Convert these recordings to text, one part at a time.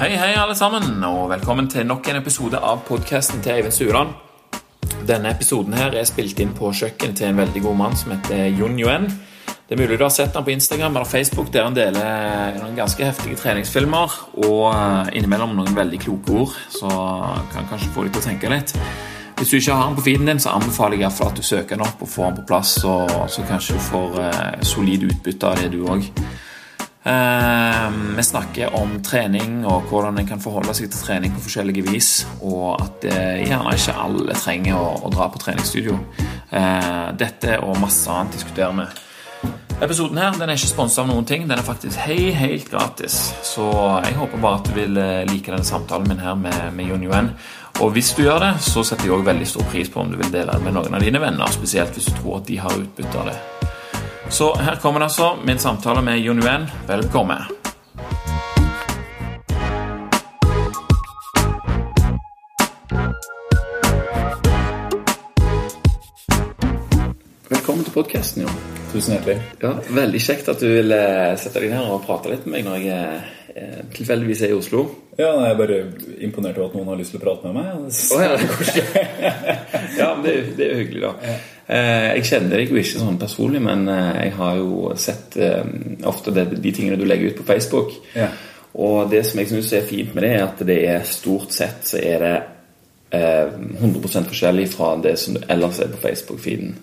Hei, hei, alle sammen, og velkommen til nok en episode av podkasten til Eivind Stuland. Denne episoden her er spilt inn på kjøkkenet til en veldig god mann som heter Jon Yuen. Det er mulig du har sett ham på Instagram eller Facebook, der han deler noen ganske heftige treningsfilmer og eh, innimellom noen veldig kloke ord, så kan kanskje få deg til å tenke litt. Hvis du ikke har den på feeden din, så anbefaler jeg at du søker den opp og får den på plass, så, så kanskje du får eh, solid utbytte av det, du òg. Eh, vi snakker om trening og hvordan en kan forholde seg til trening på forskjellige vis, og at eh, gjerne ikke alle trenger å, dra på treningsstudio. Eh, dette og masse annet diskuterer vi. Episoden her den er ikke sponsa av noen ting. Den er faktisk hei, helt gratis. Så jeg håper bare at du vil eh, like denne samtalen min her med, med Jon Yuen. Og hvis du gjør det, så setter jeg også veldig stor pris på om du vil dele det med noen av dine venner, spesielt hvis du tror at de har utbytte av det. Så her kommer det altså min samtale med Jon Yuen. Velkommen. Velkommen til podkasten, Jon. Tusen hjertelig. Ja, Veldig kjekt at du vil sette deg ned og prate litt med meg når jeg eh, tilfeldigvis er i Oslo. Ja, nei, Jeg er bare imponert over at noen har lyst til å prate med meg. Oh, ja, det er ja, men det, det er jo hyggelig, da. Eh, Jeg kjenner deg jo ikke sånn personlig, men eh, jeg har jo sett eh, ofte det, de tingene du legger ut på Facebook. Ja. Og det som jeg syns er fint med det, er at det er stort sett så er det eh, 100% forskjellig fra det som du ellers er på Facebook-feeden.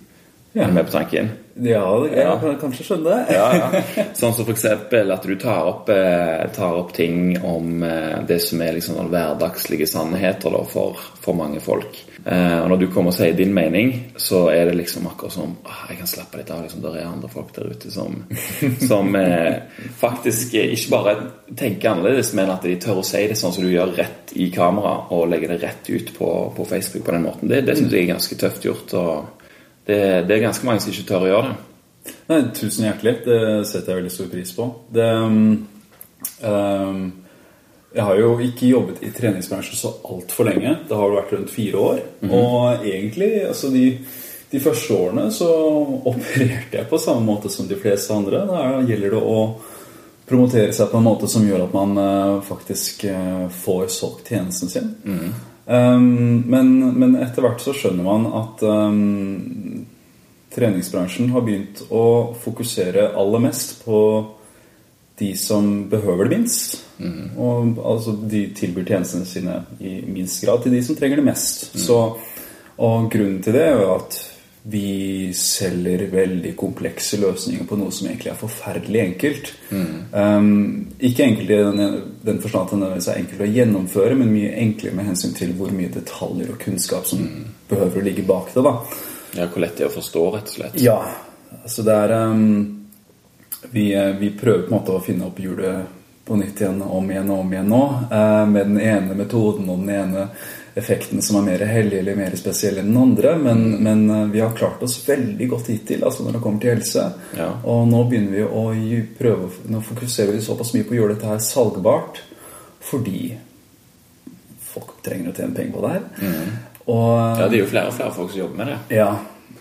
Ja. Er du med på tanken? Ja, jeg ja. kan kanskje skjønne det. Ja, ja. Sånn som eksempel at du tar opp, eh, tar opp ting om eh, det som er liksom hverdagslige sannheter da, for, for mange folk. Eh, og når du kommer og sier din mening, så er det liksom akkurat som ah, Jeg kan slappe litt av. liksom, Det er andre folk der ute som, som eh, faktisk ikke bare tenker annerledes, men at de tør å si det sånn som du gjør rett i kamera, og legger det rett ut på, på Facebook på den måten. Det, det syns jeg er ganske tøft gjort. og det, det er ganske mange som ikke tør å gjøre det. Nei, tusen hjertelig. Det setter jeg veldig stor pris på. Det, um, jeg har jo ikke jobbet i treningsbransjen så altfor lenge. Det har vært rundt fire år. Og egentlig, altså de, de første årene så opererte jeg på samme måte som de fleste andre. Da gjelder det å promotere seg på en måte som gjør at man eh, faktisk eh, får solgt tjenesten sin. Um, men, men etter hvert så skjønner man at um, treningsbransjen har begynt å fokusere aller mest på de som behøver det minst. Og altså de tilbyr tjenestene sine i minst grad til de som trenger det mest. Så, og grunnen til det er jo at vi selger veldig komplekse løsninger på noe som egentlig er forferdelig enkelt. Um, ikke enkelt i den, den forstand at det nødvendigvis er enkelt å gjennomføre, men mye enklere med hensyn til hvor mye detaljer og kunnskap som behøver å ligge bak det. da. Ja, Hvor lett det er å forstå, rett og slett. Ja, altså det er um, vi, eh, vi prøver på en måte å finne opp hjulet på nytt igjen om igjen og om igjen nå. Uh, med den ene metoden og den ene effekten som er mer hellig eller mer spesiell enn den andre. Men, men eh, vi har klart oss veldig godt hittil altså når det kommer til helse. Ja. Og nå begynner vi å gi- prøve Nå fokuserer vi såpass mye på å gjøre dette her salgbart fordi folk trenger å tjene penger på det her. Og Ja, Det er jo flere og flere folk som jobber med det. ja,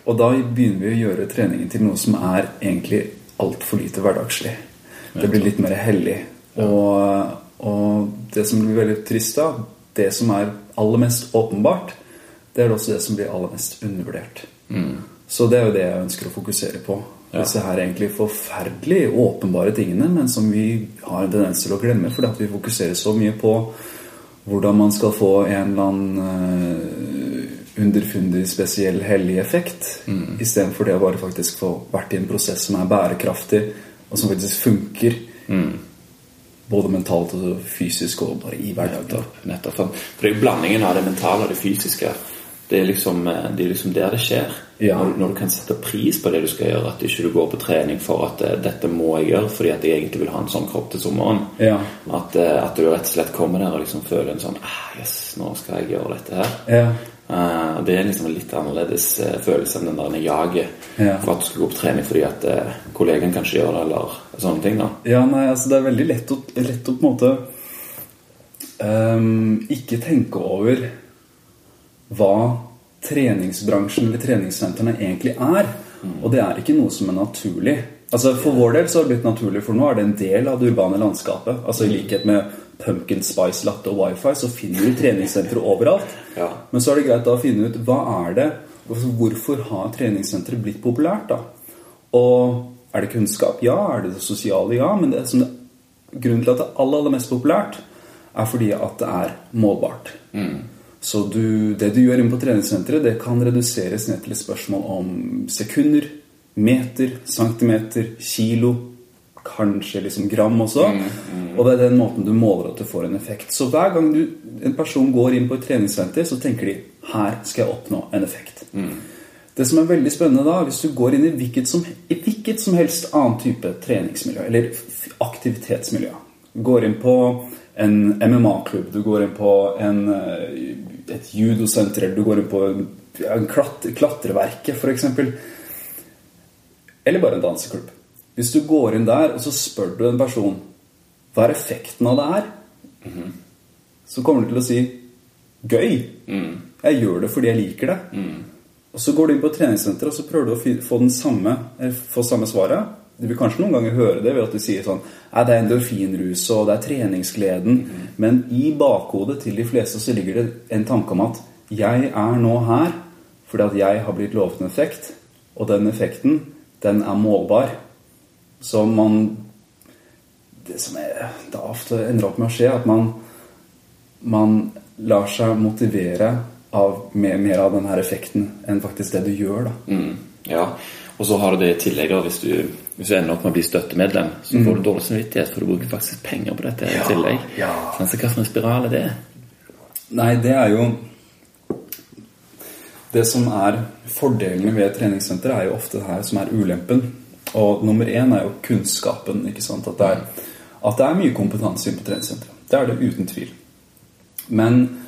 og da begynner vi å gjøre treningen til noe som er egentlig altfor lite hverdagslig. Det blir litt mer hellig. Og, og det som blir veldig trist da, det som er aller mest åpenbart, det er også det som blir aller mest undervurdert. Så det er jo det jeg ønsker å fokusere på. Disse her egentlig forferdelig åpenbare tingene, men som vi har en tendens til å glemme fordi at vi fokuserer så mye på hvordan man skal få en eller annen eh, underfundig, spesiell, hellig effekt. Mm. Istedenfor det å bare faktisk få vært i en prosess som er bærekraftig, og som faktisk funker. Både mentalt og fysisk og bare i hverdagen. Nettopp. nettopp. For det er jo blandingen av det mentale og det fysiske. Det er liksom, eh, det er liksom der det skjer. Ja. Når, når du kan sette pris på det du skal gjøre. At ikke du går på trening for at eh, dette må jeg gjøre fordi at jeg egentlig vil ha en sånn kropp til sommeren. Ja. At, eh, at du rett og slett kommer der og liksom føler en sånn ah, Yes, nå skal jeg gjøre dette her. Ja. Eh, det er liksom en litt annerledes uh, følelse enn den der jaget Ja. for at du skal gå på trening fordi at uh, kollegaen kanskje gjør det, eller sånne ting. da Ja, nei, altså det er veldig lett å, lett å på en måte um, ikke tenke over hva treningsbransjen eller treningssentrene egentlig er. Og det er ikke noe som er naturlig. Altså For vår del så har det blitt naturlig, for nå er det en del av det urbane landskapet. Altså I likhet med pumpkin spice latte og wifi, så finner du treningssentre overalt. Ja. Men så er det greit da å finne ut hva er det altså, Hvorfor har treningssenteret blitt populært, da? Og er det kunnskap? Ja. Er det det sosiale? Ja. Men det som det, grunnen til at det er aller, aller mest populært, er fordi at det er målbart. Så du, det du gjør inne på treningssenteret, det kan reduseres ned til et spørsmål om sekunder, meter, centimeter, kilo, kanskje liksom gram også. Og det er den måten du måler at du får en effekt. Så hver gang du, en person går inn på et treningssenter, så tenker de her skal jeg oppnå en effekt. Det som er veldig spennende da, hvis du går inn i hvilket som, i hvilket som helst annen type treningsmiljø, eller aktivitetsmiljø, går inn på en MMA-klubb, du går inn på en, eh, et judosenter, eller du går inn på en, en klat, klatreverket eksempel, eller bare en danseklubb. Hvis du går inn der, og så spør du en person, hva er effekten av det her? Så kommer du til å si, gøy. Jeg gjør det fordi jeg liker det. Og så går du inn på treningssenteret og så prøver du å få, den samme, eh, få samme svaret. Du vil kanskje noen ganger høre det ved at du sier sånn Nei, det er endorfinrus og det er treningsgleden. Men i bakhodet til de fleste så ligger det en tanke om at jeg er nå her fordi at jeg har blitt lovet en effekt. Og den effekten, den er målbar. Så man Det som er, det ofte ender opp med å skje, at man man lar seg motivere av mer, mer av denne effekten enn faktisk det du gjør. da. Mm, ja. Og så har du det i tillegg, da, hvis du, hvis du ender opp med å bli støttemedlem, så får du dårlig samvittighet, for du bruker faktisk penger på dette i tillegg. ja. Sånn, så hva slags spiral er det? Nei, det er jo Det som er fordelene ved treningssenter, er jo ofte det her som er ulempen. Og nummer én er jo kunnskapen. ikke sant? At det er, at det er mye kompetanse inne på treningssenteret. Det er det uten tvil. Men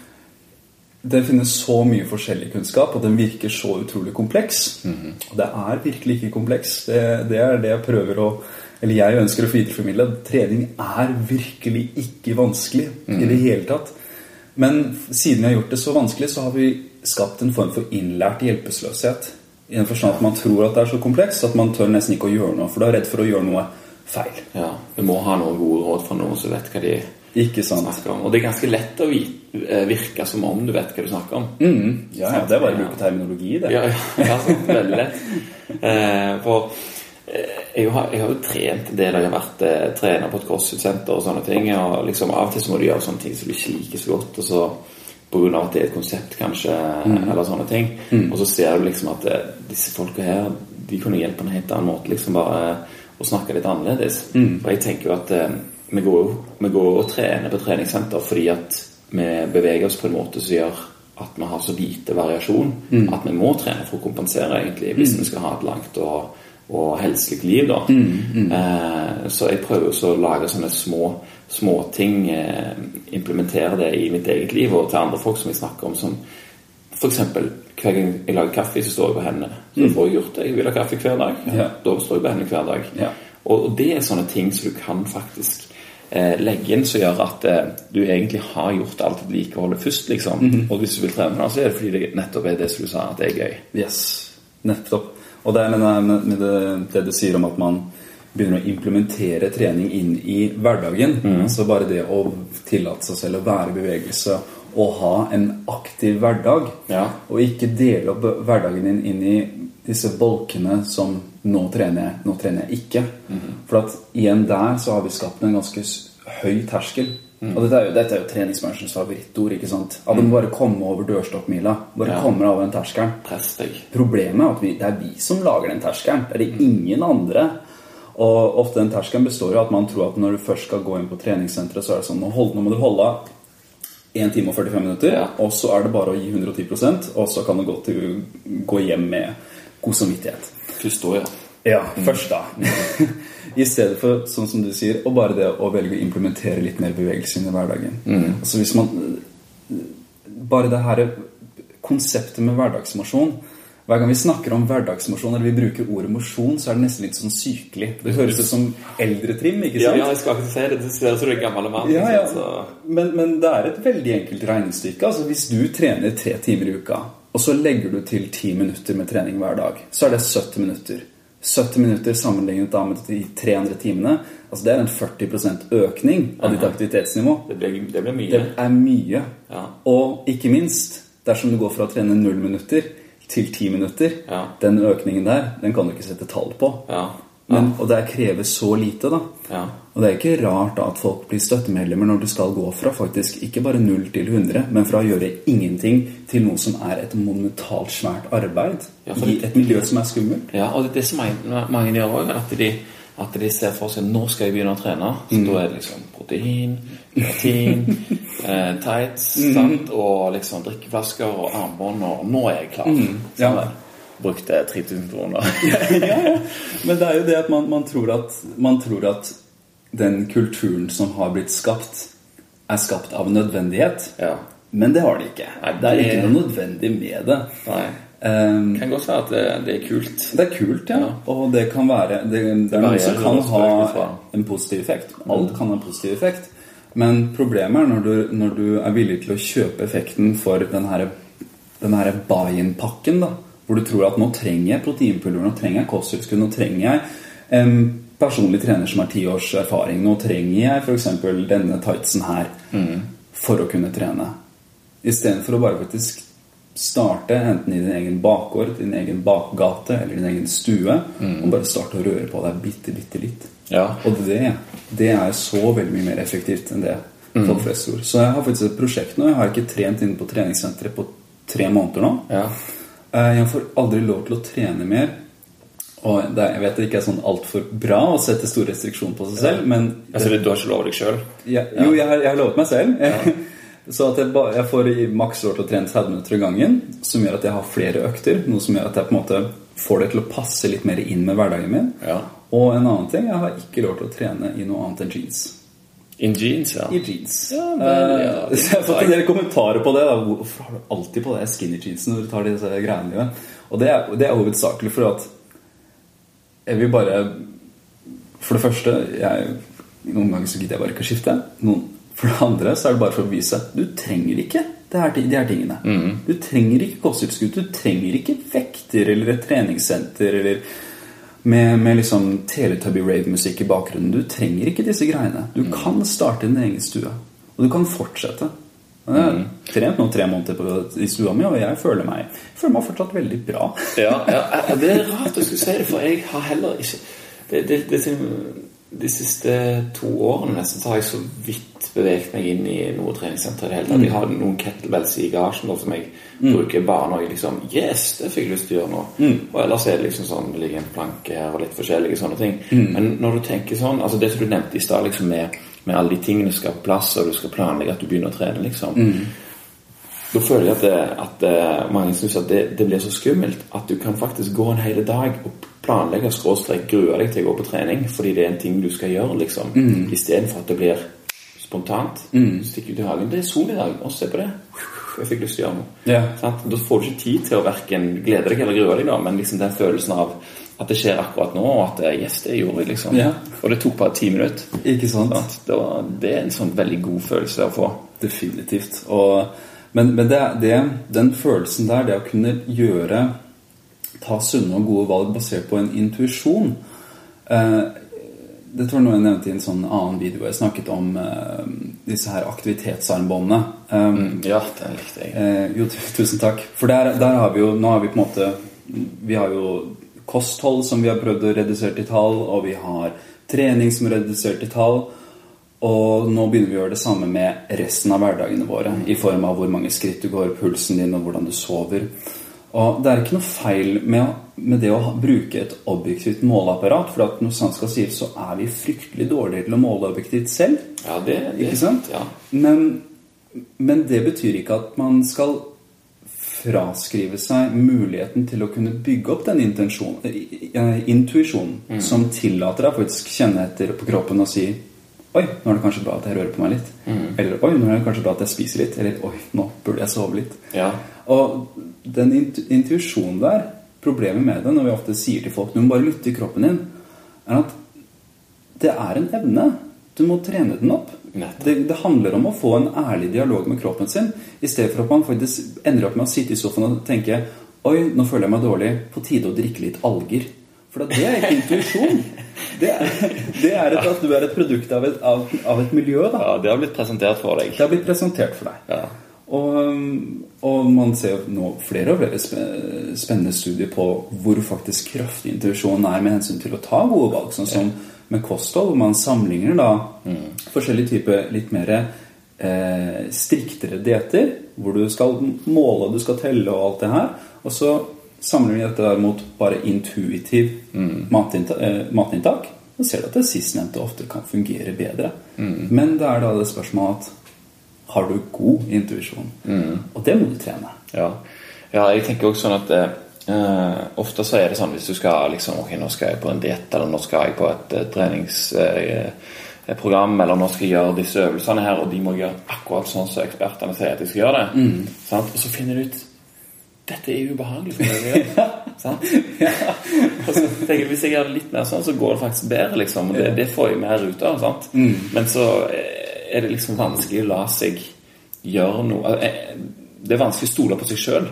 det finnes så mye forskjellig kunnskap, og den virker så utrolig kompleks. Og det er virkelig ikke kompleks. Det, det er det jeg prøver å Eller jeg ønsker å videreformidle. Trening er virkelig ikke vanskelig i det hele tatt. Men siden vi har gjort det så vanskelig, så har vi skapt en form for innlært hjelpeløshet. I den forstand at man tror at det er så komplekst at man tør nesten ikke å gjøre noe, for du er redd for å gjøre noe feil. Ja, Du må ha noen gode råd fra noen som vet hva de Ikke sant? snakker om. Og det er ganske lett å eh, virke som om du vet hva du snakker om. Mm, ja, ja, det er bare å bruke terminologi, det. Ja, ja, ja sant, veldig lett. Eh, for eh, jeg har, jeg har jo trent en del, jeg har vært eh, trener på et crossfit-senter og sånne ting. Og liksom av og til så må du gjøre sånne ting som du ikke liker så godt. Og så av at det er et konsept, kanskje, eller sånne ting. Og så ser du liksom at eh, disse folka her, de kunne hjelpe på en helt annen måte. Liksom bare å snakke litt annerledes. For jeg tenker jo at eh, vi går vi går og trener på treningssenter fordi at vi beveger oss på en måte som gjør at vi har så lite variasjon at vi må trene for å kompensere, egentlig, hvis vi skal ha et langt og, og helselig liv. da. Eh, så jeg prøver også å lage sånne små småting. Eh, implementere det i mitt eget liv og til andre folk som jeg snakker om. som eksempel, hver gang jeg lager kaffe, så står jeg på hendene. Så mm. får jeg gjort det. Jeg vil ha kaffe hver dag. Ja. Da står jeg på hendene hver dag. Ja. Og, og det er sånne ting som du kan faktisk eh, legge inn som gjør at eh, du egentlig har gjort alt vedlikeholdet først, liksom. Og hvis du vil trene, så er det fordi det nettopp er det som du sa, at det er gøy. Yes, nettopp. Og det er med, det, det, du sier om at man begynner å implementere trening inn i hverdagen. Altså bare det å tillate seg selv å være i bevegelse og ha en aktiv hverdag. Ja. Og ikke dele opp hverdagen din inn i disse bolkene som nå trener jeg, nå trener jeg ikke. For at igjen der så har vi skapt en ganske høy terskel. Og dette er jo, dette er jo treningsbransjens favorittord. ikke sant? At den bare kommer over dørstokkmila. Bare Ja. kommer over den terskelen. Problemet er at vi, det er vi som lager den terskelen. Det er det ingen andre. Og ofte den terskelen består jo av at man tror at når du først skal gå inn på treningssenteret, så er det sånn nå, hold, nå må du holde 1 time og 45 minutter, Ja. og så er det bare å gi 110% og så kan du gå, til, gå hjem med god samvittighet. Forstår, ja. Ja, først da. I stedet for, sånn som du sier, og bare det å velge å implementere litt mer bevegelse inn i hverdagen. Altså hvis man Bare det her konseptet med hverdagsmosjon Hver gang vi snakker om hverdagsmosjon, eller vi bruker ordet mosjon, så er det nesten litt sånn sykelig. Det høres ut som eldretrim, ikke sant? ja, jeg skal ikke si det. Det ser ut som du er gammel mann. Ja, ja. Men, men det er et veldig enkelt regnestykke. Altså Hvis du trener tre timer i uka, og så legger du til ti minutter med trening hver dag, så er det 70 minutter. 70 minutter sammenlignet da med de tre andre timene. Altså Det er en 40% økning av ditt aktivitetsnivå. Det blir, det blir mye. Det er mye. Ja. Og ikke minst, dersom du går fra å trene null minutter til ti minutter, Ja. den økningen der, den kan du ikke sette tall på. Ja. Men, og det krever så lite, da. Ja. Og det er ikke rart da at folk blir støttemedlemmer når du skal gå fra faktisk ikke bare 0 til 100, men fra å gjøre ingenting til noe som er et monumentalt svært arbeid Ja, i et miljø som er skummelt. Ja, og det er det som mange, gjør òg, at at de ser for seg nå skal jeg begynne å trene. Så da er det liksom protein, kreatin, eh, tights sant? og liksom drikkeflasker og armbånd, og nå er jeg klar. ja. Brukte 3000 kroner. Men det er jo det at man, man, tror at man tror at den kulturen som har blitt skapt, er skapt av nødvendighet. ja. Men det har det ikke. Nei, Det er ikke noe nødvendig med det. Nei. Um, kan godt være at det, det er kult. Det er kult, ja. Ja. Og det kan være Det, det er noe som kan ha en positiv effekt. Alt kan ha en positiv effekt. Men problemet er når du, når du er villig til å kjøpe effekten for den her, den her buy-in-pakken, da. Hvor du tror at nå trenger jeg proteinpulver, nå trenger jeg kosttilskudd, nå trenger jeg en personlig trener som har ti års erfaring, nå trenger jeg f.eks. denne tightsen her for å kunne trene. Istedenfor å bare faktisk starte enten i din egen bakgård, din egen bakgate eller din egen stue, og bare starte å røre på deg bitte, bitte litt. Ja. Og det, det er så veldig mye mer effektivt enn det folk flest tror. Så jeg har faktisk et prosjekt nå. Jeg har ikke trent inne på treningssenteret på tre måneder nå. Ja. Eh, Jeg får aldri lov til å trene mer. Og det, jeg vet det ikke er sånn altfor bra å sette stor restriksjon på seg selv, men Altså, du har ikke lov deg sjøl? ja, jo, jeg har, jeg har lovet meg selv. Så at jeg, ba, jeg får i maks lov til å trene 30 minutter i gangen, som gjør at jeg har flere økter. Noe som gjør at jeg på en måte får det til å passe litt mer inn med hverdagen min. Ja. Og en annen ting, jeg har ikke lov til å trene i noe annet enn jeans. In jeans, ja. I jeans. Ja, vel, ja. Eh, jeg har fått en del kommentarer på det. Da. Hvorfor har du alltid på deg skinny jeansen når du tar disse greiene dine? Og det er, det er hovedsakelig for at jeg vil bare For det første jeg, Noen ganger så gidder jeg bare ikke å skifte. Noen, for det andre så er det bare for å vise du trenger ikke det her, de her tingene. Du trenger ikke kosttilskudd. Du trenger ikke vekter eller et treningssenter eller med, med liksom Teletubby rave-musikk i bakgrunnen. Du trenger ikke disse greiene. Du kan starte din egen stue. Og du kan fortsette. Jeg har trent nå tre måneder på, i stua mi, og jeg føler meg, jeg føler meg fortsatt veldig bra. ja, ja, ja, det er rart du skulle si det, for jeg har heller ikke det, det, det, De siste to årene nesten så har jeg så vidt beveget meg inn i noe treningssenter. i det hele tatt. Jeg har noen kettlebells i garasjen som jeg bruker bare når jeg liksom Yes, det fikk jeg lyst til å gjøre nå. Og ellers er det liksom sånn det ligger en planke her og litt forskjellige sånne ting. Men når du tenker sånn altså Det som du nevnte i stad, liksom med, med alle de tingene skal på plass, og du skal planlegge at du begynner å trene, liksom. Da føler jeg at, det, at eh, mange syns at det, det blir så skummelt at du kan faktisk gå en hel dag og planlegge skråstrek grue deg til å gå på trening fordi det er en ting du skal gjøre, liksom. Istedenfor at det blir spontant. Stikk ut i hagen. Det er sol i dag. Og se på det. Jeg fikk lyst til å gjøre noe. Ja. Da får du ikke tid til å verken glede deg eller grue deg, da, men liksom den følelsen av at det skjer akkurat nå, og at eh, yes, det gjorde jeg, liksom. Ja. Og det tok bare ti minutter. Ikke sant? Sant? Det, var, det er en sånn veldig god følelse å få. Definitivt. Og, men men det, det, den følelsen der, det å kunne gjøre Ta sunne og gode valg basert på en intuisjon eh, Det tror jeg noe jeg nevnte i en sånn annen video. Jeg snakket om uh, disse her aktivitetsarmbåndene. Um, Ja, den likte jeg. Uh, jo, tusen takk. For der, der har vi jo Nå har vi på en måte Vi har jo kosthold som vi har prøvd å redusere til tall, og vi har trening som er redusert til tall. Og nå begynner vi å gjøre det samme med resten av hverdagene våre. I form av hvor mange skritt du går, pulsen din, og hvordan du sover. Og det er ikke noe feil med, å- med det å bruke et objektivt måleapparat. For at når sant skal sies, så er vi fryktelig dårlige til å måle objektivt selv. Ja, det, det Ikke sant? Ja. Men, men det betyr ikke at man skal fraskrive seg muligheten til å kunne bygge opp den intuisjonen mm. som tillater deg faktisk kjenne etter på kroppen og si Oi, nå er det kanskje bra at jeg rører på meg litt. Eller oi, nå er det kanskje bra at jeg spiser litt. Eller oi, nå burde jeg sove litt. Ja. Og den intu intuisjonen der, problemet med det når vi ofte sier til folk Du må bare lytte til kroppen din, er at det er en evne. Du må trene den opp. Det, det handler om å få en ærlig dialog med kroppen sin, i stedet for at man faktisk ender opp med å sitte i sofaen og tenke Oi, nå føler jeg meg dårlig. På tide å drikke litt alger. For det er ikke intuisjon. Det, er- det er et, at du er et produkt av et, av, av et miljø. da. Ja, det har blitt presentert for deg. Det har blitt presentert for deg. Ja. Og, um, og man ser jo nå flere og flere spennende studier på hvor faktisk kraftig intuisjonen er med hensyn til å ta gode valg. Sånn som med kosthold, hvor man sammenligner da forskjellige typer litt mer eh, striktere dietter, hvor du skal måle, du skal telle og alt det her. Og så sammenligner vi dette der mot bare intuitiv matinta eh, matinntak. Og ser du at det sistnevnte ofte kan fungere bedre. Men det er da det spørsmålet at har du god intuisjon? Og det må du trene. Ja. ja, jeg tenker også sånn at eh, eh, ofte så er det sånn hvis du skal liksom Ok, nå skal jeg på en diett, eller nå skal jeg på et eh, treningsprogram, eller nå skal jeg gjøre disse øvelsene her, og de må gjøre akkurat sånn som ekspertene sier at de skal gjøre det. Sant? Og så finner du ut dette er ubehagelig for meg sant? Og så tenker jeg, Hvis jeg gjør det litt mer sånn, så går det faktisk bedre. liksom, og Det, det får jeg mer ut av. sant? Men så er det liksom vanskelig å la seg gjøre noe eh, Det er vanskelig å stole på seg sjøl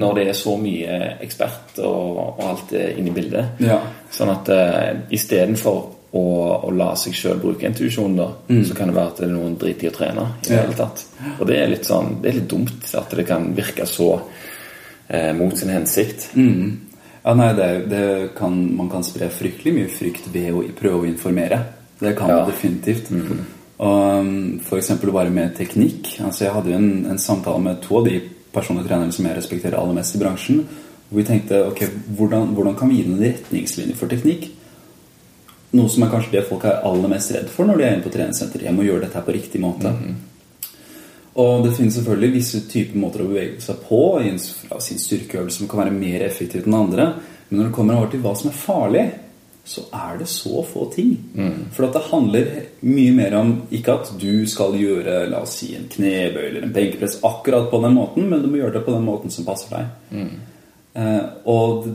når det er så mye ekspert og, og alt er inne i bildet. Ja. Sånn at uh, istedenfor å, å la seg sjøl bruke intuisjon, da, så kan det være at det er noen dritige i å trene. i det Ja. hele tatt. Og det er litt sånn, det er litt dumt at det kan virke så eh, mot sin hensikt. Ja, nei, det, det kan, Man kan spre fryktelig mye frykt ved å prøve å informere. Det kan Ja. man definitivt. Og F.eks. for eksempel bare med teknikk. Altså Jeg hadde jo en, en samtale med to av de personlige trenerne som jeg respekterer aller mest i bransjen. Hvor vi tenkte ok, hvordan, hvordan kan vi gi noen retningslinjer for teknikk? Noe som er kanskje det folk er aller mest redd for når de er inne på treningssenter. Jeg må gjøre dette her på riktig måte. Og det finnes selvfølgelig visse typer måter å bevege seg på i en sin styrkeøvelse som kan være mer effektivt enn andre. Men når det kommer over til hva som er farlig, så er det så få ting. For at det handler mye mer om ikke at du skal gjøre la oss si, en knebøy eller en benkepress akkurat på den måten, men du må gjøre det på den måten som passer deg. Eh, og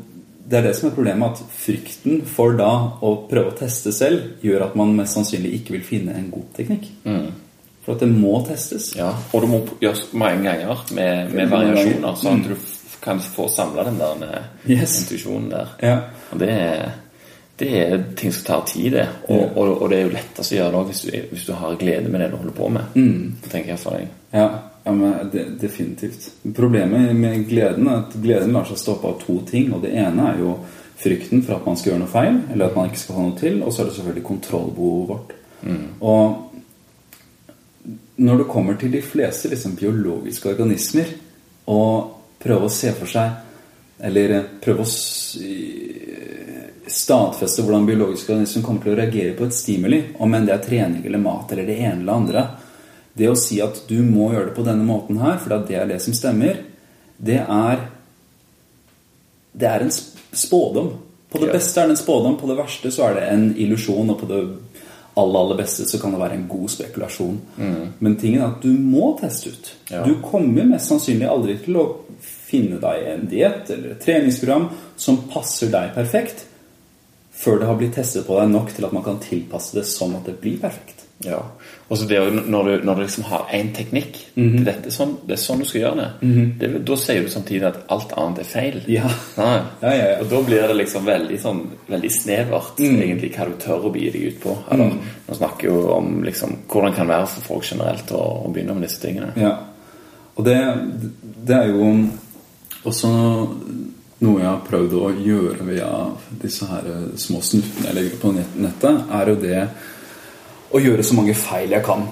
det er det som er problemet, at frykten for da å prøve å teste selv gjør at man mest sannsynlig ikke vil finne en god teknikk. For at det må testes. Ja, Og det må gjøres mange ganger med, med variasjoner, sånn at du kan få samla den der eh, Yes. intuisjonen der. Ja. Og det er, det er ting som tar tid, det. Og, og, og det er jo lettest å gjøre det hvis du, hvis du har glede med det du holder på med. Mm. tenker jeg for deg. Ja, ja men det, definitivt. Problemet med gleden er at gleden lar seg stoppe av to ting. Og det ene er jo frykten for at man skal gjøre noe feil, eller at man ikke skal få noe til. Og så er det selvfølgelig kontrollbehovet vårt. Og når det kommer til de fleste liksom, biologiske organismer, og prøve å se for seg Eller prøve å stadfeste hvordan biologiske organismer kommer til å reagere på et stimuli, om enn det er trening eller mat eller det ene eller andre. Det å si at du må gjøre det på denne måten her, for det er det som stemmer, det er Det er en spådom. På det beste er det en spådom, på det verste så er det en illusjon, og på det aller, aller beste så kan det være en god spekulasjon. Men tingen er at du må teste ut. Ja. Du kommer mest sannsynlig aldri til å finne deg en diett eller et treningsprogram som passer deg perfekt, før det har blitt testet på deg nok til at man kan tilpasse det sånn at det blir perfekt. Ja. Og så det jo når du, når du liksom har én teknikk Mhm. dette, er sånn, Det er sånn du skal gjøre det. det. Da sier du samtidig at alt annet er feil. Ja. Ja. Ja. Og da blir det liksom veldig sånn Veldig snevert Mm. egentlig hva du tør å begi deg ut på. Eller, Nå snakker jo om liksom hvordan det kan være for folk generelt å, å begynne med disse tingene. Ja. Og det, det er jo også noe jeg har prøvd å gjøre via disse her små snuttene jeg legger på nettet, er jo det å gjøre så mange feil jeg kan.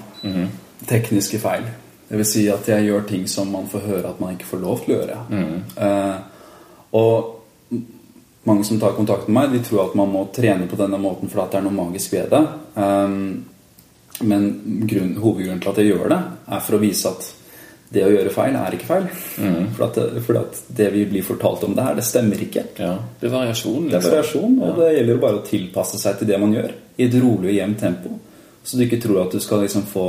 Tekniske feil. Det vil si at jeg gjør ting som man får høre at man ikke får lov til å gjøre. Eh, og mange som tar kontakt med meg, de tror at man må trene på denne måten fordi det er noe magisk ved det. Eh, men grunn, hovedgrunnen til at jeg gjør det, er for å vise at det å gjøre feil er ikke feil. For at, for, at det vi blir fortalt om det her, det stemmer ikke. Ja, Det er variasjon. Det er liksom. variasjon, og det gjelder bare å tilpasse seg til det man gjør. I et rolig og jevnt tempo. Så du ikke tror at du skal liksom få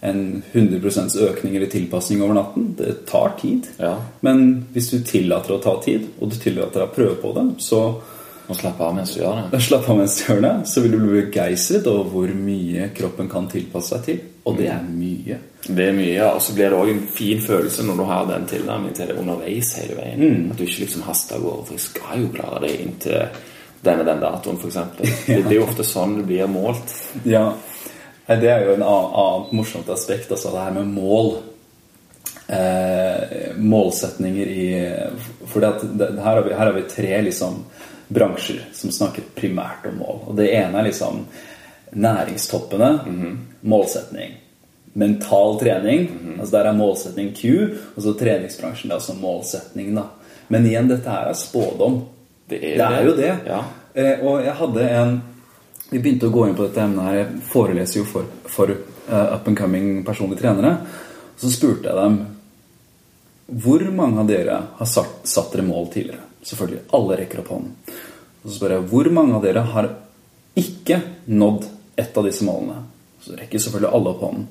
en 100% økning eller tilpasning over natten. Det tar tid. Ja. Men hvis du tillater å ta tid, og du tillater å prøve på det, så Og slappe av mens du gjør det. Slapp av mens du gjør det, så vil du bli begeistret over hvor mye kroppen kan tilpasse seg til. Og det er mye. Det er mye, ja. Og så blir det òg en fin følelse når du har den tilnærmingen til det underveis hele veien. At du ikke liksom haster av gårde. For jeg skal jo klare det inntil den og den datoen, f.eks. Det, det er jo ofte sånn det blir målt. Ja, Det er jo en annet morsomt aspekt, altså det her med mål. Eh, målsetninger i For det, her, har vi, her har vi tre liksom, bransjer som snakker primært om mål. Og Det ene er liksom næringstoppene. Målsetning. Mental trening. altså Der er målsetning Q. Og så treningsbransjen. Det er altså målsetning. da Men igjen, dette her er spådom. Det er, Det er jo det. Ja. Eh, og jeg hadde en Vi begynte å gå inn på dette emnet her. Jeg foreleser jo for, for uh, up and coming personlige trenere. Og så spurte jeg dem hvor mange av dere har satt, satt dere mål tidligere. Selvfølgelig. Alle rekker opp hånden. Og så spør jeg hvor mange av dere har ikke nådd ett av disse målene. Så rekker selvfølgelig alle opp hånden.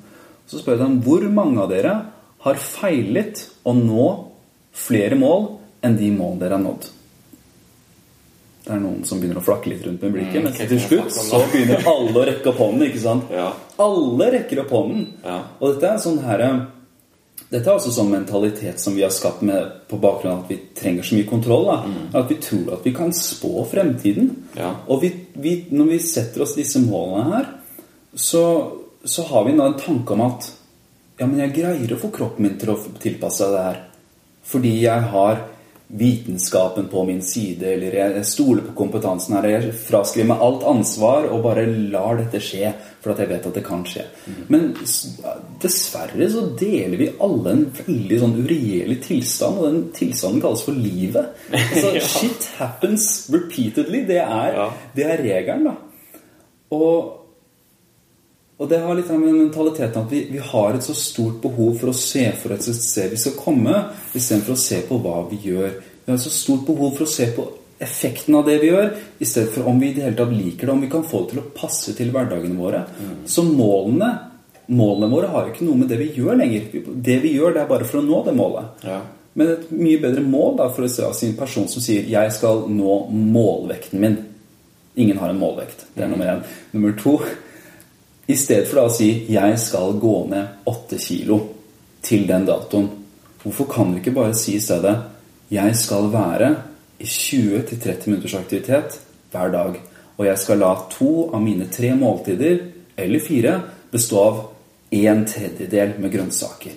Så spør jeg dem hvor mange av dere har feilet å nå flere mål enn de målene dere har nådd. Det er noen som begynner å flakke litt rundt med blikket, Mm, men til slutt så begynner alle å rekke opp hånden. ikke sant? Ja. Alle rekker opp hånden. Ja. Og dette er sånn her dette er også sånn mentalitet som vi har skapt med på bakgrunn av at vi trenger så mye kontroll. Da. At vi tror at vi kan spå fremtiden. Ja. Og vi, vi, når vi setter oss disse målene her, så, så har vi da en tanke om at ja, men jeg greier å få kroppen min til å tilpasse seg det her. Fordi jeg har vitenskapen på min side, eller jeg stoler på kompetansen her. Jeg fraskriver meg alt ansvar og bare lar dette skje, for at jeg vet at det kan skje. Men dessverre så deler vi alle en veldig sånn uregjerlig tilstand, og den tilstanden kalles for livet. Altså, Ja. Shit happens repeatedly. Det er, Ja. det er regelen, da. Og og det har litt med mentaliteten at vi, vi har et så stort behov for å se for et sted vi skal komme, istedenfor å se på hva vi gjør. Vi har et så stort behov for å se på effekten av det vi gjør, i stedet for om vi i det hele tatt liker det, om vi kan få det til å passe til hverdagene våre. Så målene, målene våre har jo ikke noe med det vi gjør lenger. Det vi gjør, det er bare for å nå det målet. Ja. Men et mye bedre mål da, for å se av sin person som sier 'jeg skal nå målvekten min'. Ingen har en målvekt. Det er nummer én. Nummer to I stedet for da å si 'jeg skal gå ned åtte kilo til den datoen', hvorfor kan du ikke bare si i stedet 'jeg skal være i 20-30 minutters aktivitet hver dag', og jeg skal la to av mine tre måltider, eller fire, bestå av en tredjedel med grønnsaker.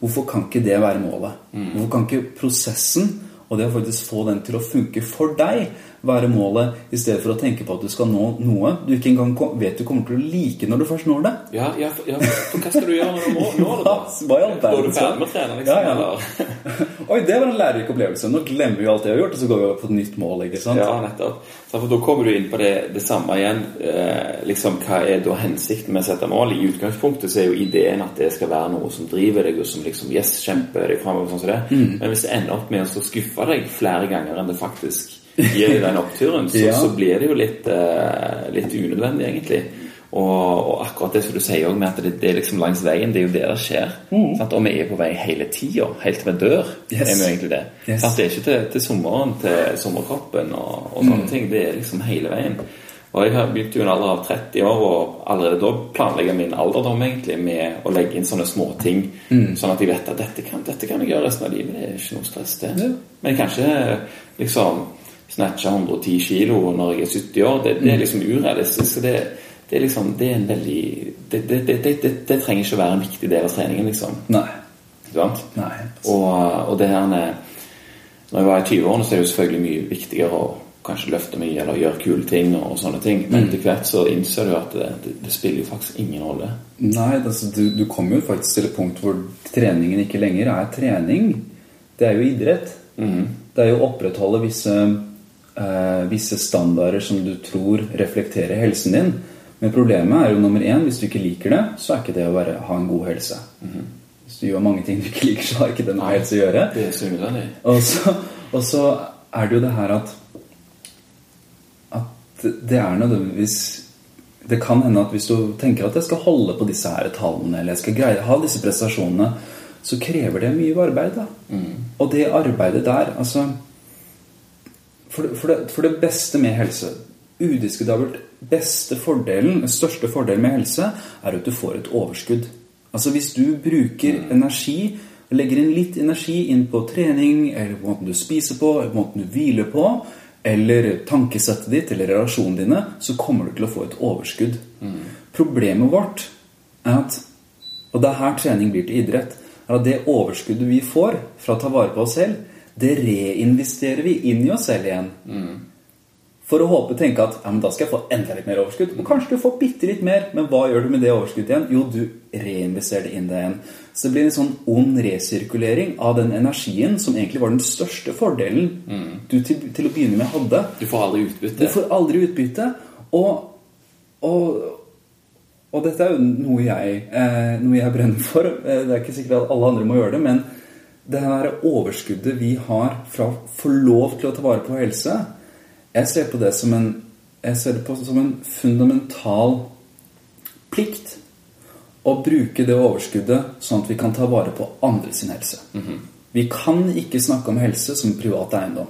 Hvorfor kan ikke det være målet? Hvorfor kan ikke prosessen og det å faktisk få den til å funke for deg, være målet, i stedet for å tenke på at du skal nå noe du ikke engang vet du kommer til å like når du først når det? Ja, ja, for, ja, for hva skal du gjøre når du må nå det? Hva i all Går du ferdig med å trene, liksom? Ja, ja. Oi, det var en lærerik opplevelse. Nå glemmer vi alt det vi har gjort, og så går vi over på et nytt mål. ikke sant? Ja, nettopp. Så for Da kommer du inn på det, det samme igjen. Eh, liksom, Hva er da hensikten med å sette mål? I utgangspunktet så er jo ideen at det skal være noe som driver deg, og som liksom, yes, kjemper deg framover. Sånn som det. Mm. Men hvis det ender opp med å skuffe deg flere ganger enn det faktisk deg den oppturen, så, Ja. så blir det jo litt, eh, litt unødvendig, egentlig. Og, og akkurat det som du sier med at det, det er liksom langs veien, det er jo det det skjer. Sant? Og vi er på vei hele tida, helt til vi dør. Mm. Yes. er vi egentlig det. Yes. Det er ikke til, til sommeren, til sommerkroppen og, og sånne Mm. ting. Det er liksom hele veien. Og jeg har begynt jo en alder av 30 år, og allerede da planlegger min alderdom egentlig med å legge inn sånne småting, Mm. sånn at jeg vet at dette kan, dette kan jeg gjøre resten av livet. Det er ikke noe stress, det. Ja. Men kanskje liksom snatche 110 kilo når jeg er 70 år. Det, det er liksom urealistisk. Det, det er liksom Det er en veldig det, det, trenger ikke å være en viktig del av treningen, liksom. Nei. Nei. Og, og det her Når jeg var i 20-årene, så er det jo selvfølgelig mye viktigere å kanskje løfte mye eller gjøre kule ting og sånne ting. Men etter hvert så innser du at det, spiller jo faktisk ingen rolle. Nei, altså, du, du kommer jo faktisk til et punkt hvor treningen ikke lenger er trening. Det er jo idrett. Det er jo å opprettholde visse, eh, visse standarder som du tror reflekterer helsen din. Men problemet er jo nummer én hvis du ikke liker det, så er ikke det å være, ha en god helse. Hvis du gjør mange ting du ikke liker, så har ikke det noe helse å gjøre. Det er unødvendig. Og så, og så er det jo det her at At det er nødvendigvis Det kan hende at hvis du tenker at jeg skal holde på disse her tallene, eller jeg skal greie ha disse prestasjonene, så krever det mye arbeid. da. Og det arbeidet der, altså for, det, for, det, for det beste med helse Udiskutabelt beste fordelen, den største fordelen med helse, er at du får et overskudd. Altså hvis du bruker energi legger inn litt energi inn på trening, eller på måten du spiser på, eller på måten du hviler på, eller tankesettet ditt eller relasjonene dine, så kommer du til å få et overskudd. Mm. Problemet vårt er at Og det er her trening blir til idrett. er at Det overskuddet vi får fra å ta vare på oss selv, det reinvesterer vi inn i oss selv igjen. Mm. For å håpe tenke at ja, men da skal jeg få enda litt mer overskudd. Og kanskje du får bitte litt mer, men hva gjør du med det overskuddet igjen? Jo, du reinvesterer det inn det igjen. Så det blir en sånn ond resirkulering av den energien som egentlig var den største fordelen mm. du til, til, å begynne med hadde. Du får aldri utbytte. Du får aldri utbytte. Og, og, og dette er jo noe jeg, eh, noe jeg brenner for. Eh, det er ikke sikkert at alle andre må gjøre det, men det her overskuddet vi har fra å få lov til å ta vare på helse jeg ser på det som en, jeg ser det på som en fundamental plikt å bruke det overskuddet sånn at vi kan ta vare på andre sin helse. Mm -hmm. Vi kan ikke snakke om helse som privat eiendom.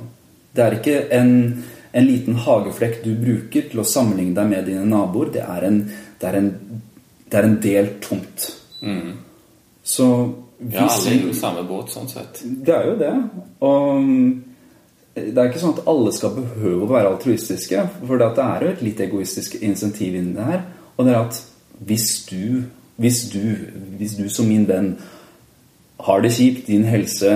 Det er ikke en, en, liten hageflekk du bruker til å sammenligne deg med dine naboer. Det er en, det er en, det er en del tomt. Mm. Så Ja, alle er jo i samme båt, sånn sett. Det er jo det. Og det er ikke sånn at alle skal behøve å være altruistiske. For det er jo et litt egoistisk insentiv inni det her. Og det er at hvis du, hvis du, hvis du som min venn har det kjipt, din helse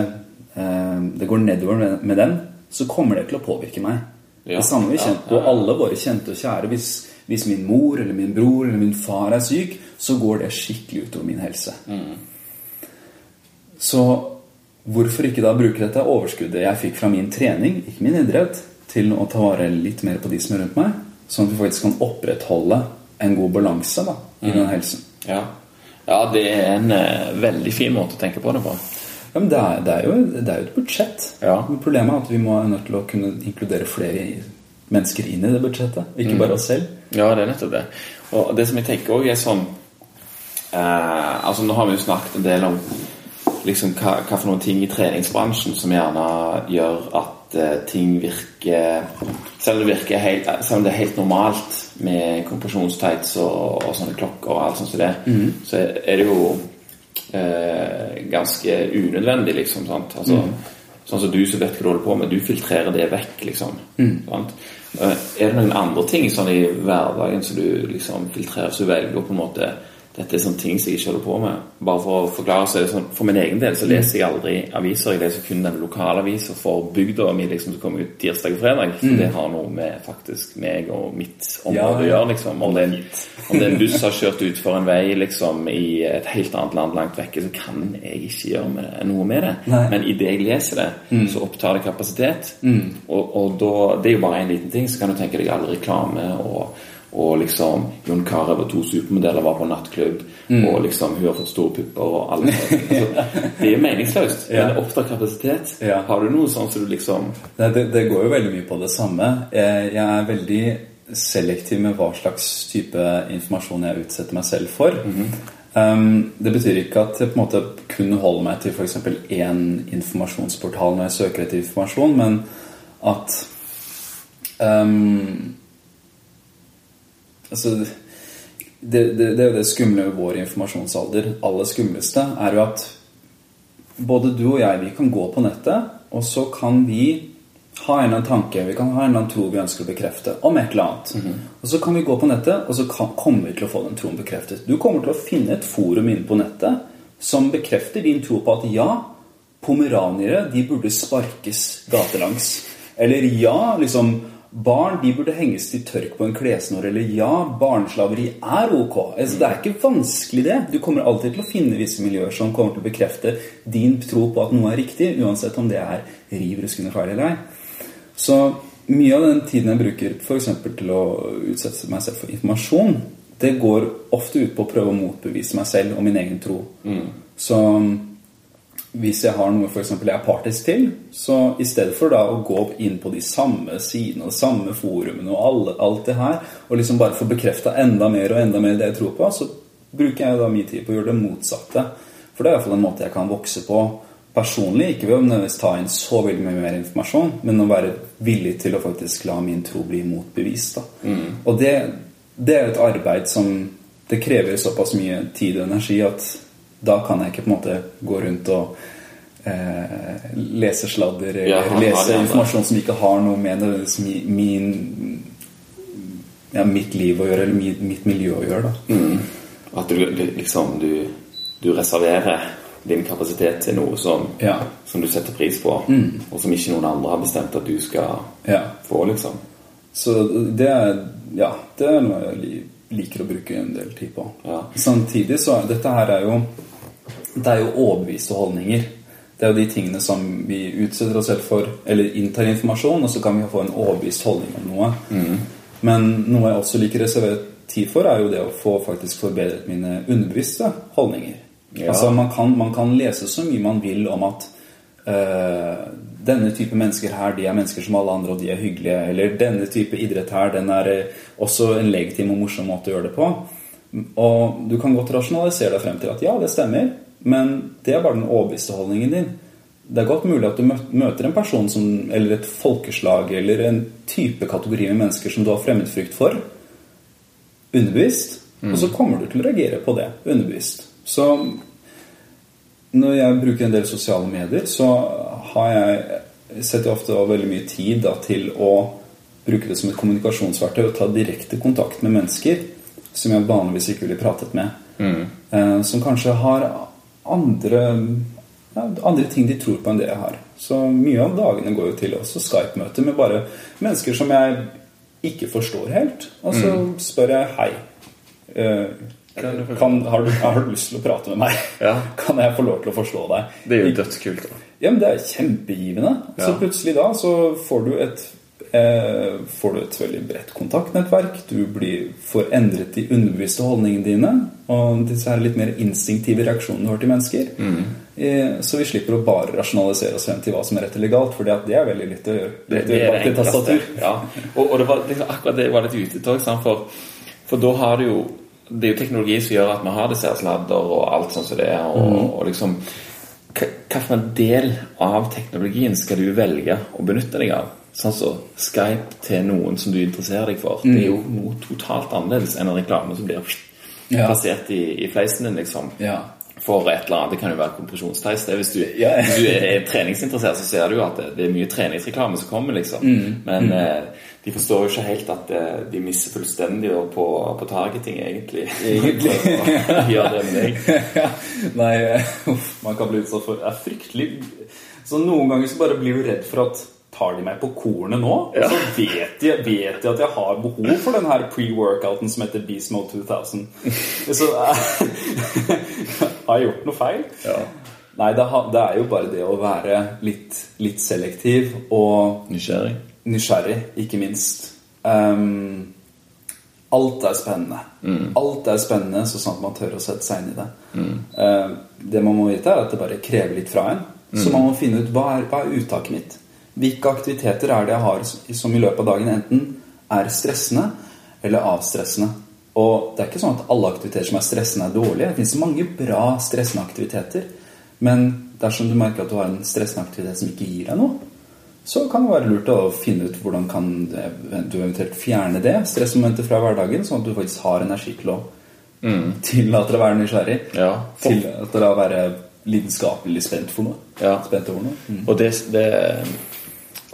eh, Det går nedover med, den, så kommer det til å påvirke meg. Ja, det samme vi kjente på alle våre kjente og kjære. Hvis, hvis, min mor eller min bror eller min far er syk, så går det skikkelig utover min helse. Mm. Så Hvorfor ikke da bruke dette overskuddet jeg fikk fra min trening, ikke min idrett, til å ta vare litt mer på de som er rundt meg? Sånn at vi faktisk kan opprettholde en god balanse da, i mm. den helsen. Ja. ja. det er en uh, veldig fin måte å tenke på det på. Ja, men det er, det er, jo, det er jo, et budsjett. Ja. Problemet er at vi må er nødt til å kunne inkludere flere mennesker inn i det budsjettet. Ikke mm. bare oss selv. Ja, det er nettopp det. Og det som jeg tenker også er sånn uh, Altså Nå har vi jo snakket en del om liksom, hva, hva, for noen ting i treningsbransjen som gjerne gjør at uh, ting virker selv om, det virker helt, selv om det er helt normalt med kompresjonstights og, og, sånne klokker og alt sånt som det, mm. så er det jo uh, ganske unødvendig, liksom. Sant? Altså, mm. Sånn som du som vet hva du holder på med, du filtrerer det vekk, liksom. Mm. Uh, er det noen andre ting sånn i hverdagen som du liksom filtrerer, så du velger å på en måte dette er sånne ting som jeg ikke holder på med. Bare for å forklare så er det sånn, For min egen del så leser jeg aldri aviser. Jeg leser kun den lokale avisa for bygda mi liksom, som kommer ut tirsdag og fredag. For mm. det har noe med faktisk meg og mitt område ja, å gjøre. liksom. Om det, en, om det er en buss har kjørt utfor en vei liksom, i et helt annet land langt vekke, så kan jeg ikke gjøre med det, noe med det. Nei. Men idet jeg leser det, mm. så opptar det kapasitet. Mm. Og, og da, det er jo bare én liten ting, så kan du tenke deg all reklame og og liksom Jon Carew og to supermodeller var på nattklubb, mm. og liksom hun har fått store pupper og alle det er jo meningsløst, ja. men det opptar kapasitet. Ja. Har du noe sånn som du liksom det, det, det, går jo veldig mye på det samme. Jeg, jeg, er veldig selektiv med hva slags type informasjon jeg utsetter meg selv for. Mm -hmm. um, det betyr ikke at jeg på en måte kun holder meg til f.eks. én informasjonsportal når jeg søker etter informasjon, men at um, altså, det, det, det, det skumle ved vår informasjonsalder. Aller skumleste er jo at både du og jeg vi kan gå på nettet, og så kan vi ha en eller annen tanke, vi kan ha en eller annen tro vi ønsker å bekrefte om et eller annet. Mm -hmm. Og så kan vi gå på nettet, og så kan, kommer vi til å få den troen bekreftet. Du kommer til å finne et forum inne på nettet som bekrefter din tro på at ja, pomeraniere de burde sparkes gatelangs. Eller ja, liksom Barn de burde henges til tørk på en klesnår. Eller ja, barneslaveri er ok. Altså, det er ikke vanskelig, det. Du kommer alltid til å finne visse miljøer som kommer til å bekrefte din tro på at noe er riktig, uansett om det er riv ruskende feil eller ei. Så mye av den tiden jeg bruker f.eks. til å utsette meg selv for informasjon, det går ofte ut på å prøve å motbevise meg selv og min egen tro. Mm. Så hvis jeg har noe for eksempel, jeg er partisk til, så i stedet for da å gå inn på de samme sidene og samme forumene og alle, alt det her, og liksom bare få bekrefta enda mer og enda mer det jeg tror på, så bruker jeg da mye tid på å gjøre det motsatte. For det er iallfall en måte jeg kan vokse på personlig, ikke ved å nødvendigvis ta inn så veldig mye mer informasjon, men å være villig til å faktisk la min tro bli motbevist. Da. Og det, det er et arbeid som det krever såpass mye tid og energi at da kan jeg ikke på en måte gå rundt og eh, lese sladder eller Ja, lese informasjon som ikke har noe med som min ja, mitt liv å gjøre, eller mitt, mitt miljø å gjøre. da. At du liksom du, du reserverer din kapasitet til noe som, Ja. som du setter pris på, og som ikke noen andre har bestemt at du skal Ja. få, liksom. Så det er, ja, det er noe jeg liker å bruke en del tid på. Ja. Samtidig så Dette her er jo Det er jo overbeviste holdninger. Det er jo de tingene som vi utsetter oss selv for, eller inntar informasjon, og så kan vi få en overbevist holdning om noe. Men noe jeg også liker å reservere tid for, er jo det å få faktisk forbedret mine underbevisste holdninger. Ja. Altså man kan, man kan lese så mye man vil om at øh, denne type mennesker her, de er mennesker som alle andre, og de er hyggelige. Eller denne type idrett her, den er eh, også en legitim og morsom måte å gjøre det på. Og du kan godt rasjonalisere deg frem til at ja, det stemmer, men det er bare den overbeviste holdningen din. Det er godt mulig at du møter en person som, eller et folkeslag eller en type kategori med mennesker som du har fremmedfrykt for, underbevisst, og så kommer du til å reagere på det underbevisst. Så når jeg bruker en del sosiale medier, så har jeg setter jeg ofte veldig mye tid da, til å bruke det som et kommunikasjonsverktøy og ta direkte kontakt med mennesker som jeg vanligvis ikke ville pratet med. Eh, som kanskje har andre, ja, andre ting de tror på enn det jeg har. Så mye av dagene går jo til også Skype-møter med bare mennesker som jeg ikke forstår helt. Og så spør jeg hei. eh, kan, har, du, har du lyst til å prate med meg? Ja. Kan jeg få lov til å forstå deg? Det er jo dødskult. da. Ja, men det er kjempegivende. Så plutselig da så får du et Får du et veldig bredt kontaktnettverk. Du blir, får endret de underbevisste holdningene dine. Og disse her litt mer instinktive reaksjonene du har til mennesker. Mm. Eh, så vi slipper å bare rasjonalisere oss frem til hva som er rett eller galt. For det er veldig lett å gjøre. Det, det er det tastatur. Ja. Og, og det var det, akkurat det var litt ute etter. For, for da har du jo Det er jo teknologi som gjør at vi har disse sladder og alt sånn som det er. Og, mm. og liksom Hvilken del av teknologien skal du velge å benytte deg av? Sånn som Skype til noen som du interesserer deg for. Det er jo noe totalt annerledes enn en reklame som blir. Ja. plassert i, i fleisen din, liksom. Ja. For et eller annet. Det kan jo være kompresjonsteis. Hvis du, Ja. hvis du er treningsinteressert, så ser du jo at det, det er mye treningsreklame som kommer. liksom. Mm. Men eh, de forstår jo ikke helt at eh, de mister fullstendig på, på targeting, egentlig. Egentlig. Gjør det med deg. Nei, eh, man kan bli utsatt for Det er fryktelig Så noen ganger så bare blir du redd for at Tar de meg på kornet nå? Ja. Så vet de, vet de at jeg har behov for den her pre-workouten som heter Beast Mode 2000. Så eh, har jeg gjort noe feil? Ja. Nei, det, er jo bare det å være litt, litt selektiv og Nysgjerrig. nysgjerrig, ikke minst. Um, alt er spennende. Alt er spennende så sant man tør å sette seg inn i det. Ehm, det man må vite, er at det bare krever litt fra en. Så man må finne ut hva er, hva er uttaket mitt. Hvilke aktiviteter er det jeg har som i løpet av dagen enten er stressende eller avstressende. Og det er ikke sånn at alle aktiviteter som er stressende, er dårlige. Det finnes mange bra stressende aktiviteter. Men dersom du merker at du har en stressende aktivitet som ikke gir deg noe, så kan det være lurt å finne ut hvordan kan du eventuelt fjerne det stressmomentet fra hverdagen, sånn at du faktisk har energi til å tillate deg å være nysgjerrig. Ja. Tillate deg å være lidenskapelig spent for noe. Ja. Spent over noe. Mm. Og det, det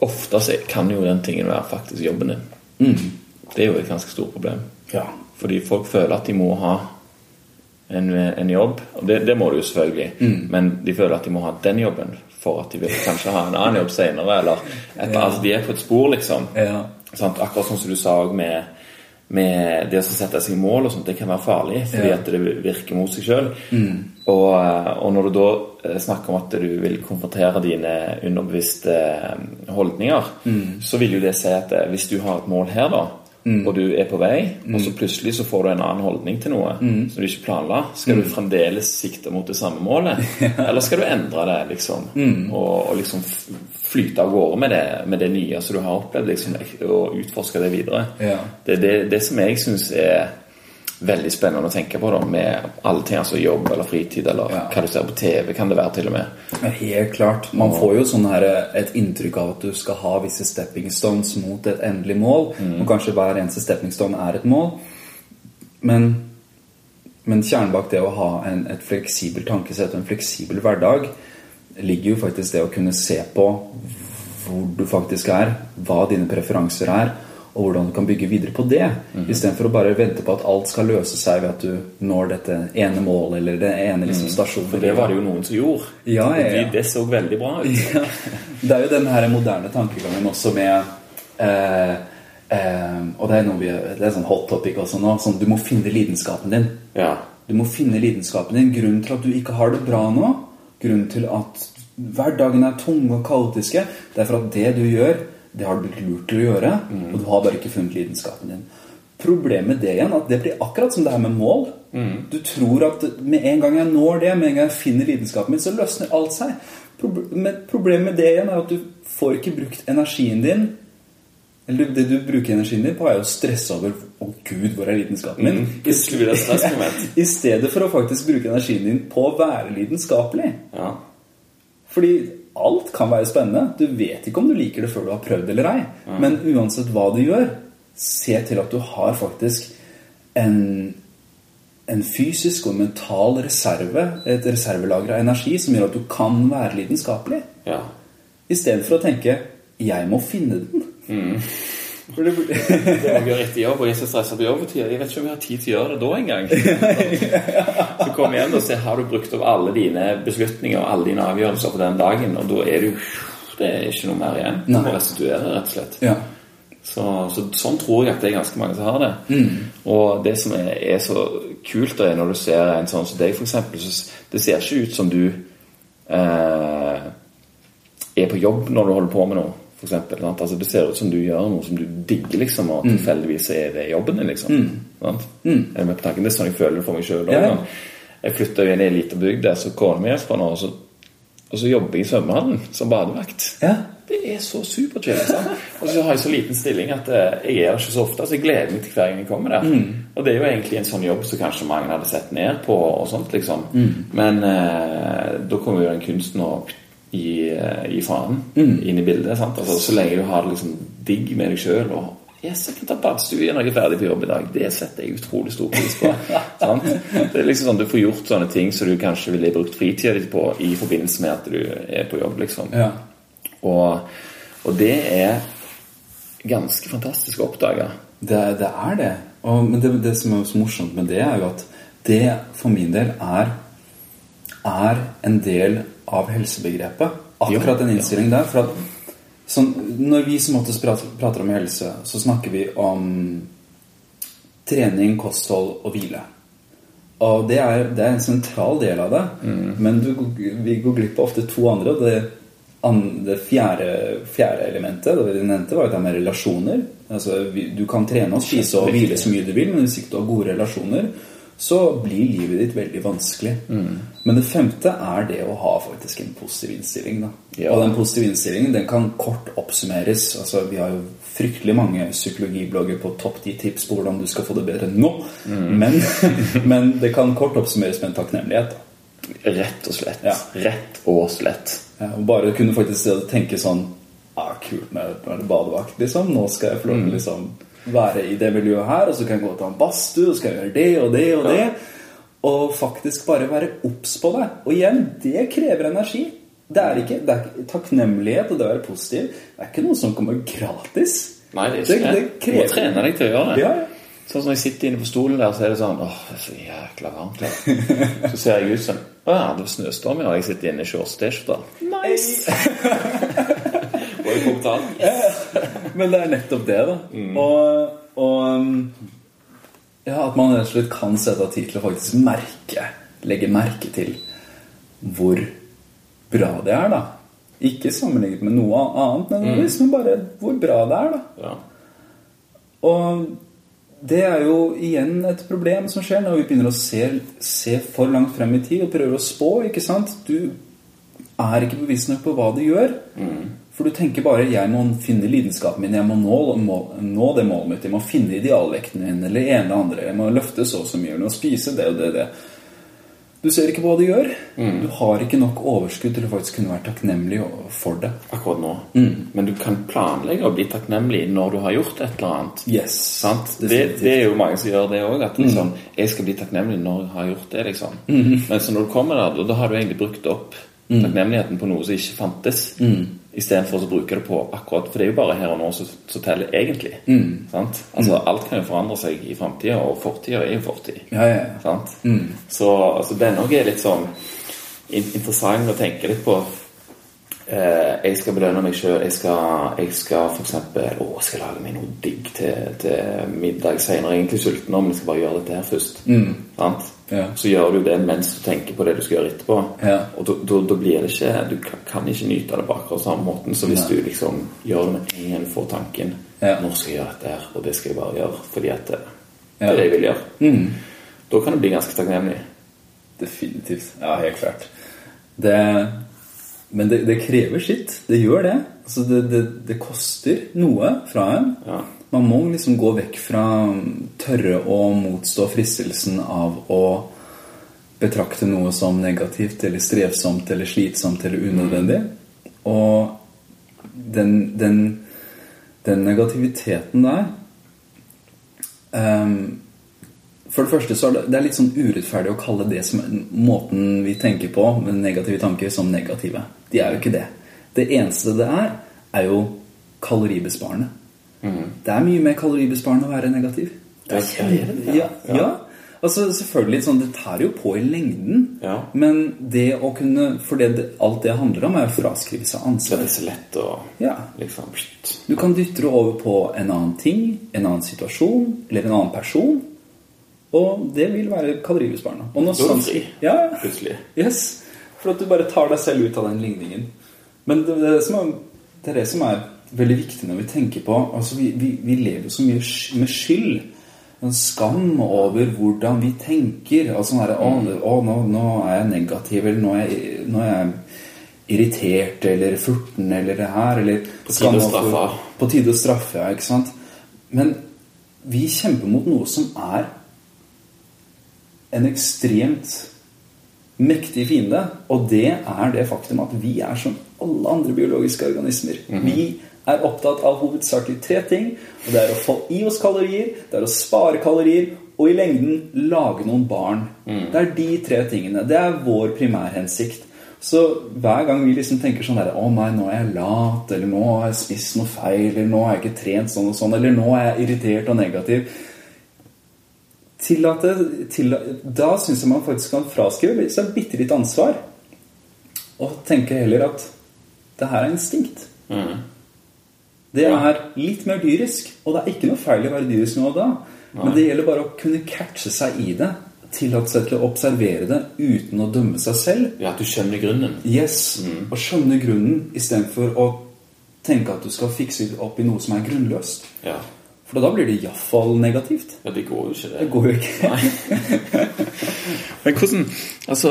Ofte så kan jo den tingen være faktisk jobben din. Mm. Det er jo et ganske stort problem. Ja. Fordi folk føler at de må ha en, en jobb. Og det, det må du jo selvfølgelig. Mm. Men de føler at de må ha den jobben for at de vil kanskje ha en annen jobb senere. Eller Ja. altså, de er på et spor, liksom. Ja. Sånn, Akkurat sånn som du sa med, med det å sette seg mål og sånt, det kan være farlig fordi Ja. Mm. at det virker mot seg sjøl. Og, eh, og når du da eh, snakker om at du vil konfrontere dine underbevisste eh, holdninger, Mm. så vil jo det si at hvis du har et mål her, da, og du er på vei, og Mm. så plutselig så får du en annen holdning til noe som du ikke planla, skal Mm. du fremdeles sikte mot det samme målet? Eller skal du endre det, liksom? Mm. Og, og liksom flyte av gårde med det, med det nye som du har opplevd, liksom, og utforske det videre? Ja. Det er det, det som jeg syns er veldig spennende å tenke på, da, med alle ting, altså jobb eller fritid, eller Ja. hva du ser på TV, kan det være til og med. Ja, Helt klart. Man får jo sånn her, et inntrykk av at du skal ha visse stepping stones mot et endelig mål. Og kanskje hver eneste stepping stone er et mål. Men, men kjernen bak det å ha en, et fleksibelt tankesett og en fleksibel hverdag ligger jo faktisk det å kunne se på hvor du faktisk er, hva dine preferanser er, og hvordan du kan bygge videre på det. Istedenfor å bare vente på at alt skal løse seg ved at du når dette ene målet eller det ene liksom, stasjonen. For det var det jo noen som gjorde. Ja, ja, ja. Det så veldig bra ut. Ja. Det er jo den her moderne tankegangen også med eh, eh, Og det er, noe vi, det er sånn hot topic også nå. Sånn, du må finne lidenskapen din. Ja. Du må finne lidenskapen din. Grunnen til at du ikke har det bra nå, grunnen til at hverdagen er tung og kaotiske, det er for at det du gjør, det har du blitt lurt til å gjøre, og du har bare ikke funnet lidenskapen din. Problemet med det igjen at det blir akkurat som det her med mål. Du tror at med en gang jeg når det, med en gang jeg finner lidenskapen min, så løsner alt seg. Proble- problemet med det igjen er at du får ikke brukt energien din eller det du bruker energien din på, er å stresse over Å, gud, hvor er lidenskapen min? Stressmoment. I stedet for å faktisk bruke energien din på å være lidenskapelig. Ja. Fordi alt kan være spennende. Du vet ikke om du liker det før du har prøvd eller ei. Men uansett hva du gjør, se til at du har faktisk en, en fysisk og mental reserve, et reservelager av energi som gjør at du kan være lidenskapelig. ja. Istedenfor å tenke 'jeg må finne den'. For det, Det må gjøre etter jobb, og jeg er så stressa på jobb. Jeg vet ikke om jeg har tid til å gjøre det da engang. Så kom igjen og se har du brukt opp alle dine beslutninger og alle dine avgjørelser på den dagen, og da er du Det er ikke noe mer igjen. Du må restituere, rett og slett. ja. Så, så sånn tror jeg at det er ganske mange som har det. Og det som er, er så kult, er når du ser en sånn som deg, eksempel, det ser ikke ut som du eh, er på jobb når du holder på med noe. For eksempel, sant? altså, det ser ut som du gjør noe som du digger, liksom, og tilfeldigvis er det jobben din. liksom sant? Er du med på tanken? Det er sånn jeg føler det for meg sjøl. Ja, ja. Jeg flytta inn i ei lita bygd der så kona mi er fra nå, og så, og så jobber jeg i svømmehallen som badevakt. ja. Det er så superchill. Og så har jeg så liten stilling at eh, jeg er der ikke så ofte. Så jeg gleder meg til hver gang jeg kommer der. Og det er jo egentlig en sånn jobb som kanskje mange hadde sett ned på. og sånt liksom. Men eh, da kommer jo den kunsten å gi, i gi faen inn i bildet. sant? Altså, Så lenge du har det liksom digg med deg sjøl og Yes, jeg kan ta badstue når jeg er ferdig på jobb i dag. Det setter jeg utrolig stor pris på. sant? Det er liksom sånn Du får gjort sånne ting som du kanskje ville brukt fritida di på i forbindelse med at du er på jobb. liksom. ja. Og, og det er ganske fantastisk å oppdage. Det, det er det. Og, men det, det som er så morsomt med det, er jo at det for min del er, er en del av helsebegrepet. Akkurat den innstillingen der. For at sånn, når vi som oftest prater, prater om helse, så snakker vi om trening, kosthold og hvile. Og det er, det er en sentral del av det. Men du, vi går glipp av ofte to andre. og det det fjerde, fjerde elementet det vi nevnte, var jo det med relasjoner. Altså, vi, du kan trene og spise og hvile så mye du vil, men hvis ikke du har gode relasjoner, så blir livet ditt veldig vanskelig. Men det femte er det å ha faktisk en positiv innstilling. Ja. Og den positive innstillingen den kan kort oppsummeres. Altså, vi har jo fryktelig mange psykologiblogger på topp 10 tips på hvordan du skal få det bedre nå. Men, men det kan kort oppsummeres med en takknemlighet. Da. Rett og slett. Ja. Rett og slett. Ja, og bare kunne faktisk tenke sånn ah, Kult med med badevakt, liksom. Nå skal jeg få lov til å liksom, være i det miljøet her, og så kan jeg gå til en badstue, og så skal jeg gjøre det og det og det. Og faktisk bare være obs på det. Og igjen, det krever energi. Det er ikke, det er takknemlighet og det å være positiv. Det er ikke noe som kommer gratis. Nei, det er ikke det. Det- Du må trene deg til å gjøre det. Ja. Sånn som jeg sitter inne på stolen der, så er det sånn Åh, det er så jækla varmt her. Så ser jeg ut som Å ja, det er snøstorm ja. Jeg sitter inne i shorts T-skjorte. Nice! Og jeg kom til alt. Men det er nettopp det, da. Og, og um, ja, at man rett og slett kan sette av tid til å faktisk merke, legge merke til hvor bra det er, da. Ikke sammenlignet med noe annet, nødvendigvis, men bare hvor bra det er, da. Ja. Og det er jo igjen et problem som skjer når vi begynner å se, se for langt frem i tid og prøver å spå. ikke sant? Du, er ikke bevisst nok på hva du gjør. For du tenker bare 'jeg må finne lidenskapen min', 'jeg må nå, må, nå det målet mitt', 'jeg må finne idealvekten min', eller ene eller andre, 'jeg må løfte så og så mye', 'jeg må spise det og det og det'. Du ser ikke på hva du gjør. Du har ikke nok overskudd til å faktisk kunne være takknemlig for det. akkurat nå. Men du kan planlegge å bli takknemlig når du har gjort et eller annet. Yes. Det, det er jo mange som gjør det òg. At liksom, jeg skal bli takknemlig når jeg har gjort det. liksom. Men så når du kommer der, da har du egentlig brukt opp takknemligheten på noe som ikke fantes. Istedenfor å bruke det på akkurat For det er jo bare her og nå som teller, egentlig. Sant? Altså, Alt kan jo forandre seg i framtida, og fortida er jo fortid. Ja, ja, ja. Sant? Så altså, den òg er litt sånn interessant å tenke litt på. Eh, jeg skal belønne meg sjøl. Jeg skal, jeg skal eksempel Å, jeg skal lage meg noe digg til, til middag er egentlig sulten om jeg skal bare gjøre dette her først. Sant? Ja. Så gjør du det mens du tenker på det du skal gjøre etterpå. Ja. Og da- blir det ikke Du kan- kan ikke nyte det på akkurat samme måten. Så hvis du liksom gjør det med en gang du får tanken Ja. Nå skal jeg gjøre dette her, og det skal jeg bare gjøre fordi at det, det Ja. er det jeg vil gjøre. Da kan du bli ganske takknemlig. Definitivt. Ja, helt klart. Det, men det, det krever sitt. Det gjør det. Altså det, det, det koster noe fra en. Ja. Man må liksom gå vekk fra tørre å motstå fristelsen av å betrakte noe som negativt eller strevsomt eller slitsomt eller unødvendig. Og den, den, den negativiteten der um, For det første så er det, det er litt sånn urettferdig å kalle det som måten vi tenker på med negative tanker, som negative. De er jo ikke det. Det eneste det er, er jo kaloribesparende. Det er mye mer kaloribesparende å være negativ. Det er kjempe- ja, ja. Altså selvfølgelig sånn, Det tar jo på i lengden. Ja. Men det å kunne For det, alt det handler om, er å fraskrive seg ansvar. det er så lett å Ja. liksom pst. Du kan dytte det over på en annen ting, en annen situasjon eller en annen person. Og det vil være kaloribesparende. Og nå fri. Ja, ja. Plutselig. Yes. For at du bare tar deg selv ut av den ligningen. Men det, det, som er, det er det som er veldig viktig når vi tenker på altså vi, vi, vi lever jo så mye med skyld. En skam over hvordan vi tenker. Altså her, å, å nå, nå er jeg negativ, eller nå er jeg, nå er jeg irritert, eller furten, eller det her, eller På tide å straffe. På tide å straffe, ja, ikke sant? Men vi kjemper mot noe som er en ekstremt mektig fiende, og det er det faktum at vi er som alle andre biologiske organismer. Vi er opptatt av hovedsakelig tre ting, og det er å få i oss kalorier, det er å spare kalorier, og i lengden lage noen barn. Det er de tre tingene. Det er vår primærhensikt. Så hver gang vi liksom tenker sånn der, Å nei, nå er jeg lat, eller nå har jeg spist noe feil, eller nå har jeg ikke trent sånn og sånn, eller nå er jeg irritert og negativ Tillate, tilla- Da syns jeg man faktisk kan fraskrive seg bitte litt ansvar. Og tenke heller at det her er instinkt. Det er litt mer dyrisk. Og det er ikke noe feil i å være dyrisk nå og da. Men det gjelder bare å kunne catche seg i det. Tillate seg til å observere det uten å dømme seg selv. Ja, at du skjønner grunnen. Yes, Og skjønne grunnen istedenfor å tenke at du skal fikse opp i noe som er grunnløst. Ja. For da blir det iallfall negativt. ja, det går jo ikke, det. Det går jo ikke. Men hvordan Altså,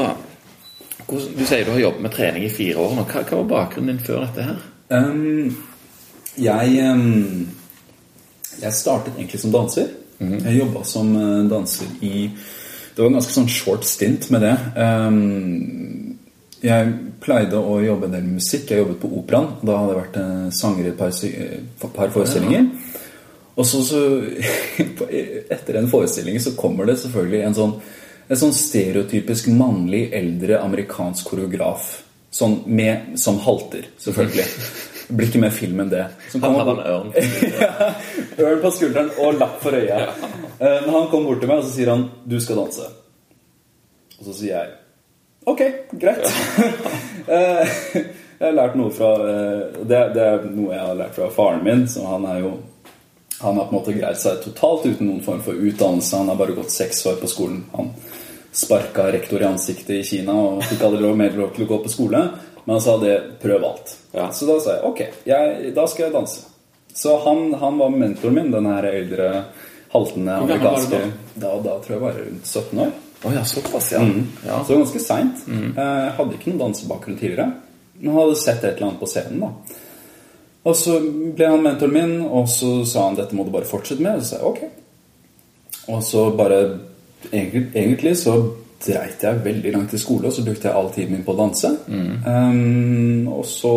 hvordan, du sier du har jobbet med trening i fire år nå. Hva, hva var bakgrunnen din før dette her? Um, jeg, jeg startet egentlig som danser. Jeg jobba som uh, danser i Det var en ganske sånn short stint med det. Jeg pleide å jobbe en del med musikk. Jeg jobbet på Operaen. Da hadde jeg vært uh, sanger i et par, par forestillinger. Og så, så etter en forestilling så kommer det selvfølgelig en sånn, en sånn stereotypisk mannlig, eldre amerikansk koreograf. Sånn med, som halter, selvfølgelig. Blir ikke mer film enn det. Som Han hadde en ørn. ja, Ørn på skulderen og lapp for øyet. Ja. Men han kommer bort til meg og så sier han 'du skal danse'. Og så sier jeg 'ok, greit'. Eh, jeg har lært noe fra eh, det, det er noe jeg har lært fra faren min. Så han er jo Han har på en måte greid seg totalt uten noen form for utdannelse. Han har bare gått seks år på skolen. Han sparka rektor i ansiktet i Kina og fikk aldri lov mer lov til å gå på skole. Men han sa det 'prøv alt'. Ja. Så da sa jeg ok, jeg, da skal jeg danse. Så han, han var mentoren min, den her eldre, haltende var amerikanske da? Da tror jeg bare rundt 17 år. Oh, ja, såpass, ja. ja. Så var ganske seint. Jeg hadde ikke noen dansebakgrunn tidligere. Men hadde sett et eller annet på scenen. da Og så ble han mentoren min, og så sa han dette må du bare fortsette med. Og så sa jeg ok. Og så bare Egentlig, egentlig så dreit jeg veldig langt i skole, og så brukte jeg all tiden min på å danse. Um, og så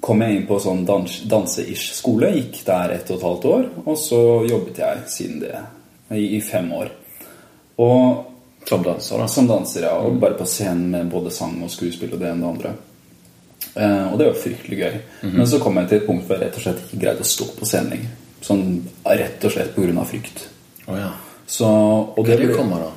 kom jeg inn på sånn dans, danse-ish skole. Gikk der ett og et halvt år. Og så jobbet jeg siden det i, i fem år. Og Som danser, da. som danser, ja. Og bare på scenen med både sang og skuespill og det ene og det andre. Uh, og det var fryktelig gøy. Men så kom jeg til et punkt hvor jeg rett og slett ikke greide å stå på scenen lenger. Sånn rett og slett pga. frykt. Oh, ja. Så, og det det ble kommer da?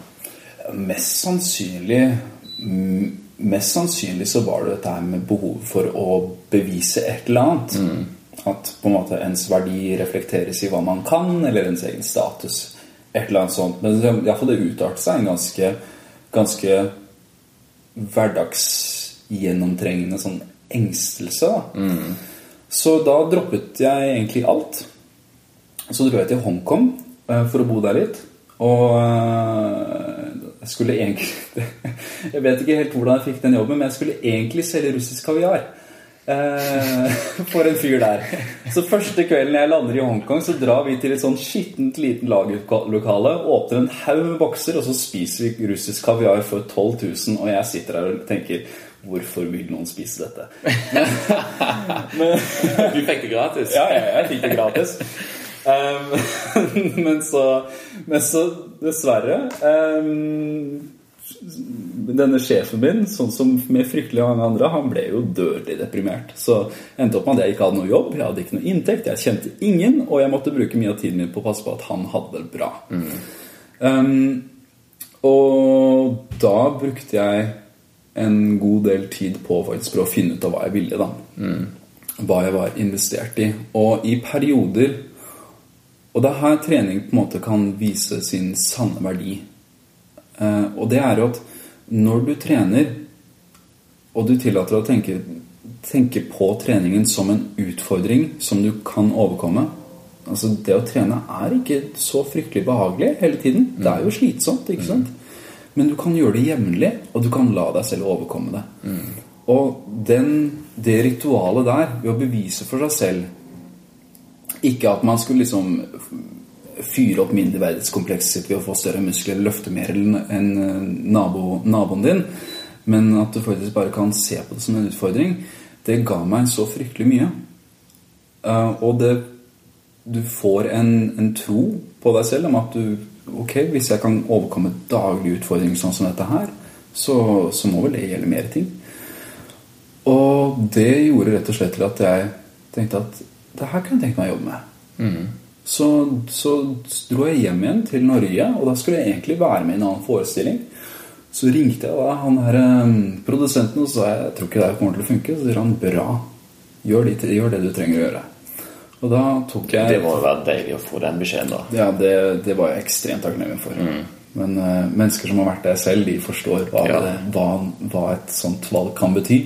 Mest sannsynlig mm, Mest sannsynlig så var det dette her med behov for å bevise et eller annet. At på en måte ens verdi reflekteres i hva man kan, eller ens egen status. Et eller annet sånt. Men iallfall det utartet seg en ganske, ganske hverdagsgjennomtrengende sånn engstelse. Da. Så da droppet jeg egentlig alt. Så dro jeg til Hongkong eh, for å bo der litt. Og eh, jeg skulle egentlig Jeg vet ikke helt hvordan jeg fikk den jobben, men jeg skulle egentlig selge russisk kaviar. eh, for en fyr der. Så første kvelden jeg lander i Hongkong, så drar vi til et sånn skittent liten lagerlokale, åpner en haug med bokser, og så spiser vi russisk kaviar for 12 000. Og jeg sitter der og tenker Hvorfor vil noen spise dette? Du fikk det gratis? Ja, ja, jeg fikk det gratis. Um, men, så, men så dessverre um, Denne sjefen min, sånn som med fryktelig mange andre, han ble jo dødelig deprimert. Så endte opp med at jeg ikke hadde noe jobb, jeg hadde ikke noe inntekt, jeg kjente ingen, og jeg måtte bruke mye av tiden min på å passe på at han hadde det bra. Um, og da brukte jeg en god del tid på faktisk prøve å finne ut av hva jeg ville. da Hva jeg var investert i. Og i perioder Og det er her trening på en måte kan vise sin sanne verdi. Eh, og det er jo at når du trener, og du tillater deg å tenke, tenke på treningen som en utfordring som du kan overkomme Altså Det å trene er ikke så fryktelig behagelig hele tiden. Det er jo slitsomt. ikke sant? Men du kan gjøre det jevnlig, og du kan la deg selv overkomme det. Og den, det ritualet der, ved å bevise for seg selv Ikke at man skulle liksom fyre opp mindreverdighetskomplekset ved å få større muskler eller løfte mer enn eh, nabo, naboen din, men at du faktisk bare kan se på det som en utfordring, det ga meg så fryktelig mye. Eh, og det Du får en, en tro på deg selv om at du Ok, hvis jeg kan overkomme daglige utfordringer sånn som dette her, så, så må vel det gjelde mer ting. Og det gjorde rett og slett til at jeg tenkte at det her kunne jeg tenke meg å jobbe med. Så, så dro jeg hjem igjen til Norge, og da skulle jeg egentlig være med i en annen forestilling. Så ringte jeg da han her eh, produsenten og sa jeg, tror ikke det kommer til å funke. Så sier han bra, gjør det, gjør det du trenger å gjøre. Og da tok jeg Det må jo være deilig å få den beskjeden, da. Ja, det, det var jeg ekstremt takknemlig for. Men uh, mennesker som har vært der selv, de forstår hva, Ja. det, hva, hva et sånt valg kan bety.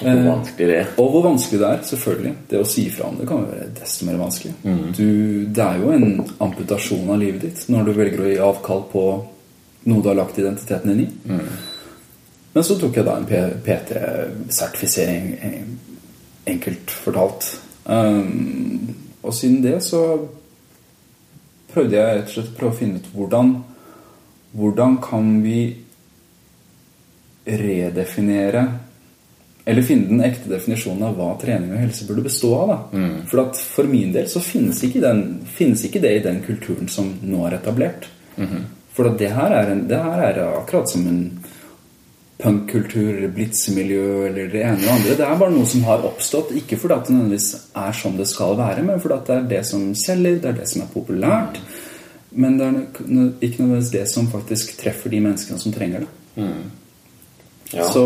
Hvor vanskelig det er. Og hvor vanskelig det er, selvfølgelig. Det å si fra om det kan være desto mer vanskelig. Du, det er jo en amputasjon av livet ditt når du velger å gi avkall på noe du har lagt identiteten din i. Men så tok jeg da en PT-sertifisering, enkelt fortalt. Um, og siden det så prøvde jeg rett og slett prøve å finne ut hvordan Hvordan kan vi redefinere eller finne den ekte definisjonen av hva trening og helse burde bestå av. Da. For at for min del så finnes ikke, den, finnes ikke det i den kulturen som nå er etablert. For at det her, er en, det her er akkurat som en punkkultur, blitzmiljø eller det ene og andre. Det er bare noe som har oppstått, ikke fordi at det nødvendigvis er som det skal være, men fordi at det er det som selger, det er det som er populært. Men det er ikke nødvendigvis det som faktisk treffer de menneskene som trenger det. Ja. Så,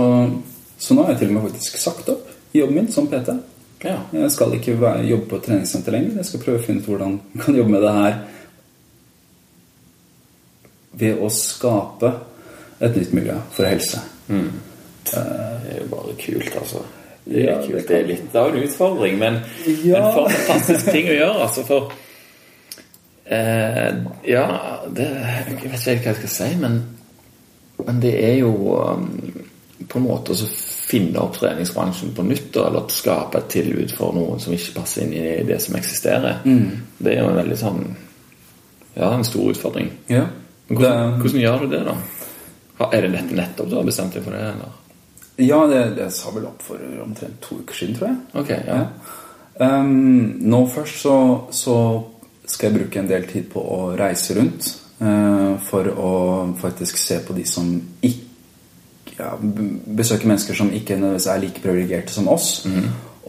så nå har jeg til og med faktisk sagt opp jobben min som PT. ja. Jeg skal ikke jobbe på et treningssenter lenger. Jeg skal prøve å finne ut hvordan jeg kan jobbe med det her ved å skape et nytt miljø for helse. Det er jo bare kult, altså. Det er Ja, kult. det Det er litt av en utfordring, men, Ja. men for en fantastisk ting å gjøre, altså. For eh, Ja, det, jeg vet ikke hva jeg skal si, men, men det er jo um, på en måte å finne opp treningsbransjen på nytt, eller skape et tilbud for noen som ikke passer inn i det som eksisterer. Det er jo en veldig sånn Ja, en stor utfordring. Ja. Men hvordan, hvordan gjør du det, da? Er det dette nettopp du har bestemt deg for det, eller? Ja, det, det sa vel opp for omtrent to uker siden, tror jeg. Ok, ja. Ehm, nå først så, så skal jeg bruke en del tid på å reise rundt uh, for å faktisk se på de som ikke ja, Besøke mennesker som ikke nødvendigvis er like privilegerte som oss.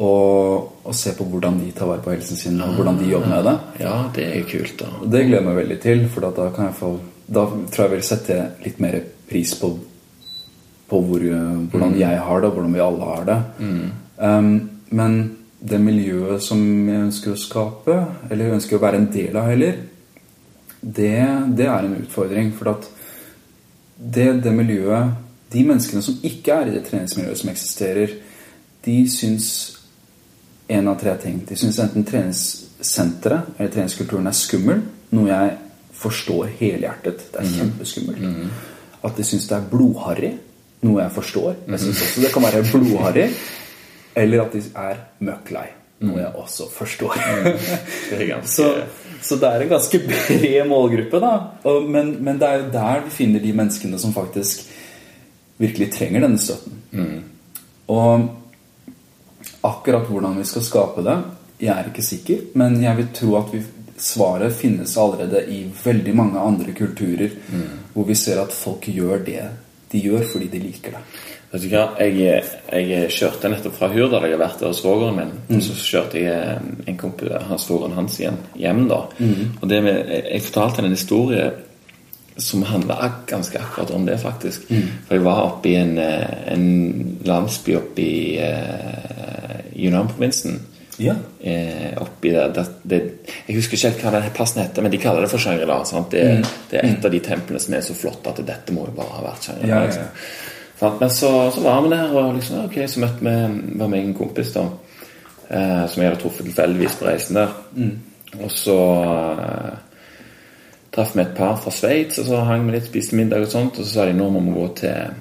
Og, og se på hvordan de tar vare på helsen sin, og hvordan de jobber med det. Ja, det er jo kult, da. Det gleder jeg meg veldig til, for da, kan jeg få, da tror jeg jeg vil sette litt mer pris på, på hvor, hvordan jeg har det, og hvordan vi alle har det. Um, men det miljøet som jeg ønsker å skape, eller jeg ønsker å være en del av heller, det, det er en utfordring. For at det, det miljøet De menneskene som ikke er i det treningsmiljøet som eksisterer, de syns en av tre ting. De syns enten treningssenteret eller treningskulturen er skummel, noe jeg forstår helhjertet. Det er kjempeskummelt. At de syns det er blodharry, noe jeg forstår. Jeg syns også det kan være blodharry. Eller at de er møkk lei, noe jeg også forstår. Så, så det er en ganske bred målgruppe, da. Men, men det er jo der vi finner de menneskene som faktisk virkelig trenger denne støtten. Og akkurat hvordan vi skal skape det, jeg er ikke sikker, men jeg vil tro at vi, svaret finnes allerede i veldig mange andre kulturer, hvor vi ser at folk gjør det de gjør fordi de liker det. Vet du hva, jeg, jeg kjørte nettopp fra Hurdal. Jeg har vært der hos svogeren min. Og så kjørte jeg en kompis, svogeren hans igjen hjem. da. Og det med, jeg, fortalte en historie som handla ak ganske akkurat om det, faktisk. For jeg var oppe i en, eh, en landsby oppe i uh, Yunnan-provinsen. Ja. Eh, oppi der, der, det, Jeg husker ikke helt hva den plassen heter, men de kaller det for Shangri-La. Det, Det, det er et av de templene som er så flotte at dette må jo bare ha vært Shangri-La. Ja, ja, ja. liksom. Men så, så var vi der, og liksom, ok, så møtte vi var meg en kompis da, eh, som jeg hadde truffet tilfeldigvis på reisen der. Og så eh, traff vi et par fra Sveits, og så hang vi litt, spiste middag og sånt, og så sa de nå må vi gå til,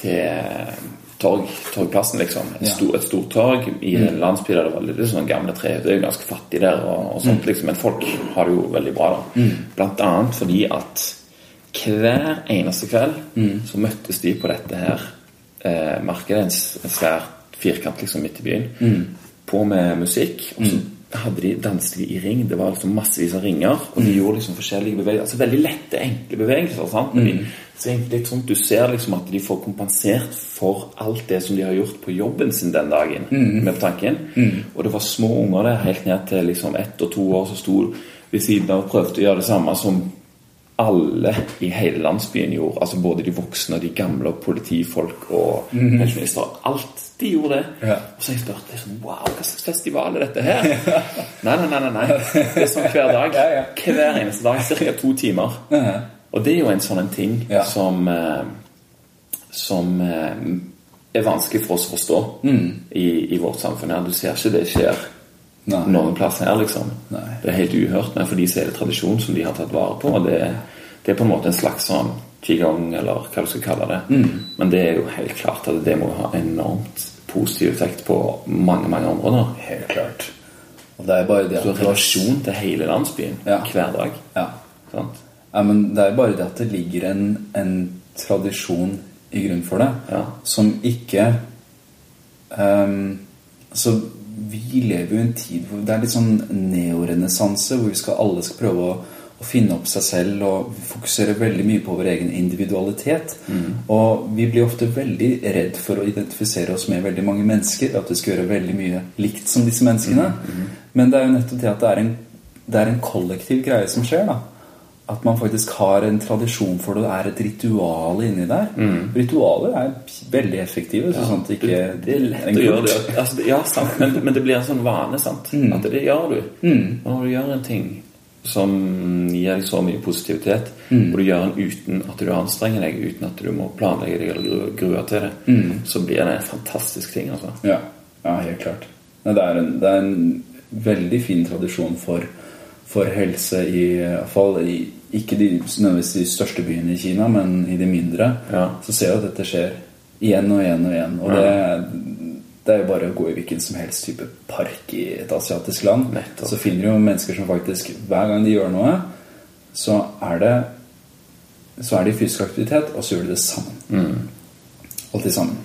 til torg, torgplassen, liksom. Et, Ja. stor, et stort torg i en landsby der det var litt sånn gamle tre. Det er jo ganske fattig der, og, og sånt, liksom, men folk har det jo veldig bra, da. Blant annet fordi at hver eneste kveld så møttes de på dette her eh, markedet, en, en svær firkant liksom midt i byen, på med musikk. Og så hadde de danset de i ring. Det var liksom massevis av ringer, og de gjorde liksom forskjellige bevegelser. Altså veldig lette, enkle bevegelser. sant? Men de, så egentlig litt sånn, Du ser liksom at de får kompensert for alt det som de har gjort på jobben sin den dagen. med tanken. Og det var små unger der helt ned til liksom ett og to år som sto ved siden av og prøvde å gjøre det samme som alle i hele landsbyen gjorde. Altså Både de voksne de gamle politifolk og pensjonister. Alt de gjorde det. Ja. Og så har jeg sånn, wow, hva slags festival er dette her? nei, nei, nei, nei, nei. Det er sånn hver dag. Ja. Hver eneste dag. Ca. to timer. Og det er jo en sånn en ting som eh, Som eh, er vanskelig for oss å forstå i, i vårt samfunn. her. Du ser ikke det skjer Nei. noen plass her, liksom. Nei. Det er helt uhørt, men for de så er det tradisjon som de har tatt vare på. og det, det er på en måte en slags sånn qigong, eller hva du skal kalle det. Men det er jo helt klart at det må ha enormt positiv effekt på mange mange områder. Helt klart. Og det er bare det Så at relasjon til hele landsbyen Ja. hver dag. Ja. Sant? Ja, men det er bare det at det ligger en, en tradisjon i grunn for det, Ja. som ikke um, Så vi lever jo i en tid hvor det er litt sånn neorenessanse, hvor vi skal, alle skal prøve å, å finne opp seg selv og fokusere veldig mye på vår egen individualitet. Og vi blir ofte veldig redd for å identifisere oss med veldig mange mennesker. At vi skal gjøre veldig mye likt som disse menneskene. Men det er jo nettopp det at det er en, det er en kollektiv greie som skjer. da at man faktisk har en tradisjon for det, det er et ritual inni der. Ritualer er veldig effektive. Ja, sånn at det ikke Det er lett å gjøre det. Altså, ja, sant, men, men det blir en sånn vane, sant. At det gjør du. Og når du gjør en ting som gir deg så mye positivitet, og du gjør den uten at du anstrenger deg, uten at du må planlegge deg eller grue- til det, så blir det en fantastisk ting, altså. Ja, ja helt klart. Det, er en, det er en veldig fin tradisjon for, for helse i hvert fall i ikke de, nødvendigvis de største byene i Kina, men i de mindre. Ja. Så ser du at dette skjer Igjen og igjen og igjen. Og det, det er jo bare å gå i hvilken som helst type park i et asiatisk land. Nettopp. Så finner du jo mennesker som faktisk Hver gang de gjør noe, så er det Så er det fysisk aktivitet, og så gjør de det sammen. Alltid sammen.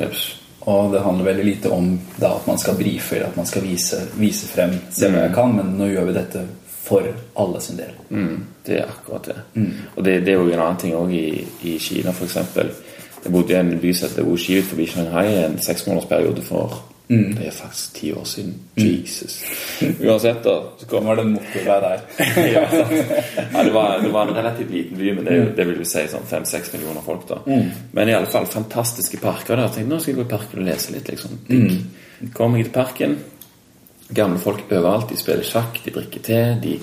Yes. Og det handler veldig lite om da at man skal brife eller at man skal vise, vise frem Se hva jeg kan, men nå gjør vi dette for alle sin del. Mm, det er akkurat det. Og det, det er jo en annen ting òg i, i Kina, f.eks. Jeg bodde i en by som heter Wuxi ut forbi Shanghai i en seksmånedersperiode for Det er faktisk ti år siden. Jesus. Uansett, da. Så kom Var det motorvei der? ja, ja, det, var, det var en relativt liten by, men det, er det vil jo si sånn fem-seks millioner folk. da Men i alle fall fantastiske parker. der Jeg tenkte nå skal jeg gå i parken og lese litt. liksom Digg. Kommer jeg til parken Gamle folk overalt. De spiller sjakk, de drikker te, de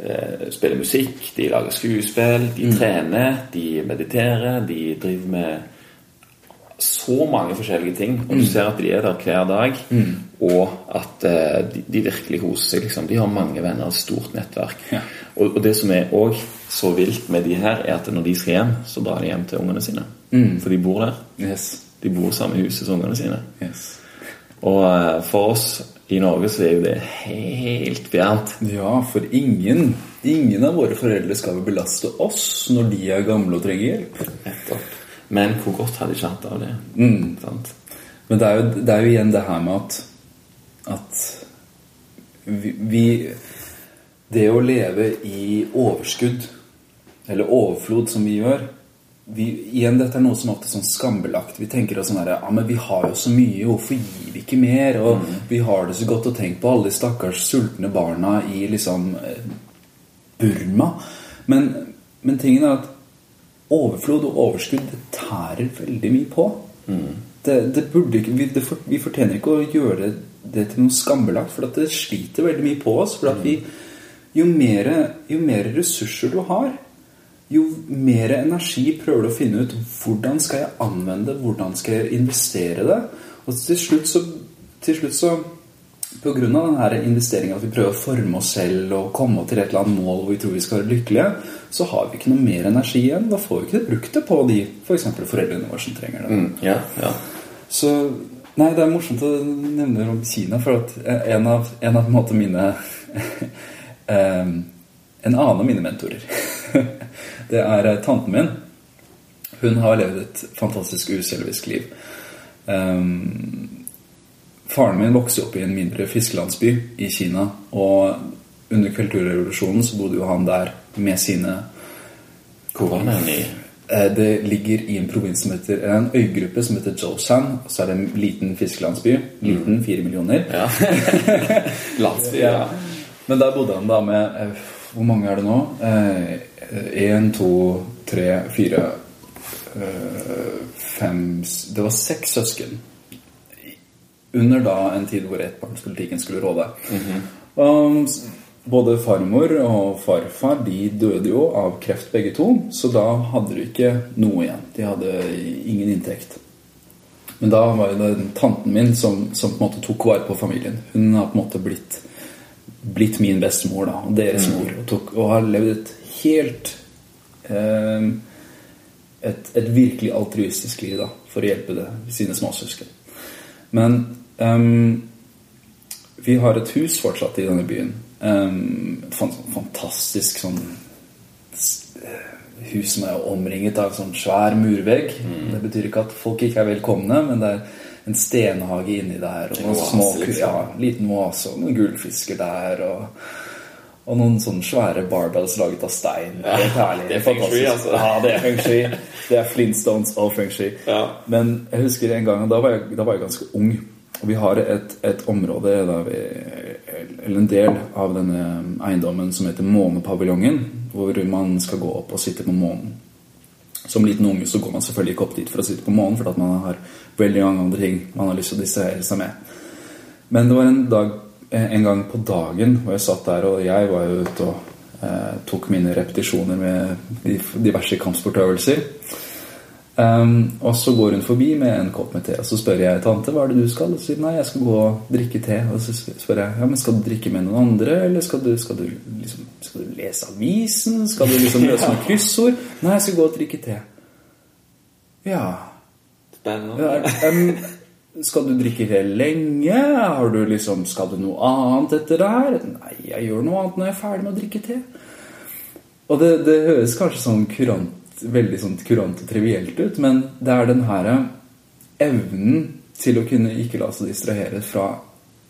eh, spiller musikk, de lager skuespill, de trener, de mediterer, de driver med så mange forskjellige ting. Og du ser at de er der hver dag, og at eh, de, de virkelig koser seg. Liksom. De har mange venner, et stort nettverk. Ja. Og, og det som er òg så vilt med de her, er at når de skal hjem, så drar de hjem til ungene sine. For de bor der. Yes. De bor samme huset som ungene sine. yes. Og eh, for oss i Norge så er jo det helt fjernt. Ja, for ingen Ingen av våre foreldre skal vel belaste oss når de er gamle og trenger hjelp. Nettopp. Men hvor godt hadde de ikke hatt av det? Sant? Men det er, jo, det er jo igjen det her med at At vi, vi Det å leve i overskudd, eller overflod, som vi gjør vi, Igjen, dette er noe som ofte er sånn skambelagt. Vi tenker oss sånn her, ja, men vi har jo så mye, hvorfor gir vi ikke mer? Og vi har det så godt å tenke på alle de stakkars sultne barna i liksom eh, Burma. Men, men tingen er at overflod og overskudd det tærer veldig mye på. Det, det burde ikke, vi, det for, vi fortjener ikke å gjøre det til noe skambelagt, for det sliter veldig mye på oss. For vi, jo mer, jo mer ressurser du har, jo mer energi prøver du å finne ut hvordan skal jeg anvende det, hvordan skal jeg investere det. Og til slutt så, til slutt så av denne investeringen at vi prøver å forme oss selv og komme til et eller annet mål hvor vi tror vi skal være lykkelige, så har vi ikke noe mer energi igjen. Da får vi ikke brukt det på de for foreldrene våre som trenger det. Mm, ja, ja. Så Nei, det er morsomt å nevne om Kina, for at en av, en av en mine En annen av mine mentorer Det er eh, tanten min. Hun har levd et fantastisk uselvisk liv. Em, faren min vokste opp i en mindre fiskelandsby i Kina. Og under kulturrevolusjonen så bodde jo han der med sine Hvor var den i Eh, Det ligger i en provins som heter En øygruppe som heter Josan. Og så er det en liten fiskelandsby. Liten, fire millioner. Ja. Landsby, ja. Men der bodde han da med eh, Hvor mange er det nå? Én, to, tre, fire eh, Fem Det var seks søsken. Under da en tid hvor ettbarnspolitikken skulle råde. Mm -hmm. um, både farmor og farfar de døde jo av kreft begge to, så da hadde de ikke noe igjen. De hadde ingen inntekt. Men da var det tanten min som, som på en måte tok vare på familien. Hun har på en måte blitt, blitt min bestemor da, og deres mor. Og, tok, og har levd et helt eh, et, et virkelig altruistisk liv da, for å hjelpe det, sine småsøsken. Men um, vi har et hus fortsatt i denne byen. Um, fantastisk sånn eh, hus som er omringet av sånn svær murvegg. Det betyr ikke at folk ikke er velkomne, men det er en stenhage inni der. Og En små, liksom. ja, liten oase og noen gullfisker der. Og, og noen sånne svære barbells laget av stein. Ja, det er feng shui, Fantastisk. altså. Ja, det er feng shui. Det er Flintstones og feng shui. Ja. Men jeg husker en gang, da var jeg, da var jeg ganske ung. Og vi har et, et område, vi, eller en del av denne eiendommen som heter Månepaviljongen. Hvor man skal gå opp og sitte på månen. Som liten unge så går man selvfølgelig ikke opp dit for å sitte på månen, for at man har veldig mange andre ting man har lyst til å distrahere seg med. Men det var en dag en gang på dagen hvor jeg satt der, og jeg var jo ute og eh, tok mine repetisjoner med diverse kampsportøvelser. Um, og så går hun forbi med en kopp med te, og så spør jeg tante hva er det du skal. Og så sier hun, nei, jeg skal gå og drikke te. Og så spør jeg ja, men skal du drikke med noen andre, eller skal du, skal du, liksom, skal du lese avisen? Skal du liksom løse noen kryssord? Nei, jeg skal gå og drikke te. Ja, Spennende. Um, skal du drikke det lenge? Har du liksom, skal du noe annet etter det her? Nei, jeg gjør noe annet når jeg er ferdig med å drikke te. Og det, det høres kanskje sånn kurant, veldig sånn kurant og trivielt ut, men det er den her evnen til å kunne ikke la seg distrahere fra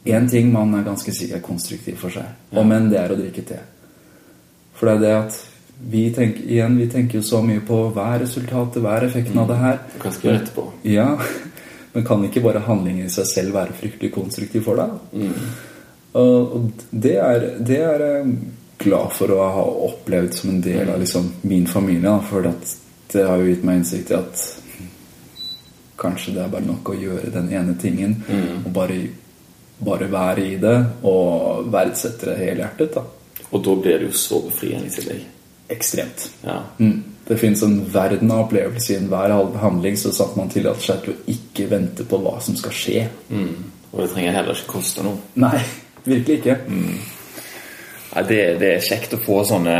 én ting man er ganske sikker er konstruktiv for seg, og enn det er å drikke te. For det er det at vi tenker, igjen, vi tenker jo så mye på hva er resultatet, hva er effekten av det her. Skal jeg etterpå? Ja, men kan ikke bare handlingen i seg selv være fryktelig konstruktiv for deg? Og, og det, er, det er jeg glad for å ha opplevd som en del av liksom, min familie. For at det har jo gitt meg innsikt i at kanskje det er bare nok å gjøre den ene tingen. Og bare, bare være i det og verdsette det helhjertet. da. Og da blir det jo så befriende i tillegg. Ekstremt. Ja. Mm. Det fins en verden av opplevelser i enhver handling, så satt man tillater seg til å ikke vente på hva som skal skje. Mm. Og det trenger heller ikke koste noe. Nei, virkelig ikke. Nei, det, det er kjekt å få sånne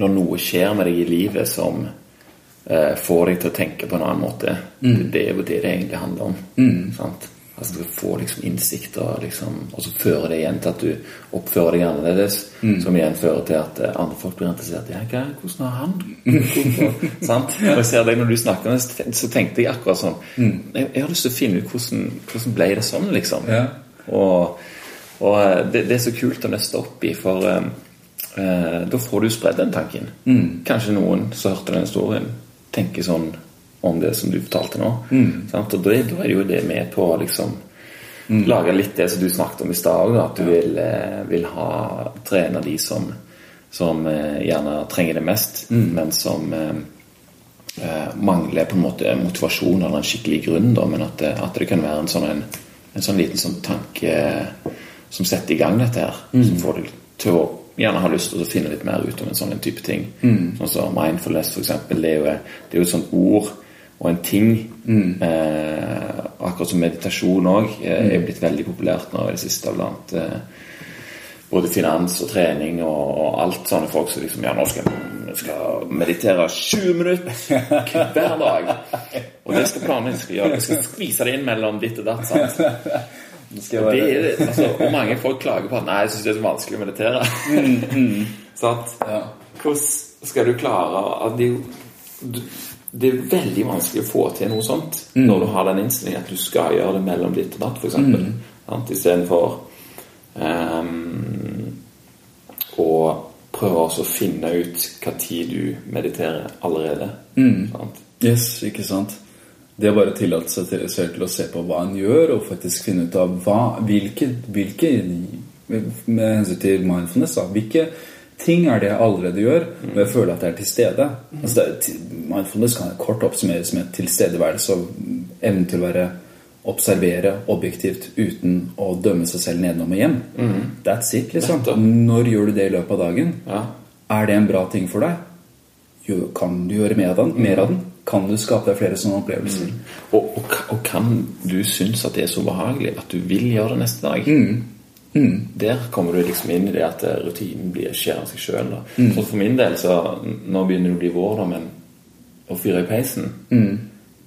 Når noe skjer med deg i livet som eh, får deg til å tenke på en annen måte. Det, det er jo det det egentlig handler om. Sant? Altså Du får liksom innsikter, liksom, og så fører det igjen til at du oppfører deg annerledes. Som igjen fører til at eh, andre folk blir interessert i ja, hva, hvordan har han? Sant? Og jeg ser deg når du snakker, så tenkte jeg akkurat sånn jeg, jeg har lyst til å finne ut hvordan, hvordan ble det sånn, liksom. Ja. Og, og eh, det, det er så kult å nøste opp i, for eh, eh, da får du spredd den tanken. Kanskje noen som hørte den historien, tenker sånn om det som du fortalte nå. Sant? Og da er, jo det med på å liksom lage litt det som du snakket om i stad at du vil, eh, vil ha trene de som, som eh, gjerne trenger det mest, men som eh, eh, mangler på en måte motivasjon eller en skikkelig grunn, da, men at at det kan være en sånn, en, en sånn liten sånn tanke som setter i gang dette her. Som får deg til å gjerne ha lyst til å finne litt mer ut om en sånn en type ting. Sånn som mindfulness, eksempel. Det er jo, det er jo et sånt ord og en ting. Eh, akkurat som meditasjon òg er blitt veldig populært nå i det siste blant eh, både finans og trening og, og alt sånne folk som liksom Ja, nå skal jeg skal meditere 20 minutter hver dag. Og det skal planen skal gjøre. Vi skal skvise det inn mellom ditt og datt. sant? Og, det altså, og mange folk klager på at Nei, jeg syns det er så vanskelig å meditere. Sånn, Ja. Hvordan skal du klare at er du- det er veldig vanskelig å få til noe sånt når du har den innstillingen at du skal gjøre det mellom ditt og datt, f.eks. Mm. Istedenfor um, å prøve å finne ut hva tid du mediterer allerede. Sant? Yes, ikke sant? Det å bare tillate seg til, selv til å se på hva en gjør, og faktisk finne ut av hva, hvilke, hvilke Med hensyn til mindfulness, da. Hvilke ting er det jeg allerede gjør, og jeg føler at jeg er til stede. Altså det, mindfulness kan kort oppsummeres med tilstedeværelse og evnen til å være observere objektivt uten å dømme seg selv nedenom og hjem. That's it, liksom. Når gjør du det i løpet av dagen? Ja. Er det en bra ting for deg? Jo, kan du gjøre mer av den? Mer av den? Kan du skape deg flere sånne opplevelser? Og, og, og kan du synes at det er så behagelig at du vil gjøre det neste dag? Der kommer du liksom inn i det at eh, rutinen blir skjer av seg sjøl. Mm. for min del, så Nå begynner det å bli vår, da, men å fyre i peisen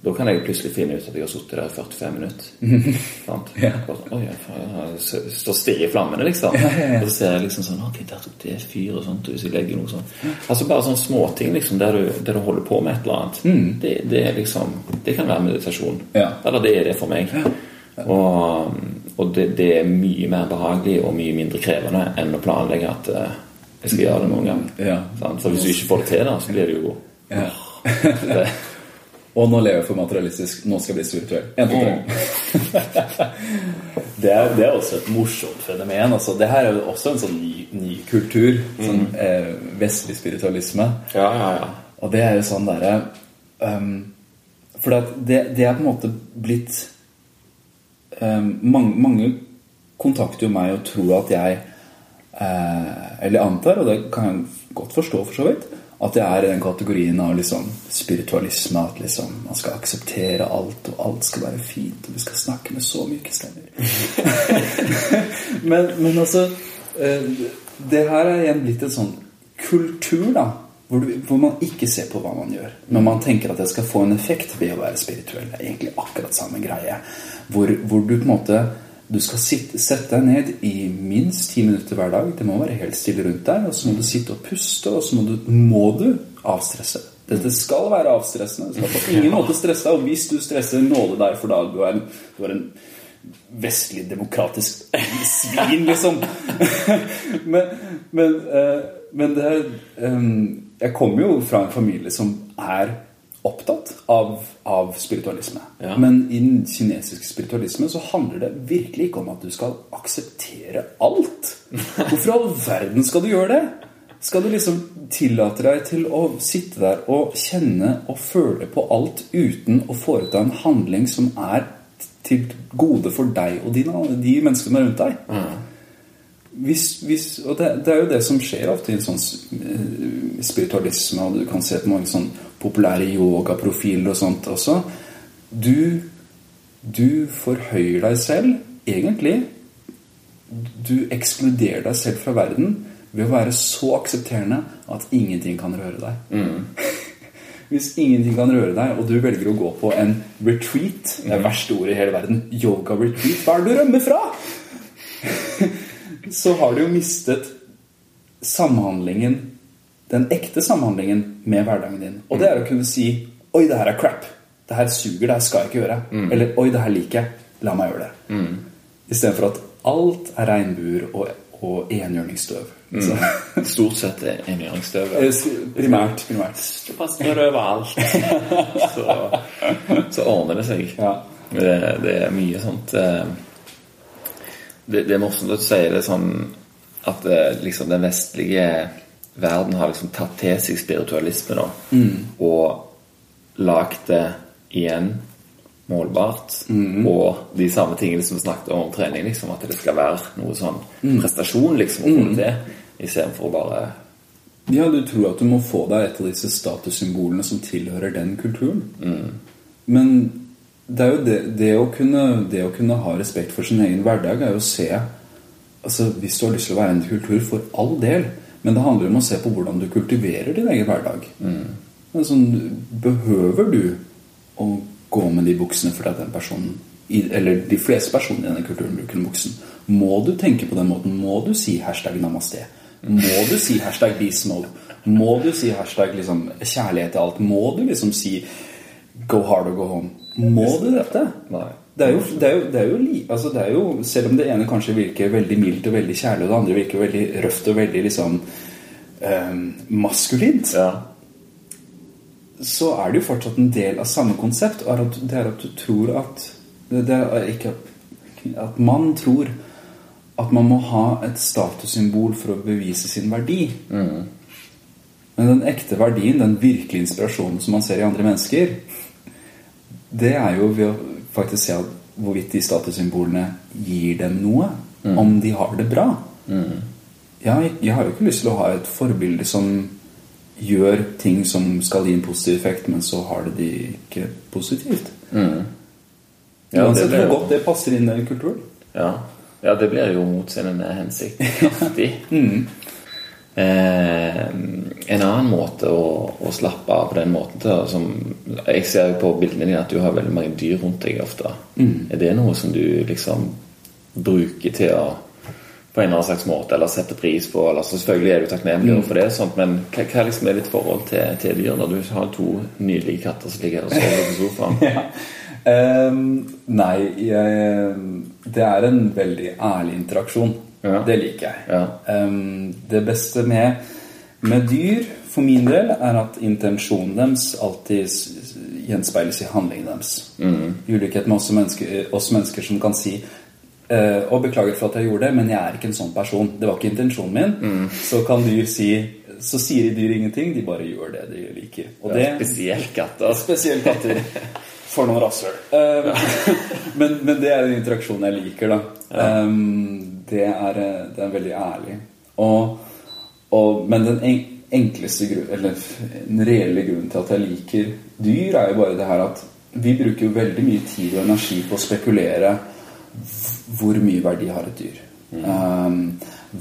Da kan jeg plutselig finne ut at jeg har sittet der i 45 minutter. Sant? Ja. Oi, jeg faen, jeg s- står stille i flammene, liksom. Og så ser jeg liksom sånn Ok, der tok det fyr og sånt. Hvis jeg legger noe sånt. Altså bare sånne småting liksom, der du, der du holder på med et eller annet. Det, det er liksom Det kan være meditasjon. Ja. Eller det er det for meg. Og, og det, det er mye mer behagelig og mye mindre krevende enn å planlegge at uh, jeg skal gjøre det noen gang. Ja. For hvis du ikke får det til, da, så blir det jo Ja. det, Og nå lever jeg for materialistisk. Nå skal jeg bli spirituell. En, to, tre. det, er, det er også et morsomt fenomen. Altså, det her er jo også en sånn ny, ny kultur. Sånn eh, vestlig spiritualisme. Ja, ja, ja. Og det er jo sånn derre um, For det, det er på en måte blitt mange, mange kontakter jo meg og tror at jeg eh, Eller antar, og det kan jeg godt forstå for så vidt, at jeg er i den kategorien av liksom spiritualisme. At liksom man skal akseptere alt, og alt skal være fint, og vi skal snakke med så myke stemmer. men, men altså eh, Det her er igjen blitt en sånn kultur, da. Hvor, du, hvor man ikke ser på hva man gjør, men man tenker at det skal få en effekt ved å være spirituell. Det er egentlig akkurat samme greie. Hvor, hvor du på en måte du skal sitte, sette deg ned i minst ti minutter hver dag. Det må være helt stille rundt deg. Og så må du sitte og puste, og så må du, må du avstresse. Dette skal være avstressende. Du skal på ingen måte stresse deg. Og hvis du stresser, nåde deg for dag. du er en, du er en vestlig demokratisk svin, liksom. men, men, uh, men det um, Jeg kommer jo fra en familie som er opptatt av, av spiritualisme. Ja. Men i den kinesiske spiritualisme så handler det virkelig ikke om at du skal akseptere alt. Hvorfor i all verden skal du gjøre det? Skal du liksom tillate deg til å sitte der og kjenne og føle på alt uten å foreta en handling som er til gode for deg og dine, de menneskene rundt deg? Mm. Hvis, hvis, og det, det, er jo det som skjer ofte i en sånn eh, spiritualisme, og du kan se på mange sånn populære yogaprofiler og sånt også. Du, du forhøyer deg selv, egentlig. Du ekskluderer deg selv fra verden ved å være så aksepterende at ingenting kan røre deg. Mm. Hvis ingenting kan røre deg, og du velger å gå på en retreat Det er verste ordet i hele verden. Yoga-retreat. Hva er det du rømmer fra? så har du jo mistet samhandlingen den ekte samhandlingen med hverdagen din. Og det er å kunne si Oi, det her er crap. Det her suger. Det her skal jeg ikke gjøre. Mm. Eller Oi, det her liker jeg. La meg gjøre det. Mm. Istedenfor at alt er regnbuer og, og enhjørningsstøv. Mm. Stort sett enhjørningsstøv. Eh, primært. primært. Såpass når det overalt. så, så ordner det seg. Ja. Det, det, er mye sånt eh, det, det, er morsomt at du sier det sånn at eh, liksom den vestlige verden har liksom tatt til seg spiritualisme nå, mm. og lagd det igjen målbart. Mm. Og de samme tingene som vi snakket om om trening, liksom, at det skal være noe sånn mm. prestasjon liksom, å få det mm. til, istedenfor å bare Ja, du tror at du må få deg et av disse statussymbolene som tilhører den kulturen. Mm. Men det er jo det, det, å kunne, det å kunne ha respekt for sin egen hverdag, er jo å se altså Hvis du har lyst til å være en kultur, for all del men det handler om å se på hvordan du kultiverer din egen hverdag. Mm. Altså, behøver du å gå med de buksene fordi at den personen eller de fleste personer i denne kulturen bruker den buksen. Må du tenke på den måten? Må du si hashtag namaste? Må du si hashtag be small? Må du si hashtag liksom, kjærlighet til alt? Må du liksom si go hard or go home? Må du dette? Nei. Det er, jo, det, er jo, det, er jo, altså det er jo, Selv om det ene kanskje virker veldig mildt og veldig kjærlig, og det andre virker veldig røft og veldig liksom eh, maskulint, ja. så er det jo fortsatt en del av samme konsept. Og det er at du tror at Det er ikke at man tror at man må ha et statussymbol for å bevise sin verdi. Mm. Men den ekte verdien, den virkelige inspirasjonen som man ser i andre mennesker, det er jo ved å faktisk se hvorvidt de statussymbolene gir dem noe. Mm. Om de har det bra. Mm. Jeg, jeg, har jo ikke lyst til å ha et forbilde som gjør ting som skal gi en positiv effekt, men så har det de ikke positivt. Mm. Ja, Uansett hvor godt det passer inn i kulturen. Ja. ja, det blir jo mot sin hensikt. Kraftig. mm. Eh, en annen måte å, å, slappe av på den måten til som, Jeg ser jo på bildene dine at du har veldig mange dyr rundt deg ofte. Mm. Er det noe som du liksom bruker til å på en eller annen slags måte, eller setter pris på? Eller, så selvfølgelig er du takknemlig mm. for det, sånt, men hva, hva liksom er ditt forhold til, til, dyr når du har to nydelige katter som ligger og sover på sofaen? ja. um, nei, jeg, det er en veldig ærlig interaksjon. Ja. Det liker jeg. Ja. Um, det beste med, med, dyr, for min del, er at intensjonen deres alltid gjenspeiles i handlingen deres. Mm. I ulikhet med oss mennesker, oss mennesker som kan si eh, og beklager for at jeg gjorde det, men jeg er ikke en sånn person. Det var ikke intensjonen min. Mm. Så kan dyr si Så sier dyr ingenting. De bare gjør det de liker. Og det, spesielt katter. Spesielt katter. For noen rasshøl. Uh, men, men, det er en interaksjon jeg liker, da. Ja. Um, det er, eh, det er veldig ærlig. Og, og, men den enkleste grunn, eller den reelle grunnen til at jeg liker dyr, er jo bare det her at vi bruker jo veldig mye tid og energi på å spekulere hvor mye verdi har et dyr. Mm. Um,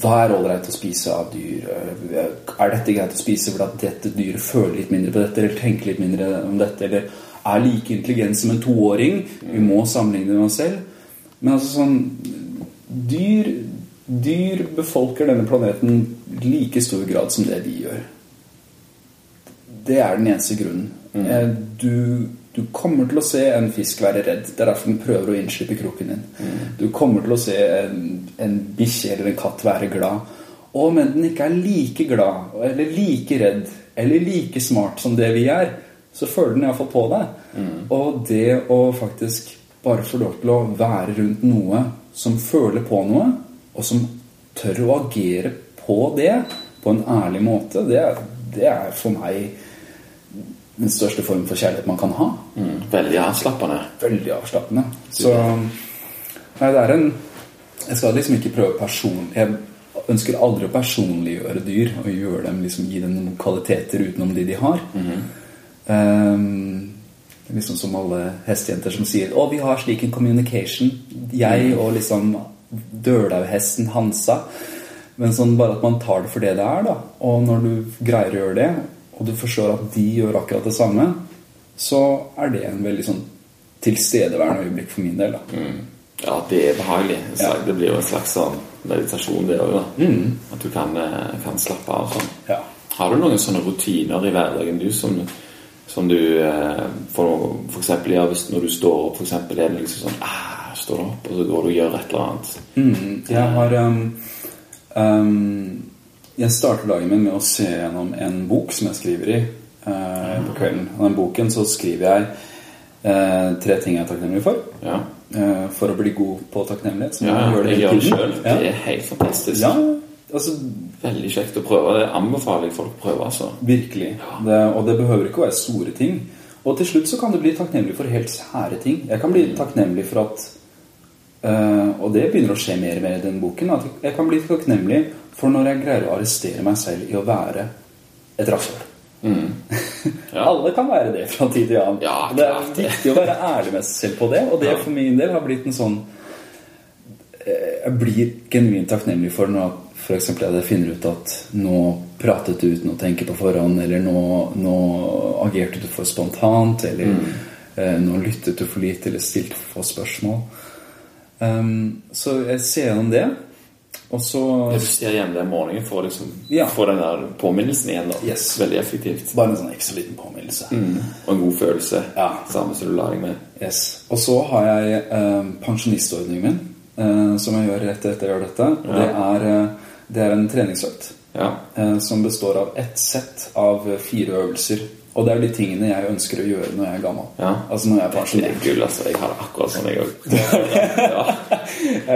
Hva er ålreit å spise av dyr? Er dette greit å spise fordi at dette dyret føler litt mindre på dette, eller tenker litt mindre om dette, eller er like intelligent som en toåring? Vi må sammenligne med oss selv. Men altså sånn Dyr, dyr befolker denne planeten like stor grad som det vi gjør. Det er den eneste grunnen. Mm. Du, du kommer til å se en fisk være redd. Det er derfor den prøver å innslippe kroken din. Du kommer til å se en, en bikkje eller en katt være glad. Og om den ikke er like glad, eller like redd, eller like smart som det vi er, så føler den iallfall på deg. Og det å faktisk bare få lov til å være rundt noe som føler på noe, og som tør å agere på det på en ærlig måte, det det er for meg den største formen for kjærlighet man kan ha. Mm. Veldig avslappende. Veldig avslappende. Så Nei, det er en Jeg skal liksom ikke prøve person... Jeg ønsker aldri å personliggjøre dyr og gjøre dem liksom gi dem noen kvaliteter utenom de de har. Ehm, liksom som alle hestejenter som sier 'Å, vi har slik en communication'. Jeg og liksom Dølauhesten Hansa. Men sånn bare at man tar det for det det er, da. Og når du greier å gjøre det, og du forstår at de gjør akkurat det samme, så er det en veldig sånn tilstedeværende øyeblikk for min del. da. Ja, det er behagelig. Ja. Det blir jo en slags sånn meditasjon, det òg. da. At du kan, eh, kan slappe av sånn. Ja. Har du noen sånne rutiner i hverdagen du som, som du eh, For, for eksempel ja, hvis, når du står opp, for eksempel, er det liksom sånn ah, Står du opp, og så går du og gjør et eller annet. Mm, jeg har um, um, Jeg starter dagen min med å se gjennom en bok som jeg skriver i eh, på kvelden. Og den boken så skriver jeg uh, tre ting jeg er takknemlig for. Ja, Uh, for å bli god på takknemlighet. Så ja det jeg gjør det selv. sjøl. Ja. Det er helt fantastisk. ja, altså Veldig kjekt å prøve. Det anbefaler jeg folk å prøve. altså. Virkelig. Det, og det behøver ikke å være store ting. Og til slutt så kan du bli takknemlig for helt sære ting. Jeg kan bli takknemlig for at Og det begynner å skje mer og mer i den boken. At jeg kan bli takknemlig for når jeg greier å arrestere meg selv i å være et rasshøl. Alle kan være det fra tid til annen. Ja, det er viktig å være ærlig med seg selv på det. Og det Ja. for min del har blitt en sånn eh, Jeg blir genuint takknemlig for når f.eks. jeg finner ut at nå pratet du uten å tenke på forhånd, eller nå, nå agerte du for spontant, eller Mm. eh, nå lyttet du for lite, eller stilte for få spørsmål. Um, så jeg ser gjennom det. Og så Du ser igjen det om morgenen for å liksom, Ja. få den der påminnelsen igjen. da. Yes. Veldig effektivt. bare en sånn ekstra liten påminnelse. Og en god følelse. Ja. Samme som du la deg med. Yes. Og så har jeg eh, pensjonistordningen min, eh, som jeg gjør rett etter jeg gjør dette. Det, er, eh, det er en treningsøkt Ja. eh, som består av ett sett av fire øvelser. Og det er de tingene jeg ønsker å gjøre når jeg er gammel. Ja. Altså når jeg er Det er pensjonert. gull, altså. Jeg har det akkurat sånn, jeg òg. Ja.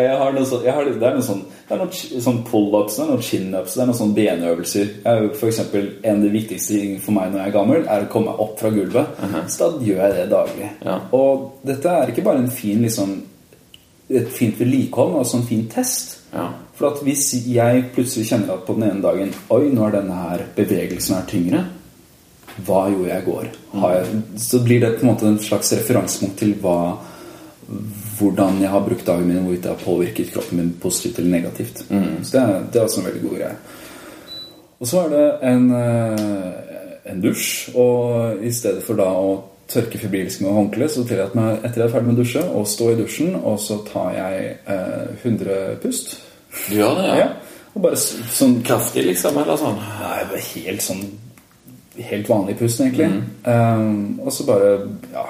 Jeg har noe sånn, jeg har, det er noen sånn, noe sånn pull-ups, det er noen chin-ups, det er noen sånn benøvelser. Jeg, jo for eksempel, en av de viktigste tingene for meg når jeg er gammel, er å komme meg opp fra gulvet. Så da gjør jeg det daglig. Ja. Og dette er ikke bare en fin, liksom, et fint vedlikehold, men også en fin test. Ja. For at hvis jeg plutselig kjenner at på den ene dagen Oi, nå er denne her bevegelsen her tyngre. Hva gjorde jeg i går? Har jeg, så blir det på en måte en slags referansepunkt til hva hvordan jeg har brukt dagen min, hvorvidt det har påvirket kroppen min positivt eller negativt. Så det er, det er også en veldig god greie. Og så er det en, eh, en dusj, og i stedet for da å tørke febrilsk med håndkle, så tillater jeg meg etter jeg er ferdig med å dusje, å stå i dusjen, og så tar jeg eh, 100 pust. Du gjør det, ja? Ja. Og bare sånn Kraftig, liksom? Eller sånn? Nei, er helt sånn Helt vanlig pust, egentlig. Um, og så bare Ja.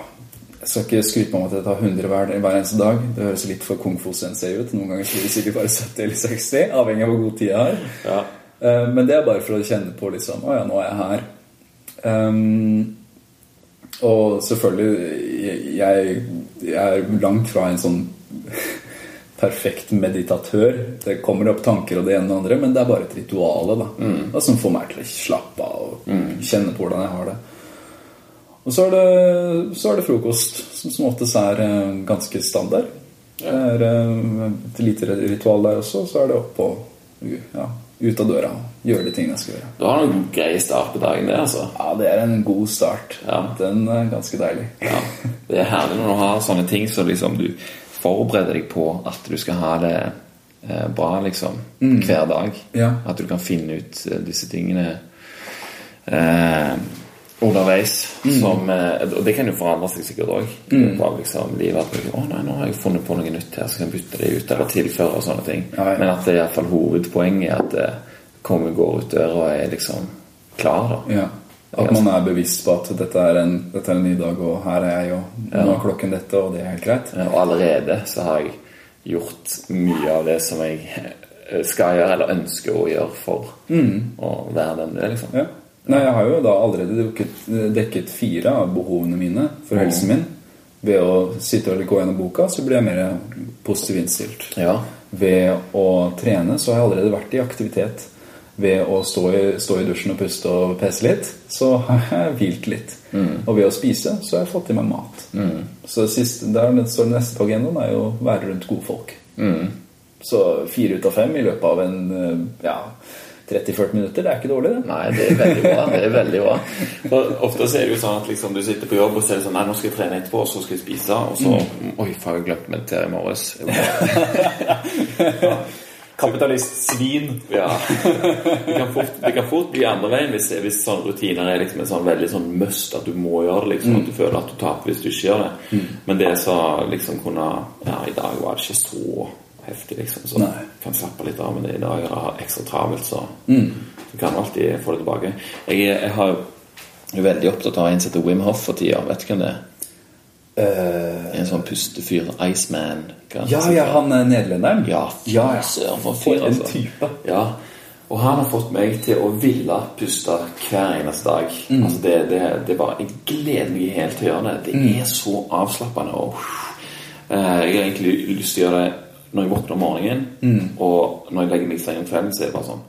Jeg skal ikke skryte på meg at jeg tar 100 hver, hver eneste dag. Det høres litt for kung fu sensei ut. Noen ganger blir det sikkert bare 70 eller 60, avhengig av hvor god tid jeg har. Ja. Uh, men det er bare for å kjenne på liksom Å ja, nå er jeg her. Um, og selvfølgelig jeg, jeg er langt fra en sånn perfekt meditatør. Det kommer opp tanker og det ene og det andre, men det er bare et ritual da, som får meg til å slappe av og kjenne på hvordan jeg har det. Og så er det, så er det frokost, som som oftest er eh, ganske standard. Det er eh, et lite ritual der også, så er det opp og ja, ut av døra og gjøre de tingene jeg skal gjøre. Du har noen greie start på dagen, det, altså. Ja, det er en god start. Ja. Den er ganske deilig. Ja. Det er herlig når du har sånne ting som liksom du forbereder deg på at du skal ha det eh, bra, liksom. Hver dag. Ja. At du kan finne ut eh, disse tingene eh, underveis. Som, eh, og det kan jo forandre seg sikkert òg. Liksom, livet at å nei, nå har jeg funnet på noe nytt her, så kan jeg bytte det ut eller tilføre og sånne ting. Ja, ja. Men at det er iallfall hovedpoenget er at det kommer går ut døra og er liksom klar, da. At man er bevisst på at dette er en, dette er en ny dag, og her er jeg, og nå er klokken dette, og det er helt greit. Og allerede så har jeg gjort mye av det som jeg eh, skal gjøre, eller ønsker å gjøre for å være den du er, liksom. Ja. Nei, jeg har jo da allerede dekket, dekket fire av behovene mine for helsen min. Ved å sitte og gå gjennom boka, så blir jeg mer positivt innstilt. Ja. Ved å trene så har jeg allerede vært i aktivitet. Ved å stå i, stå i dusjen og puste og pese litt, så har jeg hvilt litt. Og ved å spise så har jeg fått i meg mat. Så det siste, der står det neste på agendaen er jo å være rundt gode folk. Så fire ut av fem i løpet av en eh, ja, 30-40 minutter, det er ikke dårlig, det. Nei, det er veldig bra. det er veldig bra For Ofte er det jo sånn at liksom, du sitter på jobb og så er det sånn Nei, nå skal jeg trene etterpå, og så skal jeg spise. Og så Oi, faen, jeg glemte å meditere i morges. Kapitalistsvin. Ja. Det kan fort, det kan fort bli andre veien hvis, hvis sånne rutiner er liksom en sånn veldig sånn must at du må gjøre det. liksom, At du føler at du taper hvis du ikke gjør det. Men det så liksom kunne Ja, i dag var det ikke så heftig, liksom. Så Nei. kan slappe litt av. Men det, i dag Jeg har ekstra travelt, så du kan alltid få det tilbake. Jeg, jeg har jeg er veldig opptatt av en som heter Wim Hof for tida. Vet du hvem det er? Eh, En sånn pustefyr. Iceman. ja, ja, han er nederlenderen. Ja, ja, ja. søren for en For en altså. type. Ja, og han har fått meg til å ville puste hver eneste dag. Altså det, det, det bare, Jeg gleder meg helt til å gjøre det. Det er så avslappende. Og, uh, jeg har egentlig lyst til å gjøre det når jeg våkner om morgenen, og når jeg legger meg i om kvelden, så er det bare sånn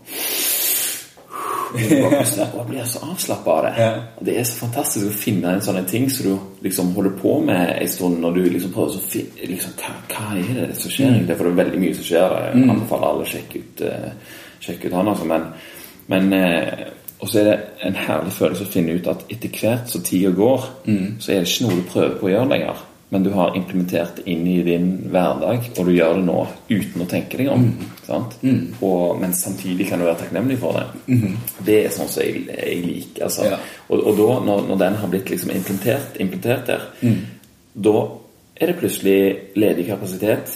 og jeg blir så avslappa av det. Ja. Det er så fantastisk å finne en sånn ting som du liksom holder på med en stund, når du liksom prøver å finne liksom, hva, hva er det som skjer egentlig? For det er veldig mye som skjer. Jeg anbefaler alle å sjekke ut, uh, sjekke ut han, altså. Men, men uh, Og så er det en herlig følelse å finne ut at etter hvert som tida går, så er det ikke noe du prøver på å gjøre lenger. Men du har implementert det inn i din hverdag, og du gjør det nå uten å tenke deg om. Sant? Og, men samtidig kan du være takknemlig for det. Det er sånn som jeg, jeg liker. Altså. Ja. Og, og da, når, når den har blitt liksom implementert, implementert der, da er det plutselig ledig kapasitet.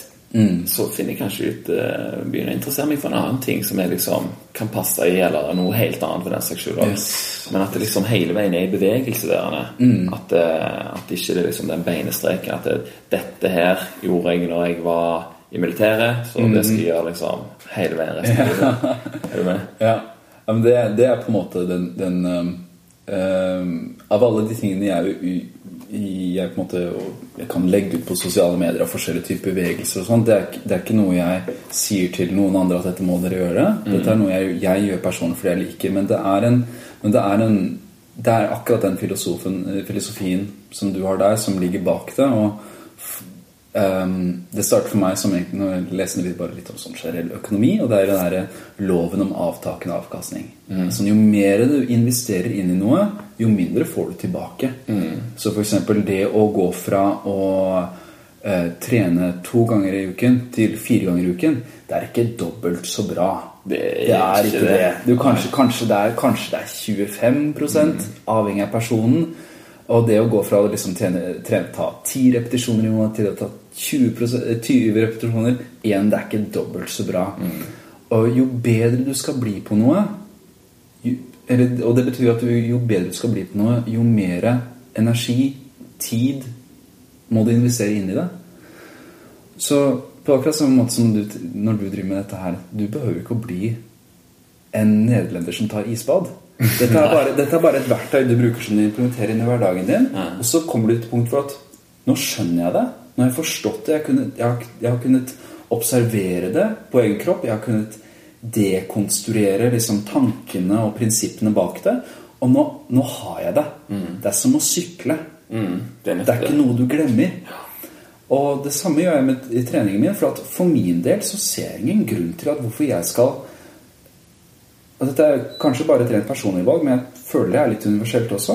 Så finner jeg kanskje ut uh, Begynner å interessere meg for en annen ting som jeg liksom kan passe i, eller noe helt annet for den saks skyld. Yes. Men at det liksom hele veien er i bevegelse der. At, uh, at ikke det er liksom den beinestreken. At det, dette her gjorde jeg når jeg var i militæret, så det skal jeg gjøre liksom hele veien resten av livet. Er du med? Ja, ja men det, det er på en måte den, den um, um, Av alle de tingene jeg, jeg på en måte kan legge ut på sosiale medier av forskjellige typer bevegelser og sånt, det, det er ikke noe jeg sier til noen andre at dette må dere gjøre. Dette er noe jeg, jeg gjør personlig fordi jeg liker. Men det er en, men det er en det er akkurat den filosofien som du har der, som ligger bak det. og Ehm, det starter for meg som egentlig når jeg leser litt, bare litt om sånn generell økonomi, og det er den der loven om avtakende avkastning. Så jo mer du investerer inn i noe, jo mindre får du tilbake. Så for eksempel det å gå fra å eh, trene to ganger i uken til fire ganger i uken, det er ikke dobbelt så bra. Det er Det er ikke det. det. Du, kanskje, kanskje, det er, kanskje det er 25 avhengig av personen. Og det å gå fra å liksom trene, trene, ta ti repetisjoner i måneden til å ta 20, 20 repetisjoner igjen, det er ikke dobbelt så bra. Og jo bedre du skal bli på noe jo, eller, Og det betyr at jo bedre du skal bli på noe, jo mer energi, tid, må du investere inn i det. Så på akkurat samme måte som du, når du driver med dette her Du behøver ikke å bli en nederlender som tar isbad. Dette er, bare, dette er bare et verktøy du bruker som du implementerer inn i hverdagen din. Og så kommer du til et punkt for at nå skjønner jeg det. Nå har jeg forstått det. Jeg, har kunnet- jeg, har, jeg har kunnet observere det på egen kropp. Jeg har kunnet dekonstruere liksom, tankene og prinsippene bak det. Og nå, nå har jeg det. Det er som å sykle. Mm, det er Det er ikke noe du glemmer. Og det samme gjør jeg med, i treningen min. For at for min del så ser jeg ingen grunn til at hvorfor jeg skal og Dette er kanskje bare et rent personlig valg, men jeg føler det er litt universelt også.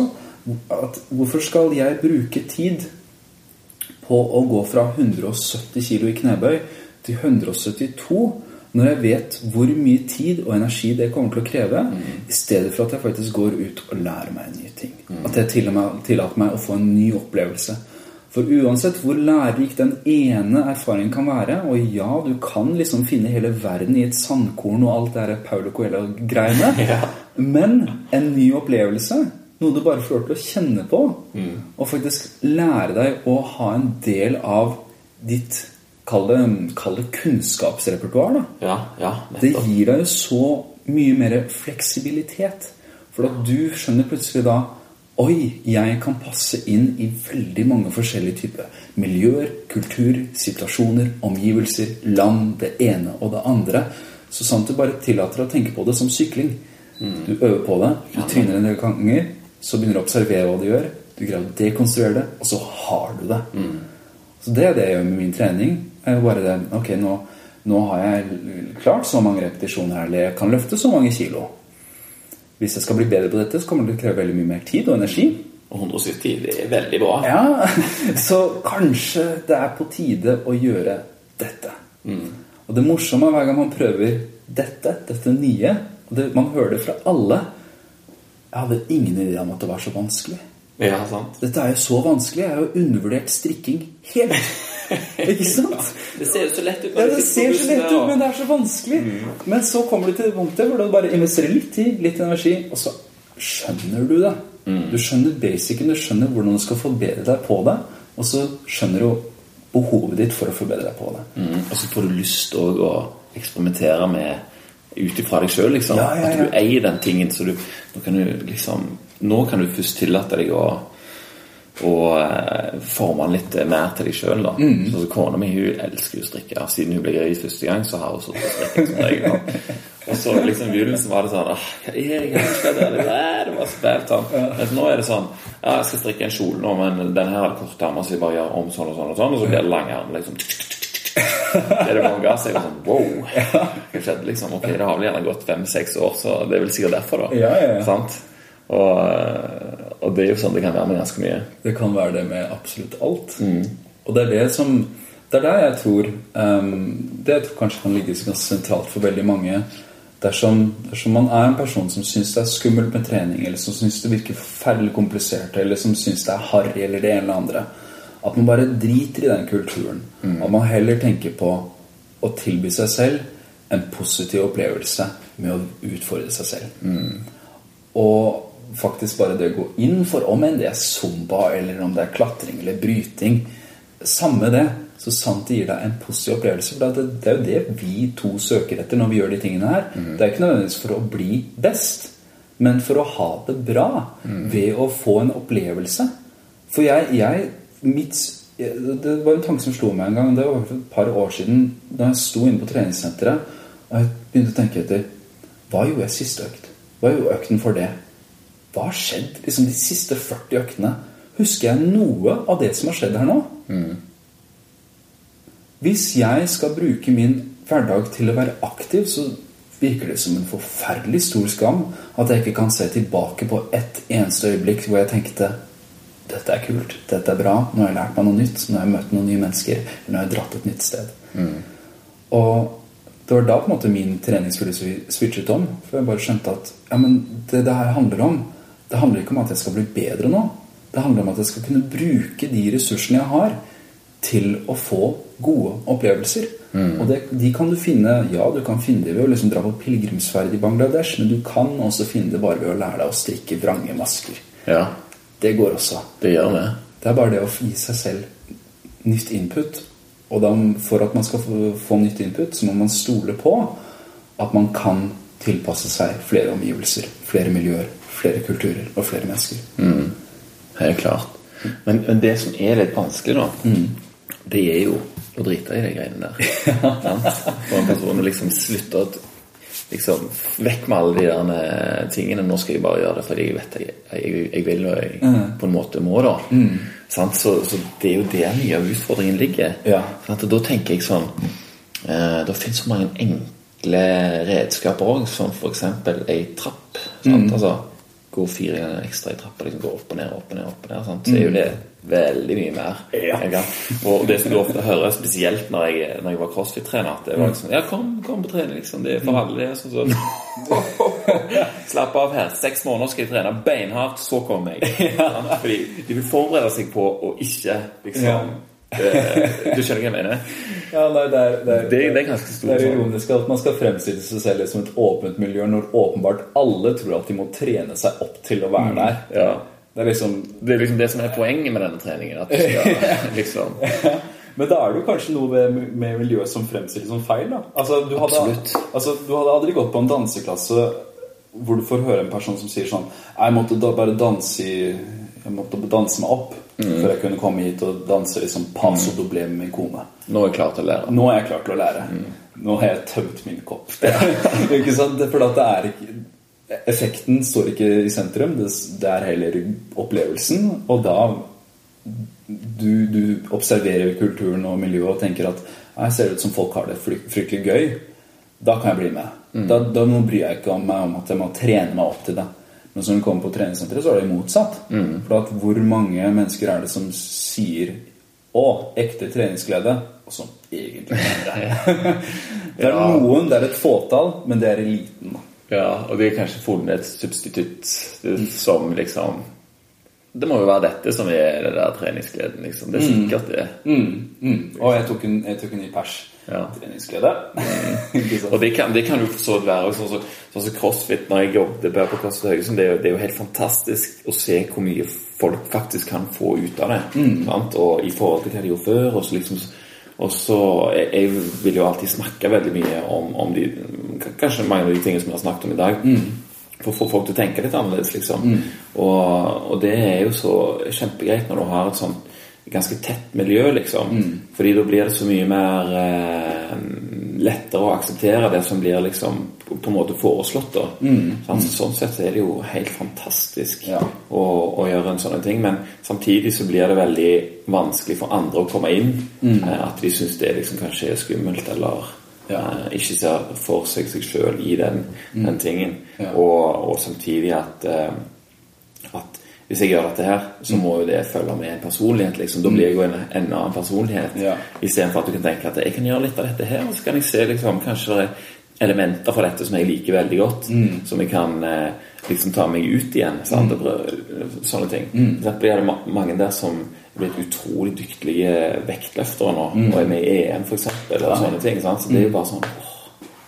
At hvorfor skal jeg bruke tid på å gå fra 170 kg i knebøy til 172 Når jeg vet hvor mye tid og energi det kommer til å kreve, i stedet for at jeg faktisk går ut og lærer meg nye ting. At jeg til og med tillater meg å få en ny opplevelse. For uansett hvor lærerik den ene erfaringen kan være Og ja, du kan liksom finne hele verden i et sandkorn og alt det der Paulo Coelho-greiene. Ja. Men en ny opplevelse, noe du bare får lov til å kjenne på, og faktisk lære deg å ha en del av ditt Kall det, kall det kunnskapsrepertoar. Ja, ja, det gir deg jo så mye mer fleksibilitet. For at du skjønner plutselig da Oi, jeg kan passe inn i veldig mange forskjellige typer miljøer, kultur, situasjoner, omgivelser, land, det ene og det andre. Så sant du bare tillater å tenke på det som sykling. Du øver på det, du tryner en del ganger, så begynner du å observere hva du gjør, du greier å dekonstruere det, og så har du det. Så det er det jeg gjør med min trening. er jo bare det, ok, nå, nå har jeg klart så mange repetisjoner her, eller jeg kan løfte så mange kilo. Hvis jeg skal bli bedre på dette, så kommer det til å kreve veldig mye mer tid og energi. Og 170, det er veldig bra. Ja, Så kanskje det er på tide å gjøre dette. Og det morsomme er hver gang man prøver dette, dette nye og det, Man hører det fra alle. Jeg hadde ingen idé om at det var så vanskelig. Ja, sant. Dette er jo så vanskelig. Jeg har jo undervurdert strikking helt. Ikke sant? Det ser jo så lett ut. Ja, det ser så lett ut, men det er så vanskelig. Men så kommer du til det punktet hvor du bare investerer litt tid, litt energi, og så skjønner du det. Du skjønner basicen, du skjønner hvordan du skal forbedre deg på det, og så skjønner du behovet ditt for å forbedre deg på det. Mm. Og så får du lyst òg å eksperimentere med ut ifra deg sjøl, liksom. Ja, ja, ja. At du eier den tingen. Så du, nå kan du liksom Nå kan du først tillate deg å og eh, forme den litt mer til deg sjøl. Mm. Så Kona mi hun elsker jo å strikke. Siden hun ble gravid første gang, så har hun sittet og strikket som regel. Og så liksom begynnelsen var det sånn ah, Hva er det jeg skal det? Var så sånn. Mens nå er det sånn Ja, jeg skal strikke en kjole nå, men den her har kort armer, så jeg bare gjør om sånn og sånn, og sånn, og så blir det lang arm. liksom er ganger, så jeg var sånn Wow! Hva skjedde, liksom? Ok, det har vel gjerne gått fem-seks år, så det er vel sikkert derfor, da. Ja, ja, ja. Og, og det er jo sånn det kan være med ganske mye. Det kan være det med absolutt alt. Og det er det som Det er der jeg tror um, Det jeg tror kanskje kan ligge ganske sentralt for veldig mange. Dersom, dersom man er en person som syns det er skummelt med trening, eller som syns det virker forferdelig komplisert, eller som syns det er harry, eller det ene eller andre At man bare driter i den kulturen. At man heller tenker på å tilby seg selv en positiv opplevelse med å utfordre seg selv. Og faktisk bare det å gå inn for om enn det er zumba, eller om det er klatring eller bryting Samme det, så sant det gir deg en positiv opplevelse. For det, det er jo det vi to søker etter når vi gjør de tingene her. Det er ikke nødvendigvis for å bli best, men for å ha det bra ved å få en opplevelse. For jeg, jeg mitt, Det var en tanke som slo meg en gang. Det var for et par år siden da jeg sto inne på treningssenteret og jeg begynte å tenke etter Hva gjorde jeg siste økt? Hva gjorde økten for det? Hva har skjedd liksom de siste 40 øktene? Husker jeg noe av det som har skjedd her nå? Hvis jeg skal bruke min hverdag til å være aktiv, så virker det som en forferdelig stor skam at jeg ikke kan se tilbake på ett eneste øyeblikk hvor jeg tenkte dette er kult, dette er bra, nå har jeg lært meg noe nytt, nå har jeg møtt noen nye mennesker, nå har jeg dratt et nytt sted. Og det var da på en måte min treningsfilosofi switchet om. For jeg bare skjønte at ja, men det det her handler om Det handler ikke om at jeg skal bli bedre nå. Det handler om at jeg skal kunne bruke de ressursene jeg har, til å få gode opplevelser. Og det, de kan du finne Ja, du kan finne det ved å liksom dra på pilegrimsferd i Bangladesh, men du kan også finne det bare ved å lære deg å strikke vrange masker. Ja, Det går også. det gjør det. Det er bare det å gi seg selv nytt input. Og da, for at man skal få, få nytt input, så må man stole på at man kan tilpasse seg flere omgivelser, flere miljøer, flere kulturer og flere mennesker. Helt klart. Men, men det som er litt vanskelig, da, det er jo å drite i de greiene der. ja. For en person å liksom slutte å liksom, Vekk med alle de der eh, tingene. Nå skal jeg bare gjøre det fordi jeg vet jeg, jeg, jeg vil og jeg på en måte må. da Sant? Så, så det er jo der mye av utfordringen ligger. Ja. Da tenker jeg sånn eh, Det finnes så mange enkle redskaper òg, som f.eks. ei trapp. Sant? Altså, gå fire ganger ekstra i trappa, liksom gå opp og ned, opp og ned, opp og ned. Sant? Så er jo det veldig mye mer. Ja. Og det som du ofte hører, spesielt når jeg, når jeg var crossfit-trener, at det var liksom Ja, kom, kom på trening, liksom. Det er for alle, det. Sånn, sånn. Slapp av her. Seks måneder skal jeg trene beinhardt, så kommer jeg. Ja. Fordi de vil forberede seg på å ikke liksom Ja. eh, Du skjønner hva jeg mener? Ja, nei, det, er, det, er, Det, det er ganske det er sånn. ironisk at man skal fremstille seg selv som et åpent miljø når åpenbart alle tror at de må trene seg opp til å være der. Ja. Det er liksom Det er liksom det som er poenget med denne treningen. At du skal liksom Men da er det jo kanskje noe med, med miljøet som fremstilles som feil. da Altså, du hadde, altså, du hadde aldri gått på en danseklasse hvor du får høre en person som sier sånn Jeg måtte da bare danse i Jeg måtte danse meg opp før jeg kunne komme hit og danse liksom paso doble med min kone. Nå er jeg klar til å lære. Nå er jeg klar til å lære. Nå har jeg tømt min kopp. ikke sant? At det er ikke Effekten står ikke i sentrum. Det, er heller opplevelsen. Og da du, du observerer kulturen og miljøet og tenker at jeg ser ut som folk har det fryktelig gøy, da kan jeg bli med. Da, da nå bryr jeg ikke om meg om at jeg må trene meg opp til det. Men når du kommer på treningssenteret, så er det motsatt. For at hvor mange mennesker er det som sier 'Å, ekte treningsglede', og som egentlig mener det. det er noen, det er et fåtall, men det er eliten. da. Ja, og de kanskje funnet et substitutt som liksom Det må jo være dette som er det der treningsgleden, liksom. Det er sikkert det. Mm, mm. Og jeg tok en, jeg tok en ny pers. Ja. Treningsglede. Ikke? Og det kan, det kan jo for så vidt være sånn som så, så crossfit når jeg jobbet på CrossFit Haugesund. Det, det er jo helt fantastisk å se hvor mye folk faktisk kan få ut av det. Sant? Og i forhold til hva de gjorde før. Og så liksom og så jeg, jeg vil jo alltid snakke veldig mye om, om de Kanskje mange av de tingene som vi har snakket om i dag. For å få folk til å tenke litt annerledes, liksom. Og, og det er jo så kjempegreit når du har et sånt ganske tett miljø, liksom. Fordi da blir det så mye mer eh, lettere å akseptere det som blir liksom på, en måte foreslått. da mm. sånn, sånn sett så er det jo helt fantastisk Ja. å, å gjøre en sånn ting. Men samtidig så blir det veldig vanskelig for andre å komme inn. Eh, at de syns det liksom kanskje er skummelt, eller Ja. eh, ikke ser for seg seg sjøl i den, den tingen. Ja. Og, og samtidig at, eh, at hvis jeg gjør dette her, så må jo det følge med en personlighet. liksom. Da blir jeg jo en, en annen personlighet. Ja. Istedenfor at du kan tenke at jeg kan gjøre litt av dette her, og så kan jeg se liksom, kanskje det er elementer fra dette som jeg liker veldig godt, som jeg kan eh, liksom ta meg ut igjen. Sant? Mm. Sånne ting. Mm. Derfor er det mange der som er blitt utrolig dyktige vektløftere nå, og er med i EM, for eksempel, ja. sånne ting. Sant? Så det er jo bare sånn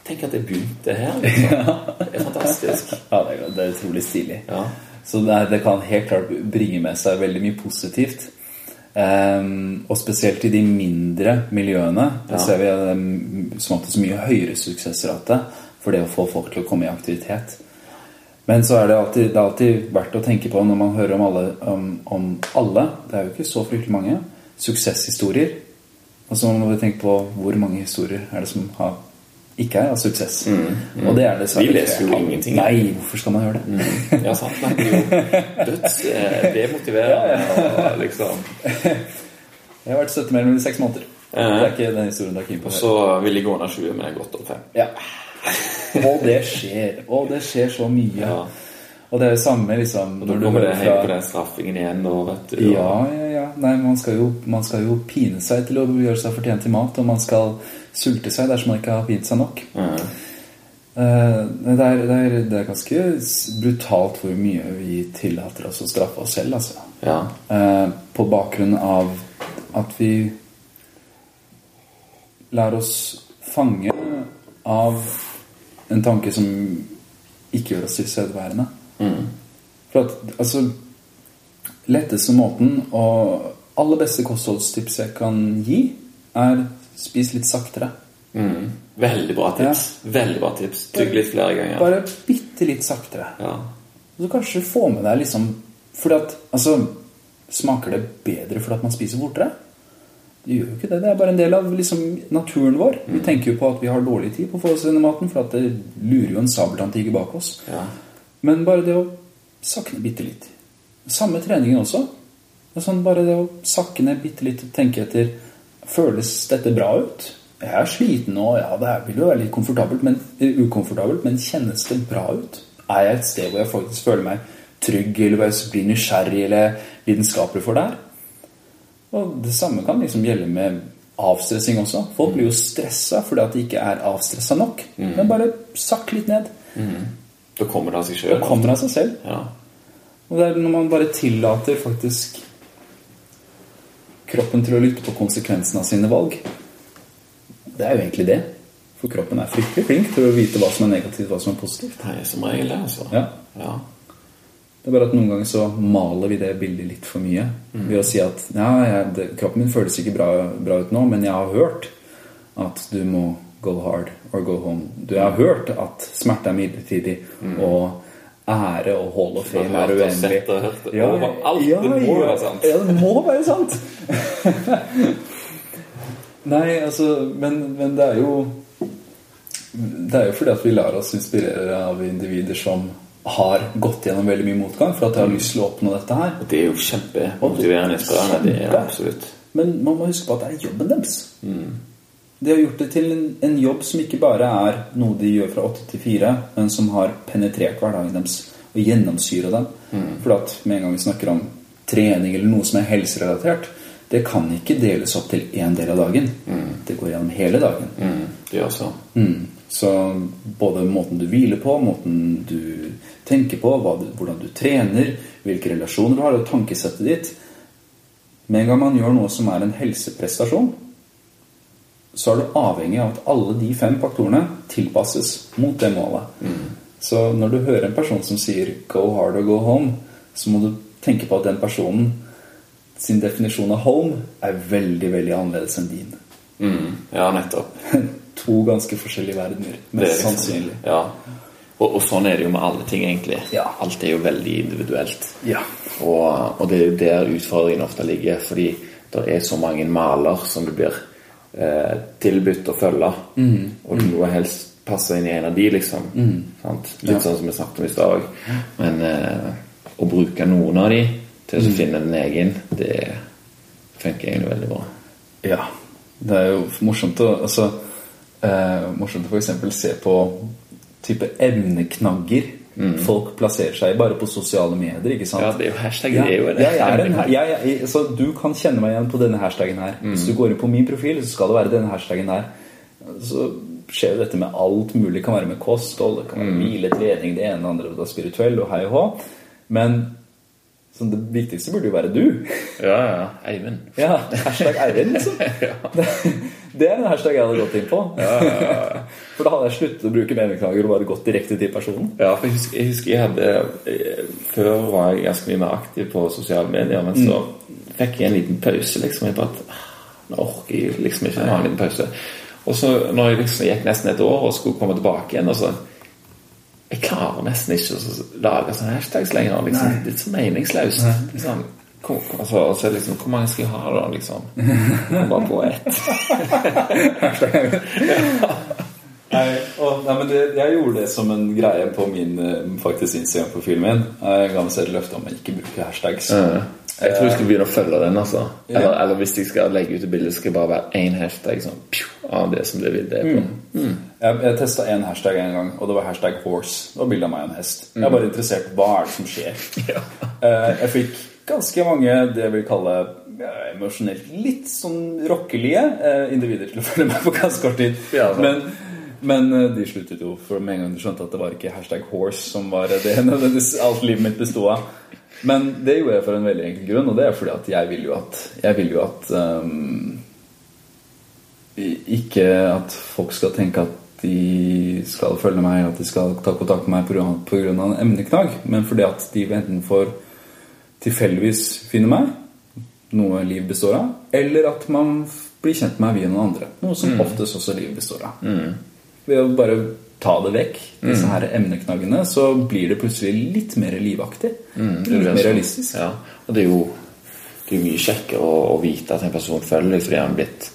Tenk at jeg begynte her, liksom. Det er fantastisk. Ja, det er, det er utrolig stilig. Ja. Så det, er, det kan helt klart bringe med seg veldig mye positivt. Um, og spesielt i de mindre miljøene. Der Ja. ser vi um, som oftest mye høyere suksessrate for det å få folk til å komme i aktivitet. Men så er det alltid, det er alltid verdt å tenke på når man hører om alle, om, om alle Det er jo ikke så fryktelig mange suksesshistorier. Og så må vi tenke på hvor mange historier er det som har, ikke er av suksess. Og det er dessverre Vi leser jo ingenting. Nei, hvorfor skal man gjøre det? Ja, sant. Det er jo døds eh, ja. og liksom Jeg har vært støttemedlem i seks måneder. Det er ikke den historien du er keen på. Og så vil jeg gå under 20, men jeg har gått opp 5. Ja. Og det skjer. Og det skjer så mye. Ja. Og det er jo samme liksom Og da kommer det hjem på den straffingen igjen, nå, vet du. Ja, ja, ja. Nei, man skal, jo, man skal jo pine seg til å gjøre seg fortjent til mat, og man skal sulte seg dersom man ikke har pint seg nok. Mm. Uh, det, er, det, er, det er ganske brutalt hvor mye vi tillater oss å straffe oss selv, altså. Ja. Uh, på bakgrunn av at vi lar oss fange av en tanke som ikke gjør oss tilstedeværende. For at, altså Letteste måten og aller beste kostholdstips jeg kan gi, er spis litt saktere. Mm. Veldig bra tips. Veldig bra tips. Tygg litt flere ganger. Bare bitte litt saktere. Ja. Og så kanskje få med deg liksom Fordi at Altså, smaker det bedre fordi at man spiser fortere? Det gjør jo ikke det. Det er bare en del av liksom, naturen vår. Vi tenker jo på at vi har dårlig tid på å få oss denne maten, for at det lurer jo en sabeltanntiger bak oss. Ja. Men bare det å sakne bitte litt. Samme treningen også. Det sånn bare det å sakke ned bitte litt og tenke etter Føles dette bra ut? Jeg er sliten nå, ja, det vil jo være litt komfortabelt, men, eh, ukomfortabelt, men kjennes det bra ut? Er jeg et sted hvor jeg faktisk føler meg trygg, eller blir nysgjerrig eller lidenskapelig for det her? Og det samme kan liksom gjelde med avstressing også. Folk blir jo stressa fordi at de ikke er avstressa nok. Men bare sakk litt ned. Da kommer det av seg Det sjøl. kommer av seg selv. Ja. Og det er når man bare tillater faktisk kroppen til å lytte på konsekvensen av sine valg. Det er jo egentlig det. For kroppen er fryktelig flink til å vite hva som er negativt, hva som er positivt. Det er som regel det, altså. Ja. Ja. Det er bare at noen ganger så maler vi det bildet litt for mye. Ved å si at ja, jeg, det, kroppen min føles ikke bra, bra ut nå, men jeg har hørt at du må go hard or go home. Du har hørt at smerte er midlertidig, og ære og hall of fame er og uendelig. sett og hørt det overalt. Må være sant. Ja, det må være sant. Nei, altså men, men det er jo Det er jo fordi at vi lar oss inspirere av individer som har gått gjennom veldig mye motgang for at de har lyst til å oppnå dette her. Og det er jo kjempemotiverende inspirerende. Det er absolutt. Men man må huske på at det er jobben deres. De har gjort det til en, en jobb som ikke bare er noe de gjør fra åtte til fire, men som har penetrert hverdagen deres og gjennomsyra dem. For at med en gang vi snakker om trening eller noe som er helserelatert, det kan ikke deles opp til én del av dagen. Det går gjennom hele dagen. Mm, det også. så. Mm. Så både måten du hviler på, måten du tenker på, du, hvordan du trener, hvilke relasjoner du har, og tankesettet ditt Med en gang man gjør noe som er en helseprestasjon, så er du avhengig av at alle de fem faktorene tilpasses mot det målet. Så når du hører en person som sier 'go hard or go home', så må du tenke på at den personen sin definisjon av home er veldig, veldig annerledes enn din. Mm, ja, nettopp. To ganske forskjellige verdener. Er Mest liksom- sannsynlig. Ja. Og, og sånn er det jo med alle ting, egentlig. Ja. Alt er jo veldig individuelt. Ja. Og, og det er jo der utfordringen ofte ligger, fordi det er så mange maler som du blir eh, tilbudt å følge. Og noe helst passe inn i en av de, liksom. Sant? Litt sånn som vi snakket om i stad òg. Men eh, å bruke noen av de til å finne den egen, det funker egentlig veldig bra. ja. Det er jo morsomt å altså, eh, Morsomt å eksempel se på type evneknagger folk plasserer seg bare på sosiale medier, ikke sant? Ja, det er jo hashtag, Ja, det er jo en jeg er en, jeg, jeg, så du kan kjenne meg igjen på denne hashtagen her. Hvis du går inn på min profil, så skal det være denne hashtagen her. Så skjer jo dette med alt mulig. Det kan være med kosthold, det kan være hvile, trening, det ene og det andre, det er spirituell og hei og hå. Men så det viktigste burde jo være du. Ja, ja. Eivind. Ja, hashtag Eivind, liksom. Det, det er en hashtag jeg hadde gått inn på. For da hadde jeg sluttet å bruke meningslager og bare gått direkte til personen. Ja, for jeg husker, jeg husker jeg hadde eh, Før var jeg ganske mye mer aktiv på sosiale medier, men så fikk jeg en liten pause. liksom Jeg bare Nå orker jeg liksom ikke ha en liten pause. Og så når jeg liksom gikk nesten et år og skulle komme tilbake igjen og så Jeg klarer nesten ikke å lage sånne hashtags lenger. liksom Nei. Er så meningsløst. Liksom, hvor, altså, så liksom, hvor mange skal jeg ha, da? liksom? Kom bare på ett. Nei, og, nei, men det, Jeg gjorde det som en greie på min eh, faktisk Instagram-profilen min. Jeg ga meg selv løfte om å ikke bruke hashtags. Jeg tror jeg skal begynne å følge den. altså Ja. eller, eller hvis jeg skal legge ut et bilde, skal det bare være én hashtag sånn, pju, av det som det vil det på. Jeg, jeg testa én hashtag en gang, og det var hashtag horse. Det var bilde av meg og en hest. Jeg er bare interessert hva er det som skjer. Ja. Eh, jeg fikk ganske mange det jeg vil kalle emosjonelt litt sånn rockelige eh, individer til å følge meg på ganske kort tid. Ja, men, men eh, de sluttet jo for med en gang de skjønte at det var ikke hashtag horse som var det nødvendigvis alt livet mitt bestod av. Men det gjorde jeg for en veldig enkel grunn, og det er fordi at jeg vil jo at, jeg vil jo at um, Ikke at folk skal tenke at de skal følge meg, at de skal ta kontakt med meg pga. en emneknagg, men fordi at de enten får tilfeldigvis finner meg, noe liv består av, eller at man blir kjent med meg via noen andre. Noe som oftest også liv består av. Ved å bare ta det vekk, disse her emneknaggene, så blir det plutselig litt mer livaktig. litt mer realistisk. Ja, og det er jo, det er mye kjekkere å, å vite at en person følger deg fordi han blitt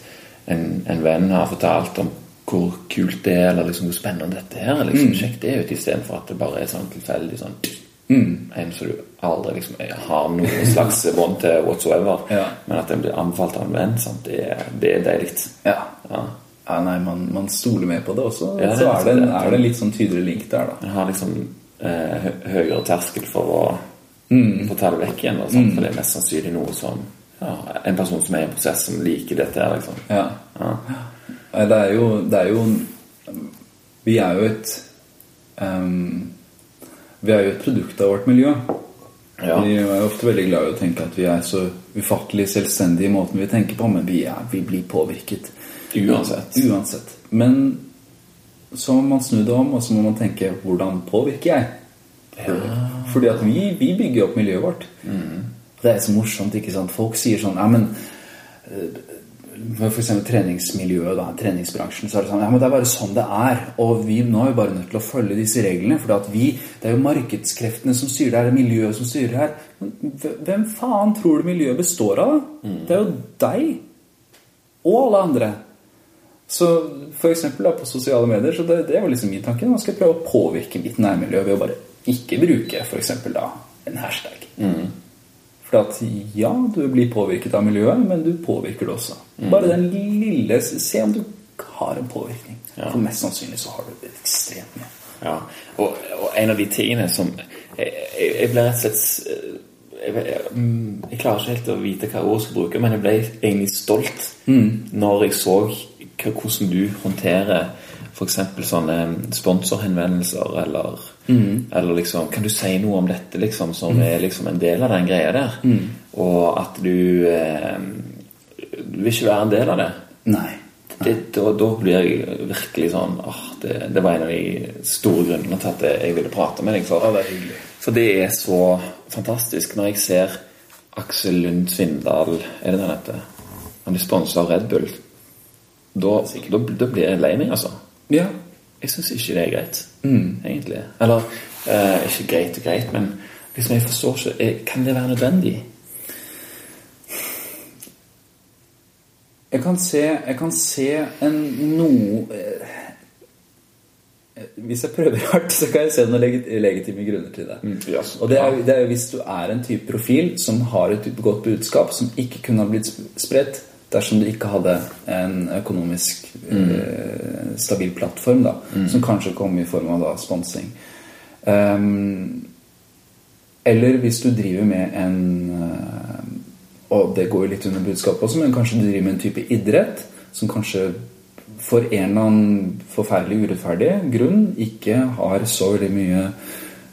en, en venn har fortalt om hvor kult det er, eller liksom hvor spennende dette er. liksom Sjekk det ut istedenfor at det bare er sånn tilfeldig sånn En som du aldri liksom har noen slags bånd til whatsoever. Ja. Men at en blir anbefalt av en venn? Det, det er deilig. Ja. Ja. Ja, nei, man, man stoler mer på det også. Ja, det så er det, er det litt sånn tydelig link der, da. En har liksom eh, høyere terskel for å, å ta det vekk igjen. Sånt, For det er mest sannsynlig noe som ja, en person som er i en prosess som liker dette her, liksom. Ja. Ja. Det er jo, det er jo Vi er jo et ehm, Vi er jo et produkt av vårt miljø. Ja. Vi er ofte veldig glad i å tenke at vi er så ufattelig selvstendige i måten vi tenker på, men vi, er, vi blir påvirket. Uansett. Uansett. Men så må man snu det om, og så må man tenke hvordan påvirker jeg? Fordi at vi, vi bygger opp miljøet vårt. Det er så morsomt, ikke sant? Folk sier sånn Ja, men eksempel treningsmiljøet, da, treningsbransjen, så er det sånn Ja, men det er bare sånn det er. Og vi nå er jo bare nødt til å følge disse reglene. For vi, det er jo markedskreftene som styrer det her, det er miljøet som styrer det her. Men hvem faen tror du miljøet består av? Mm. Det er jo deg. Og alle andre. Så da, på sosiale medier, så det, det var liksom min tanke. Nå skal jeg prøve å påvirke mitt nærmiljø ved å bare ikke bruke eksempel da en hashtag. For at ja, du blir påvirket av miljøet, men du påvirker det også. Bare den lille Se om du har en påvirkning. Ja. For mest sannsynlig så har du ekstremt mye. Ja, og, og en av de tingene som Jeg, jeg, jeg ble rett og slett jeg, jeg, mm, jeg klarer ikke helt å vite hva ord jeg skal bruke, men jeg ble egentlig stolt når jeg så hvordan du håndterer f.eks. sånne sponsorhenvendelser, eller, eller liksom Kan du si noe om dette, liksom, som er liksom en del av den greia der? Og at du eh, Du vil ikke være en del av det Nei. det, da, da blir jeg virkelig sånn åh, det, det var en av de store grunnene til at jeg ville prate med deg. For, Ja, det er for det er så fantastisk når jeg ser Aksel Lund Svindal Er det den heter? Han er sponsa av Red Bull. Da, da, da blir jeg lei meg, altså. Ja. Jeg syns ikke det er greit, egentlig. Eller eh, ikke greit og greit, men liksom jeg forstår ikke eh, Kan det være nødvendig? Jeg kan se, jeg kan se en noe eh, Hvis jeg prøver hardt, så kan jeg se noen legitime grunner til det. ja, Og det er, det er hvis du er en type profil som har et godt budskap som ikke kunne ha blitt spredt dersom du ikke hadde en økonomisk eh, stabil plattform, da, som kanskje kom i form av da, sponsing. Um, eller hvis du driver med en eh, Og det går jo litt under budskapet også, men kanskje du driver med en type idrett som kanskje for en eller annen forferdelig urettferdig grunn ikke har så veldig mye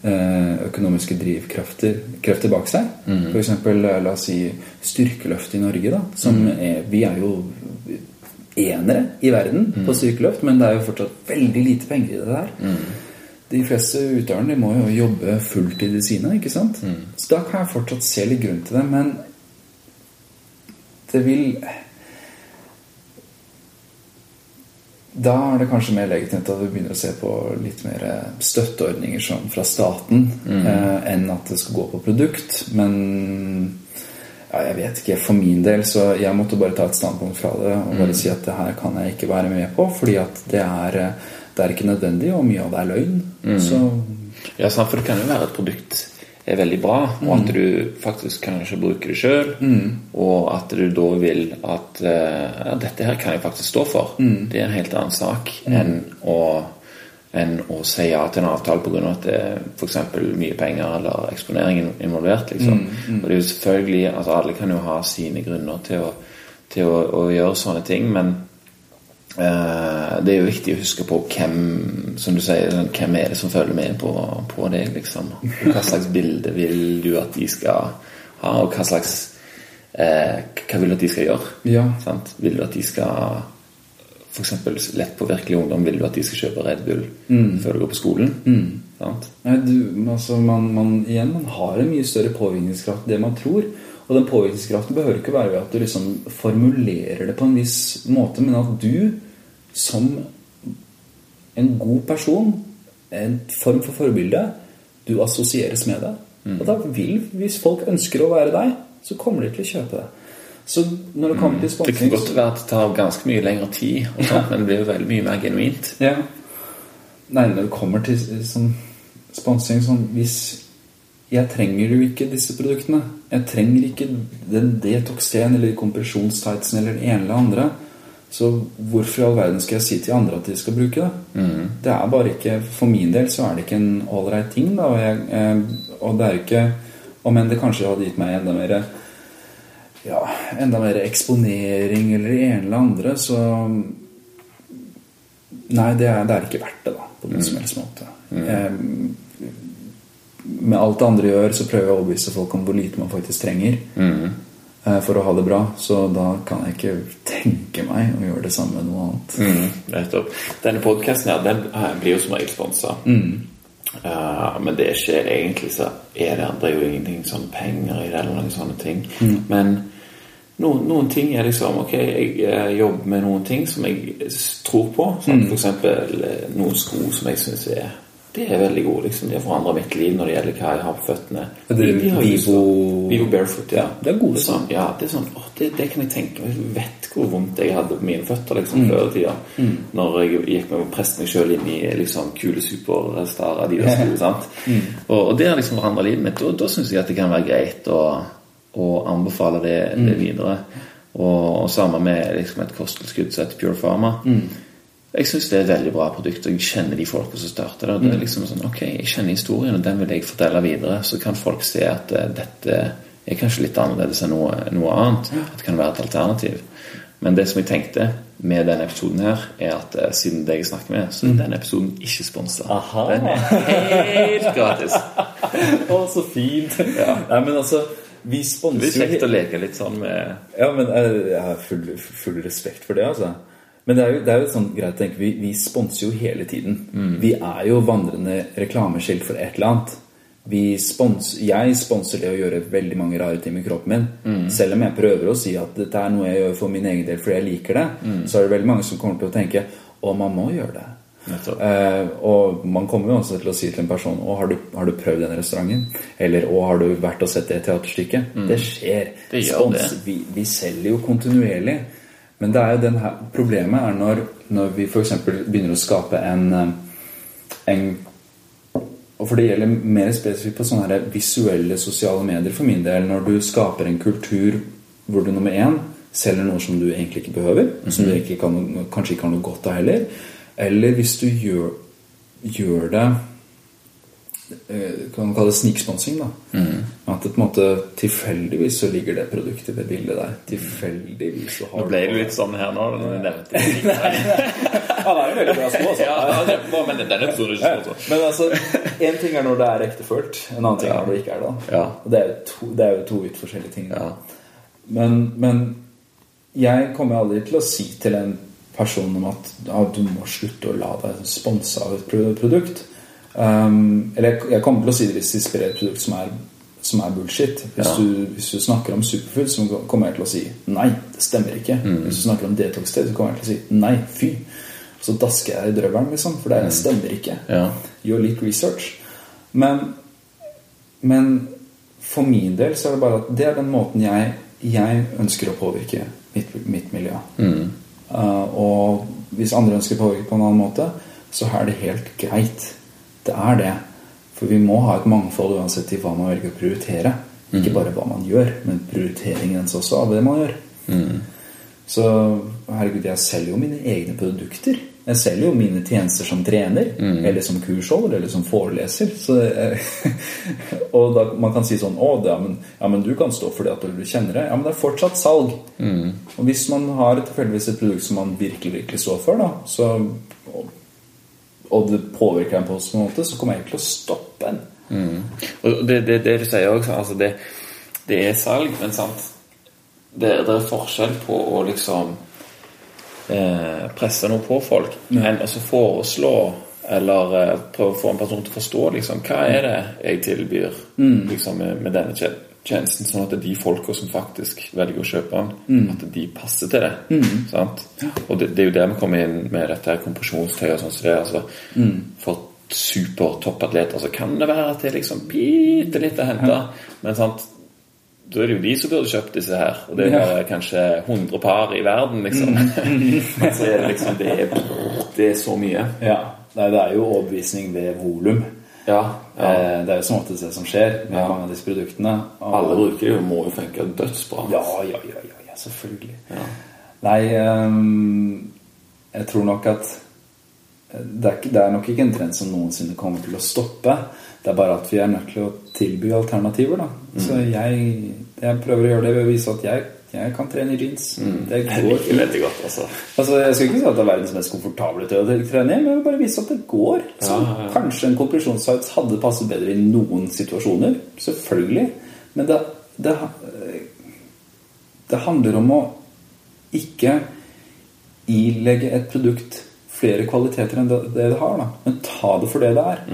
økonomiske drivkrefter krefter bak seg. For eksempel, eh, la oss si styrkeløft i Norge. da som er, Vi er jo enere i verden på styrkeløft, men det er jo fortsatt veldig lite penger i det der. De fleste utøverne de må jo jobbe fulltid i sine. ikke sant? Så da kan jeg fortsatt se litt grunn til det. Men det vil Da er det kanskje mer legitimt at vi begynner å se på litt mer støtteordninger sånn fra staten eh, enn at det skal gå på produkt. Men ja, jeg vet ikke. For min del så jeg måtte bare ta et standpunkt fra det og bare si at det her kan jeg ikke være med på, fordi at det er, eh, det er ikke nødvendig, og mye av det er løgn. Så Ja, for det kan jo være et produkt er veldig bra, og at du faktisk kanskje bruker det sjøl, og at du da vil at eh, ja, dette her kan jeg faktisk stå for. Det er en helt annen sak enn å enn å si ja til en avtale pga. at det er f.eks. mye penger eller eksponering involvert. liksom. Og det er jo selvfølgelig, altså Alle kan jo ha sine grunner til å, til å, å gjøre sånne ting, men det er jo viktig å huske på hvem som du sier, hvem er det som følger med på, på deg. liksom Og Hva slags bilde vil du at de skal ha, og hva slags eh, Hva vil du at de skal gjøre? Ja. Sant? Vil du at de skal F.eks. lettpåvirkelig ungdom, vil du at de skal kjøpe Red Bull før du går på skolen? Sant? Nei, du, altså man, man, igjen, man har en mye større påvirkningskraft enn det man tror. Og den påvirkningskraften behøver ikke være ved at du liksom formulerer det på en viss måte, men at du som en god person, en form for forbilde, du assosieres med det. Og da vil, hvis folk ønsker å være deg, så kommer de til å kjøpe det. Så når det kommer til Det kan godt være at det tar ganske mye lengre tid, sånt, men det blir jo veldig mye mer genuint. Ja. Nei, når det kommer til sånn sponsing sånn Hvis jeg trenger jo ikke disse produktene. Jeg trenger ikke den detox-teen eller kompresjonstightsen eller det ene eller andre. Så hvorfor i all verden skal jeg si til andre at de skal bruke det? Det er bare ikke For min del så er det ikke en ålreit ting, da. Og, jeg, eh, og det er ikke Om enn det kanskje hadde gitt meg enda mer ja, enda mer eksponering eller det ene eller andre, så Nei, det er, det er ikke verdt det, da, på noen som helst måte. Eh, med alt det andre gjør, så prøver jeg å overbevise folk om hvor lite man faktisk trenger mm. for å ha det bra. Så da kan jeg ikke tenke meg å gjøre det samme med noe annet. Mm, nettopp. Denne podkasten her, den eh, blir jo som regel sponsa. Uh, men det skjer egentlig så er det, det er jo ingenting sånn penger i det, eller noen sånne ting. Men noen, noen ting er liksom Ok, jeg eh, jobber med noen ting som jeg tror på. Sånn, eksempel eh, noen sko som jeg syns er De er veldig gode. liksom De har forandra mitt liv når det gjelder hva jeg har på føttene. Det De- de har Vivo- Vivo Barefoot, ja. Det er gode det er sånn, ja, det er sånn åh, det, det kan jeg tenke meg. Jeg vet hvor vondt jeg hadde på mine føtter liksom, før i tida. Når jeg gikk med å presse meg sjøl inn i liksom, kule superstar Adidas-sko. sant? Og, og det har liksom forandra livet mitt. Og da syns jeg at det kan være greit å, å anbefale det, det videre. Og, og samme med liksom, et kosttilskudd som heter Pure Pharma. Jeg syns det er et veldig bra produkt, og jeg kjenner de folka som starter det. Det er liksom sånn, ok, Jeg kjenner historien, og den vil jeg fortelle videre. Så kan folk se at eh, dette er kanskje litt annerledes enn noe, noe annet. At det kan være et alternativ. Men det som jeg tenkte med denne episoden her, er at eh, siden det jeg snakker med, så er denne episoden ikke sponsa. Den er helt gratis. Å, så fint! Nei, men altså, vi sponser jo Det blir kjekt å leke litt sånn med Ja, men jeg, jeg har full, full respekt for det, altså. Men det er jo, det er jo sånn greit å tenke, vi, vi sponser jo hele tiden. Vi er jo vandrende reklameskilt for et eller annet. Vi spons, jeg sponser det å gjøre veldig mange rare ting med kroppen min. Selv om jeg prøver å si at dette er noe jeg gjør for min egen del fordi jeg liker det, så er det veldig mange som kommer til å tenke å, man må gjøre det. Eh, og man kommer jo også til å si til en person Å, har du, har du prøvd den restauranten? Eller å, har du vært og sett det teaterstykket? Det skjer. Det det. Vi, vi selger jo kontinuerlig. Men det er jo den her, problemet er når, når vi f.eks. begynner å skape en, eh, en Og for det gjelder mer spesifikt på sånne her visuelle sosiale medier for min del. Når du skaper en kultur hvor du nummer én selger noe som du egentlig ikke behøver, som du ikke kan, kanskje ikke har noe godt av heller. Eller hvis du gjør, gjør det Kan man kalle det sniksponsing, da. At det på en måte tilfeldigvis så ligger det produktet i det bildet der. Tilfeldigvis så har Nå ble det litt sånn her nå, når du nevnte. Han er jo veldig bra små, altså. Ja, det bra, men den episoden ikke sponsa. Men altså, en ting er når det er ektefølt, en annen ting er når det ikke er det. Ja. Og det er jo to, det er jo to vidt forskjellige ting. Ja. Men, men jeg kommer aldri til å si til en person om at ja, du må slutte å la deg sponse av et pro- produkt. Um, eller jeg, jeg kommer til å si det hvis de sprer et produkt som er, som er bullshit. Hvis, Ja. du, hvis du snakker om superfood, så kommer jeg til å si nei, det stemmer ikke. Hvis du snakker om detox-te, så kommer jeg til å si nei, fy. Så dasker jeg i drøvelen, liksom, for det stemmer ikke. Ja. Gjør litt research. Men, men for min del så er det bare at det er den måten jeg, jeg ønsker å påvirke mitt, mitt miljø. Uh, og hvis andre ønsker å påvirke på en annen måte, så er det helt greit. Det er det. For vi må ha et mangfold uansett i hva man velger å prioritere. Ikke bare hva man gjør, men prioriteringen også av det man gjør. Så herregud, jeg selger jo mine egne produkter. Jeg selger jo mine tjenester som trener, eller som kursholder, eller som foreleser. Så, eh, og da man kan si sånn Å, ja men, ja, men du kan stå for det at du kjenner det. Ja, men det er fortsatt salg. Og hvis man har tilfeldigvis et produkt som man virkelig, virkelig står for, da, så, og, det påvirker en på en måte, så kommer jeg ikke til å stoppe en. Og det, det, det du sier også, altså det, det er salg, men sant det, det er forskjell på å liksom eh, presse noe på folk enn å så foreslå eller eh, prøve å få en person til å forstå liksom, hva er det jeg tilbyr liksom, med, med denne tje- tjenesten, sånn at det er de folka som faktisk velger å kjøpe den, at de passer til det. Sant? Og det, det er jo der vi kommer inn med dette her kompresjonstøy og sånn som det er. Altså, For supertoppatleter så kan det være at det er liksom bitte litt å hente, men sant da er det jo de som burde kjøpt disse her. Og det er Ja. kanskje 100 par i verden, liksom. Men så er det liksom det er, det er så mye. Ja, Nei, det er jo overbevisning ved volum. Ja. ja. Eh, Det er jo som oftest det som skjer med Ja. mange av disse produktene. Og- Alle bruker det og må jo funke dødsbra. Ja, ja, ja, ja, selvfølgelig. Ja. Nei, ehm, jeg tror nok at det er, det er nok ikke en trend som noensinne kommer til å stoppe. Det er bare at vi er nødt til å tilby alternativer. Da. Så jeg, jeg prøver å gjøre det ved å vise at jeg, jeg kan trene i jeans. Det går ikke veldig godt, altså. Altså, Jeg skal ikke si at det er verdens mest komfortable trene, men jeg vil bare vise at det går. Så Ja, ja. Kanskje en kompresjonssites hadde passet bedre i noen situasjoner. Selvfølgelig. Men det, det, det handler om å ikke ilegge et produkt flere kvaliteter enn det det har. da Men ta det for det det er.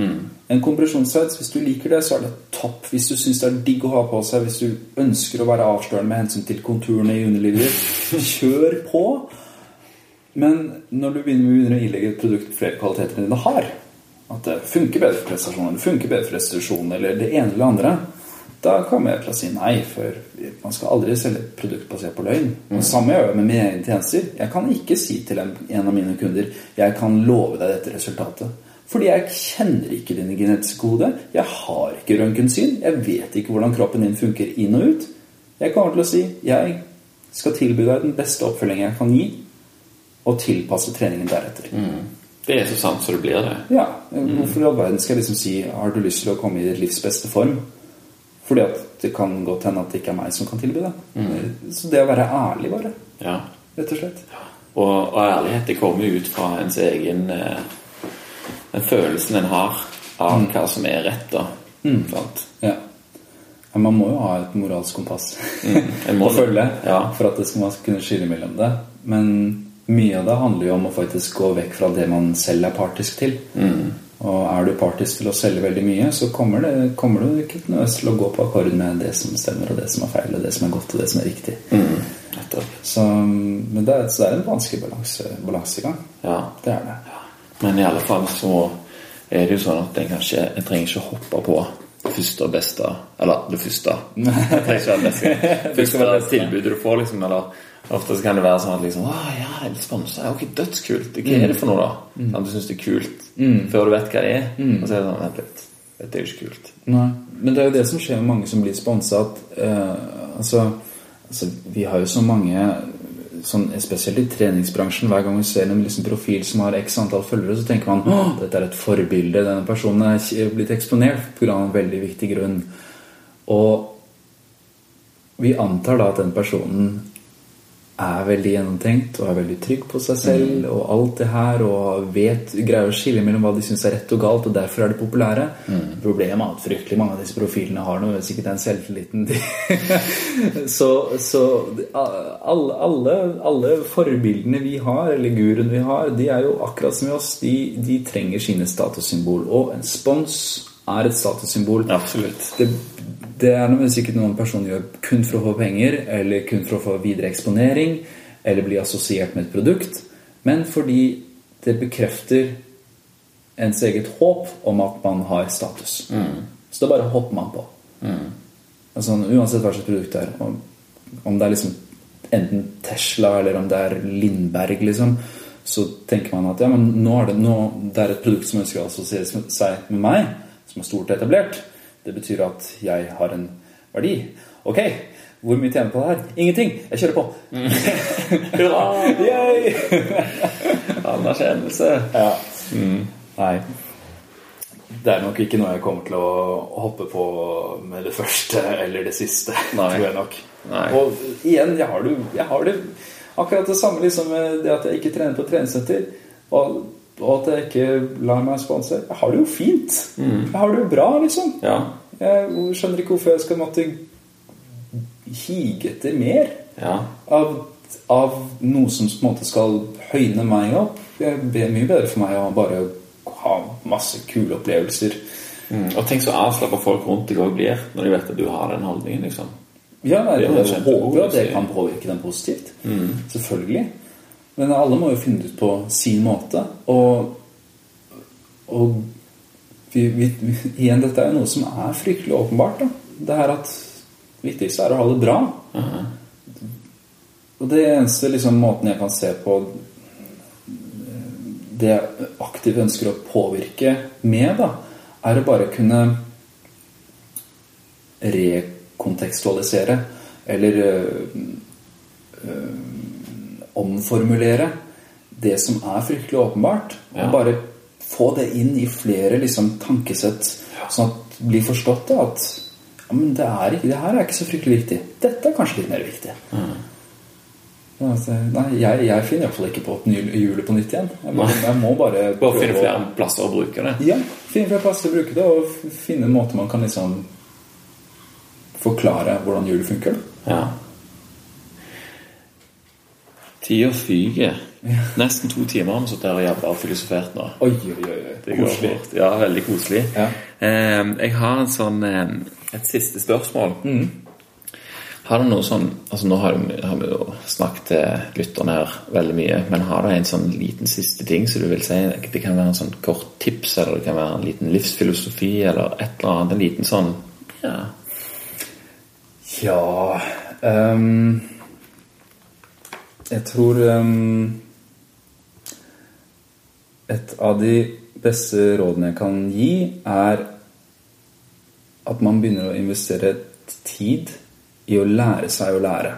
En kompresjonssites, hvis du liker det, så er det topp. Hvis du syns det er digg å ha på seg, hvis du ønsker å være avslørende med hensyn til konturene i underlivet ditt, kjør på. Men når du begynner begynner å ilegge et produkt flere kvaliteter enn det har, at det funker bedre for prestasjon, det funker bedre for restitusjon, eller det ene eller det andre, da til å si nei, for man skal aldri selge et produkt basert på løgn. Det samme gjør jeg med mine egne tjenester. Jeg kan ikke si til en, en av mine kunder jeg kan love deg dette resultatet. Fordi jeg kjenner ikke din genetiske kode. Jeg har ikke røntgensyn. Jeg vet ikke hvordan kroppen din funker inn og ut. Jeg kommer til å si jeg skal tilby deg den beste oppfølgingen jeg kan gi, og tilpasse treningen deretter. Det er så sant som det blir, det. Ja, Hvorfor i all verden skal jeg liksom si Har du lyst til å komme i ditt livs beste form? Fordi at det kan godt hende at det ikke er meg som kan tilby det. Så det å være ærlig, bare. Ja. Rett og slett. Og, og ærlighet det kommer ut fra ens egen eh, Den følelsen en har av hva som er rett. da Sant? Ja. Men Man må jo ha et moralsk kompass mm. å følge Ja. for at det skal man skal kunne skille mellom det. Men mye av det handler jo om å faktisk gå vekk fra det man selv er partisk til. Og er du partisk til å selge veldig mye, så kommer, det, kommer du ikke til å gå på akkord med det som stemmer, og det som er feil, og det som er godt, og det som er riktig. Mm. Så, men det er, så det er en vanskelig balanse, balansegang. Ja. Det er det. Men i alle fall så er det jo sånn at jeg, kanskje jeg trenger ikke hoppe på det første og beste Eller det første. Det Første tilbudet du får, liksom. Eller ofte så kan det være sånn at liksom Å ja, jeg blir sponsa. Ok, dødskult. Hva er det for noe, da? Sånn, du syns det er kult før du vet hva det er. Og så er det sånn Vent litt. Dette er jo ikke kult. Nei, men det er jo det som skjer med mange som blir sponsa. Eh, altså, altså, vi har jo så mange sånn, Spesielt i treningsbransjen. Hver gang vi ser en liksom, profil som har x antall følgere, så tenker man at dette er et forbilde. Denne personen er blitt eksponert pga. en veldig viktig grunn. Og vi antar da at den personen er veldig gjennomtenkt og er veldig trygg på seg selv og alt det her og vet, greier å skille mellom hva de syns er rett og galt, og derfor er de populære. Problemet er at fryktelig mange av disse profilene har noe sikkert den selvtilliten de Så, så alle, alle, alle forbildene vi har, eller guruen vi har, de er jo akkurat som oss. De, de trenger sine statussymbol. Og en spons er et statussymbol. Absolutt. Det, det er noe sikkert noen personer gjør kun for å få penger, eller kun for å få videre eksponering, eller bli assosiert med et produkt, men fordi det bekrefter ens eget håp om at man har status. Så da bare hopper man på. Altså, uansett hva slags produkt det er. Om, om det er liksom enten Tesla eller om det er Lindberg, liksom, så tenker man at ja, men nå er det, nå, det er et produkt som ønsker å assosiere seg med meg, som er stort etablert. Det betyr at jeg har en verdi. Ok, hvor mye tjener jeg på det her? Ingenting! Jeg kjører på. Hurra! Yay! Anerkjennelse. Ja. Nei. Det er nok ikke noe jeg kommer til å hoppe på med det første eller det siste. Nei. Tror jeg nok. Nei. Og igjen, jeg har, det, jeg har det akkurat det samme liksom med det at jeg ikke trener på treningssenter. Og, og at jeg ikke lar meg sponse. Jeg har det jo fint. Jeg har det jo bra, liksom. Ja. Jeg skjønner ikke hvorfor jeg skal måtte hige etter mer Ja. av, av noe som på en måte skal høyne meg opp. Det er mye bedre for meg å bare ha masse kule opplevelser. Mm. Og tenk så avslappa folk rundt deg òg blir når de vet at du har den holdningen. liksom. Ja, jeg håper at det kan påvirke dem positivt. Selvfølgelig. Men alle må jo finne det ut på sin måte. Og, og vi, vi, igjen, dette er jo noe som er fryktelig åpenbart. Da. Det er at det viktigste er å ha det bra. Og det eneste liksom, måten jeg kan se på det jeg aktivt ønsker å påvirke med, da, er å bare kunne rekontekstualisere eller øh, øh, omformulere det som er fryktelig åpenbart. Ja. Og bare få det inn i flere liksom, tankesett, sånn at det blir forstått da, at ja, men det, er ikke, det her er ikke så fryktelig viktig. Dette er kanskje litt mer viktig. Altså, nei, jeg, jeg finner iallfall ikke på et hjulet på nytt igjen. Jeg må, jeg må bare Bare finne flere plasser å bruke det. Ja, finne flere plasser å bruke det, og finne en måte man kan liksom forklare hvordan hjulet funker. Ja. Tida fyker. Nesten to timer har vi sittet her og jabba og filosofert nå. Oi, oi, oi. Det går Koselig. fort. Ja, veldig koselig. Ja. Eh, jeg har en sånn, eh, et siste spørsmål. Mm. Har du noe sånn altså Nå har vi, har vi jo snakket til lytterne her veldig mye, men har du en sånn liten siste ting som du vil si? Det kan være en sånn kort tips, eller det kan være en liten livsfilosofi, eller et eller annet. En liten sånn Ja. Ja ehm, Jeg tror um, Et av de beste rådene jeg kan gi, er at man begynner å investere tid i å lære seg å lære.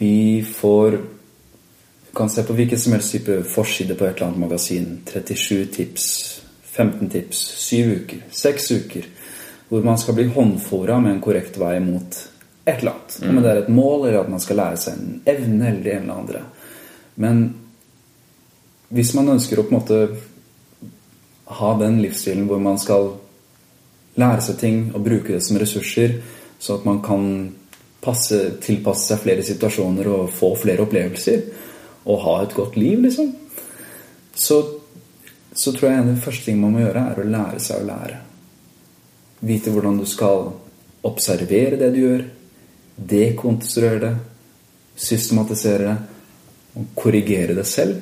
Vi får Du kan se på hvilken som helst type forside på et eller annet magasin. 37 tips, 15 tips, 7 uker, 6 uker. Hvor man skal bli håndfora med en korrekt vei mot et eller annet. Om det er et mål, eller at man skal lære seg en evne, eller det ene eller andre. Men hvis man ønsker å på en måte ha den livsstilen hvor man skal lære seg ting og bruke det som ressurser, så at man kan passe, tilpasse seg flere situasjoner og få flere opplevelser, og ha et godt liv, liksom, så, så tror jeg en av de første tingene man må gjøre, er å lære seg å lære. Vite hvordan du skal observere det du gjør, dekonstruere det, systematisere det, og korrigere det selv.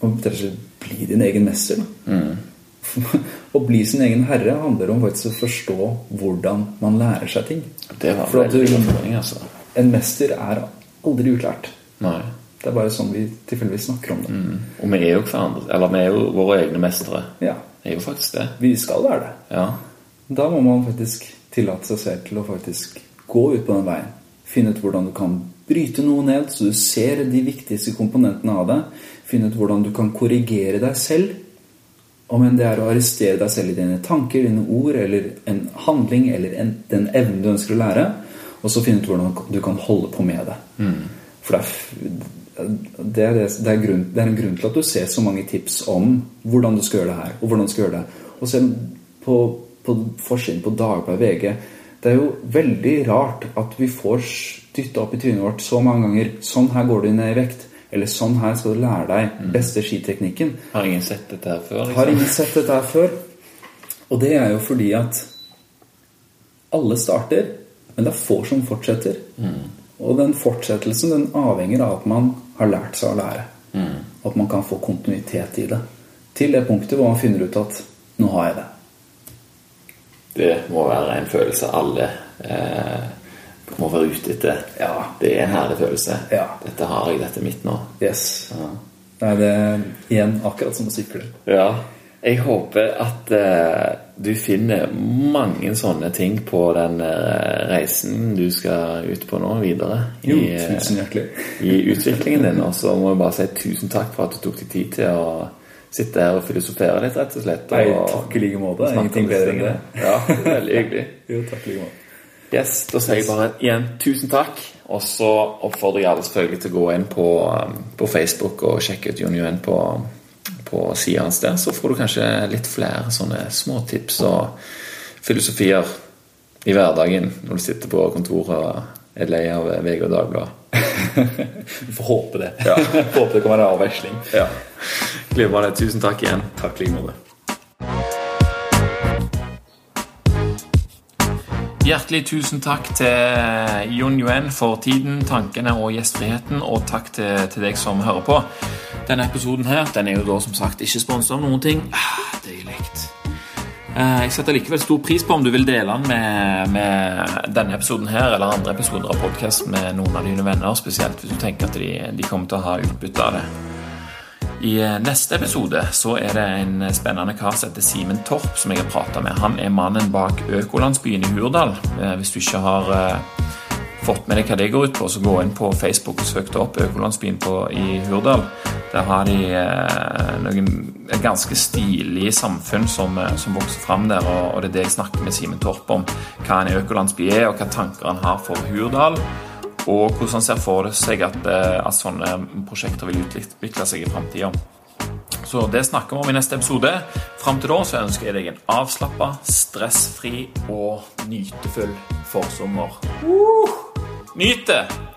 Og bli din egen mester. Da. Å bli sin egen herre handler om faktisk å forstå hvordan man lærer seg ting. Det var For veldig du- altså. En mester er aldri utlært. Nei. Det er bare sånn vi tilfeldigvis snakker om det. Mm. Og vi er jo hverandre Eller vi er jo våre egne mestere. Ja, Vi er jo faktisk det. vi skal være det. Ja. Da må man faktisk tillate seg selv til å faktisk gå ut på den veien. Finne ut hvordan du kan bryte noe ned, så du ser de viktigste komponentene av det. Finne ut hvordan du kan korrigere deg selv. Om enn det er å arrestere deg selv i dine tanker, dine ord, eller en handling, eller en, den evnen du ønsker å lære. Og så finne ut hvordan du kan holde på med det. For det er, det, er det, det, er grunn, det er en grunn til at du ser så mange tips om hvordan du skal gjøre det her, og hvordan du skal gjøre det. Og se på, på forsiden på Dagbladet VG Det er jo veldig rart at vi får dytta opp i trynet vårt så mange ganger Sånn her går du ned i vekt. Eller sånn her skal du lære deg beste skiteknikken. Har ingen sett dette her før? liksom? Har ingen sett dette her før? Og det er jo fordi at alle starter, men det er få som fortsetter. Og den fortsettelsen den avhenger av at man har lært seg å lære. At man kan få kontinuitet i det. Til det punktet hvor man finner ut at nå har jeg det. Det må være en følelse alle eh, må være ute etter. Ja. Det er en herlig følelse. Ja. Dette har jeg, dette er mitt nå. Yes. Nei, det er igjen akkurat som å sykle. Ja. Jeg håper at eh, du finner mange sånne ting på den eh, reisen du skal ut på nå videre. Jo, i, tusen hjertelig. i utviklingen din. Og så må jeg bare si tusen takk for at du tok deg tid til å sitte her og filosofere litt, rett og slett. Nei, takk i like måte. Ingenting bedre enn det. Ja, veldig hyggelig. Jo, takk i like måte. Yes, Da sier jeg bare igjen tusen takk. Og så oppfordrer jeg alle selvfølgelig til å gå inn på, um, på Facebook og sjekke ut Jon Yuen på, på sida hans der. Så får du kanskje litt flere sånne småtips og filosofier i hverdagen når du sitter på kontoret og er lei av VG og Dagbladet. Vi får håpe det. Ja. håpe det kan være avveksling. Ja. Glimrende. Tusen takk igjen. Takk i like måte. Hjertelig tusen takk til Jon Yuen for tiden, tankene og gjestfriheten, og takk til, til deg som hører på. Denne episoden her, den er jo da som sagt ikke sponset av noen ting. Ah, Deilig. Eh, Jeg setter likevel stor pris på om du vil dele den med, med denne episoden her, eller andre episoder av podkast med noen av dine venner, spesielt hvis du tenker at de, de kommer til å ha utbytte av det. I eh, neste episode så er det en spennende kar som heter Simen Torp, som jeg har prata med. Han er mannen bak Økolandsbyen i Hurdal. Eh, Hvis du ikke har fått med deg hva det går ut på, så gå inn på Facebook og søk opp Økolandsbyen på, i Hurdal. Der har de eh, noen, et ganske stilig samfunn som, eh, som vokser fram der. Og, og, det er det jeg snakker med Simen Torp om. Hva en økolandsby er, og hva tanker han har for Hurdal. Og hvordan han ser for seg at, eh, at sånne prosjekter vil utvikle seg i framtida. Så det snakker vi om i neste episode. Fram til da så ønsker jeg deg en avslappa, stressfri og nytefull forsommer. Uh, Nita!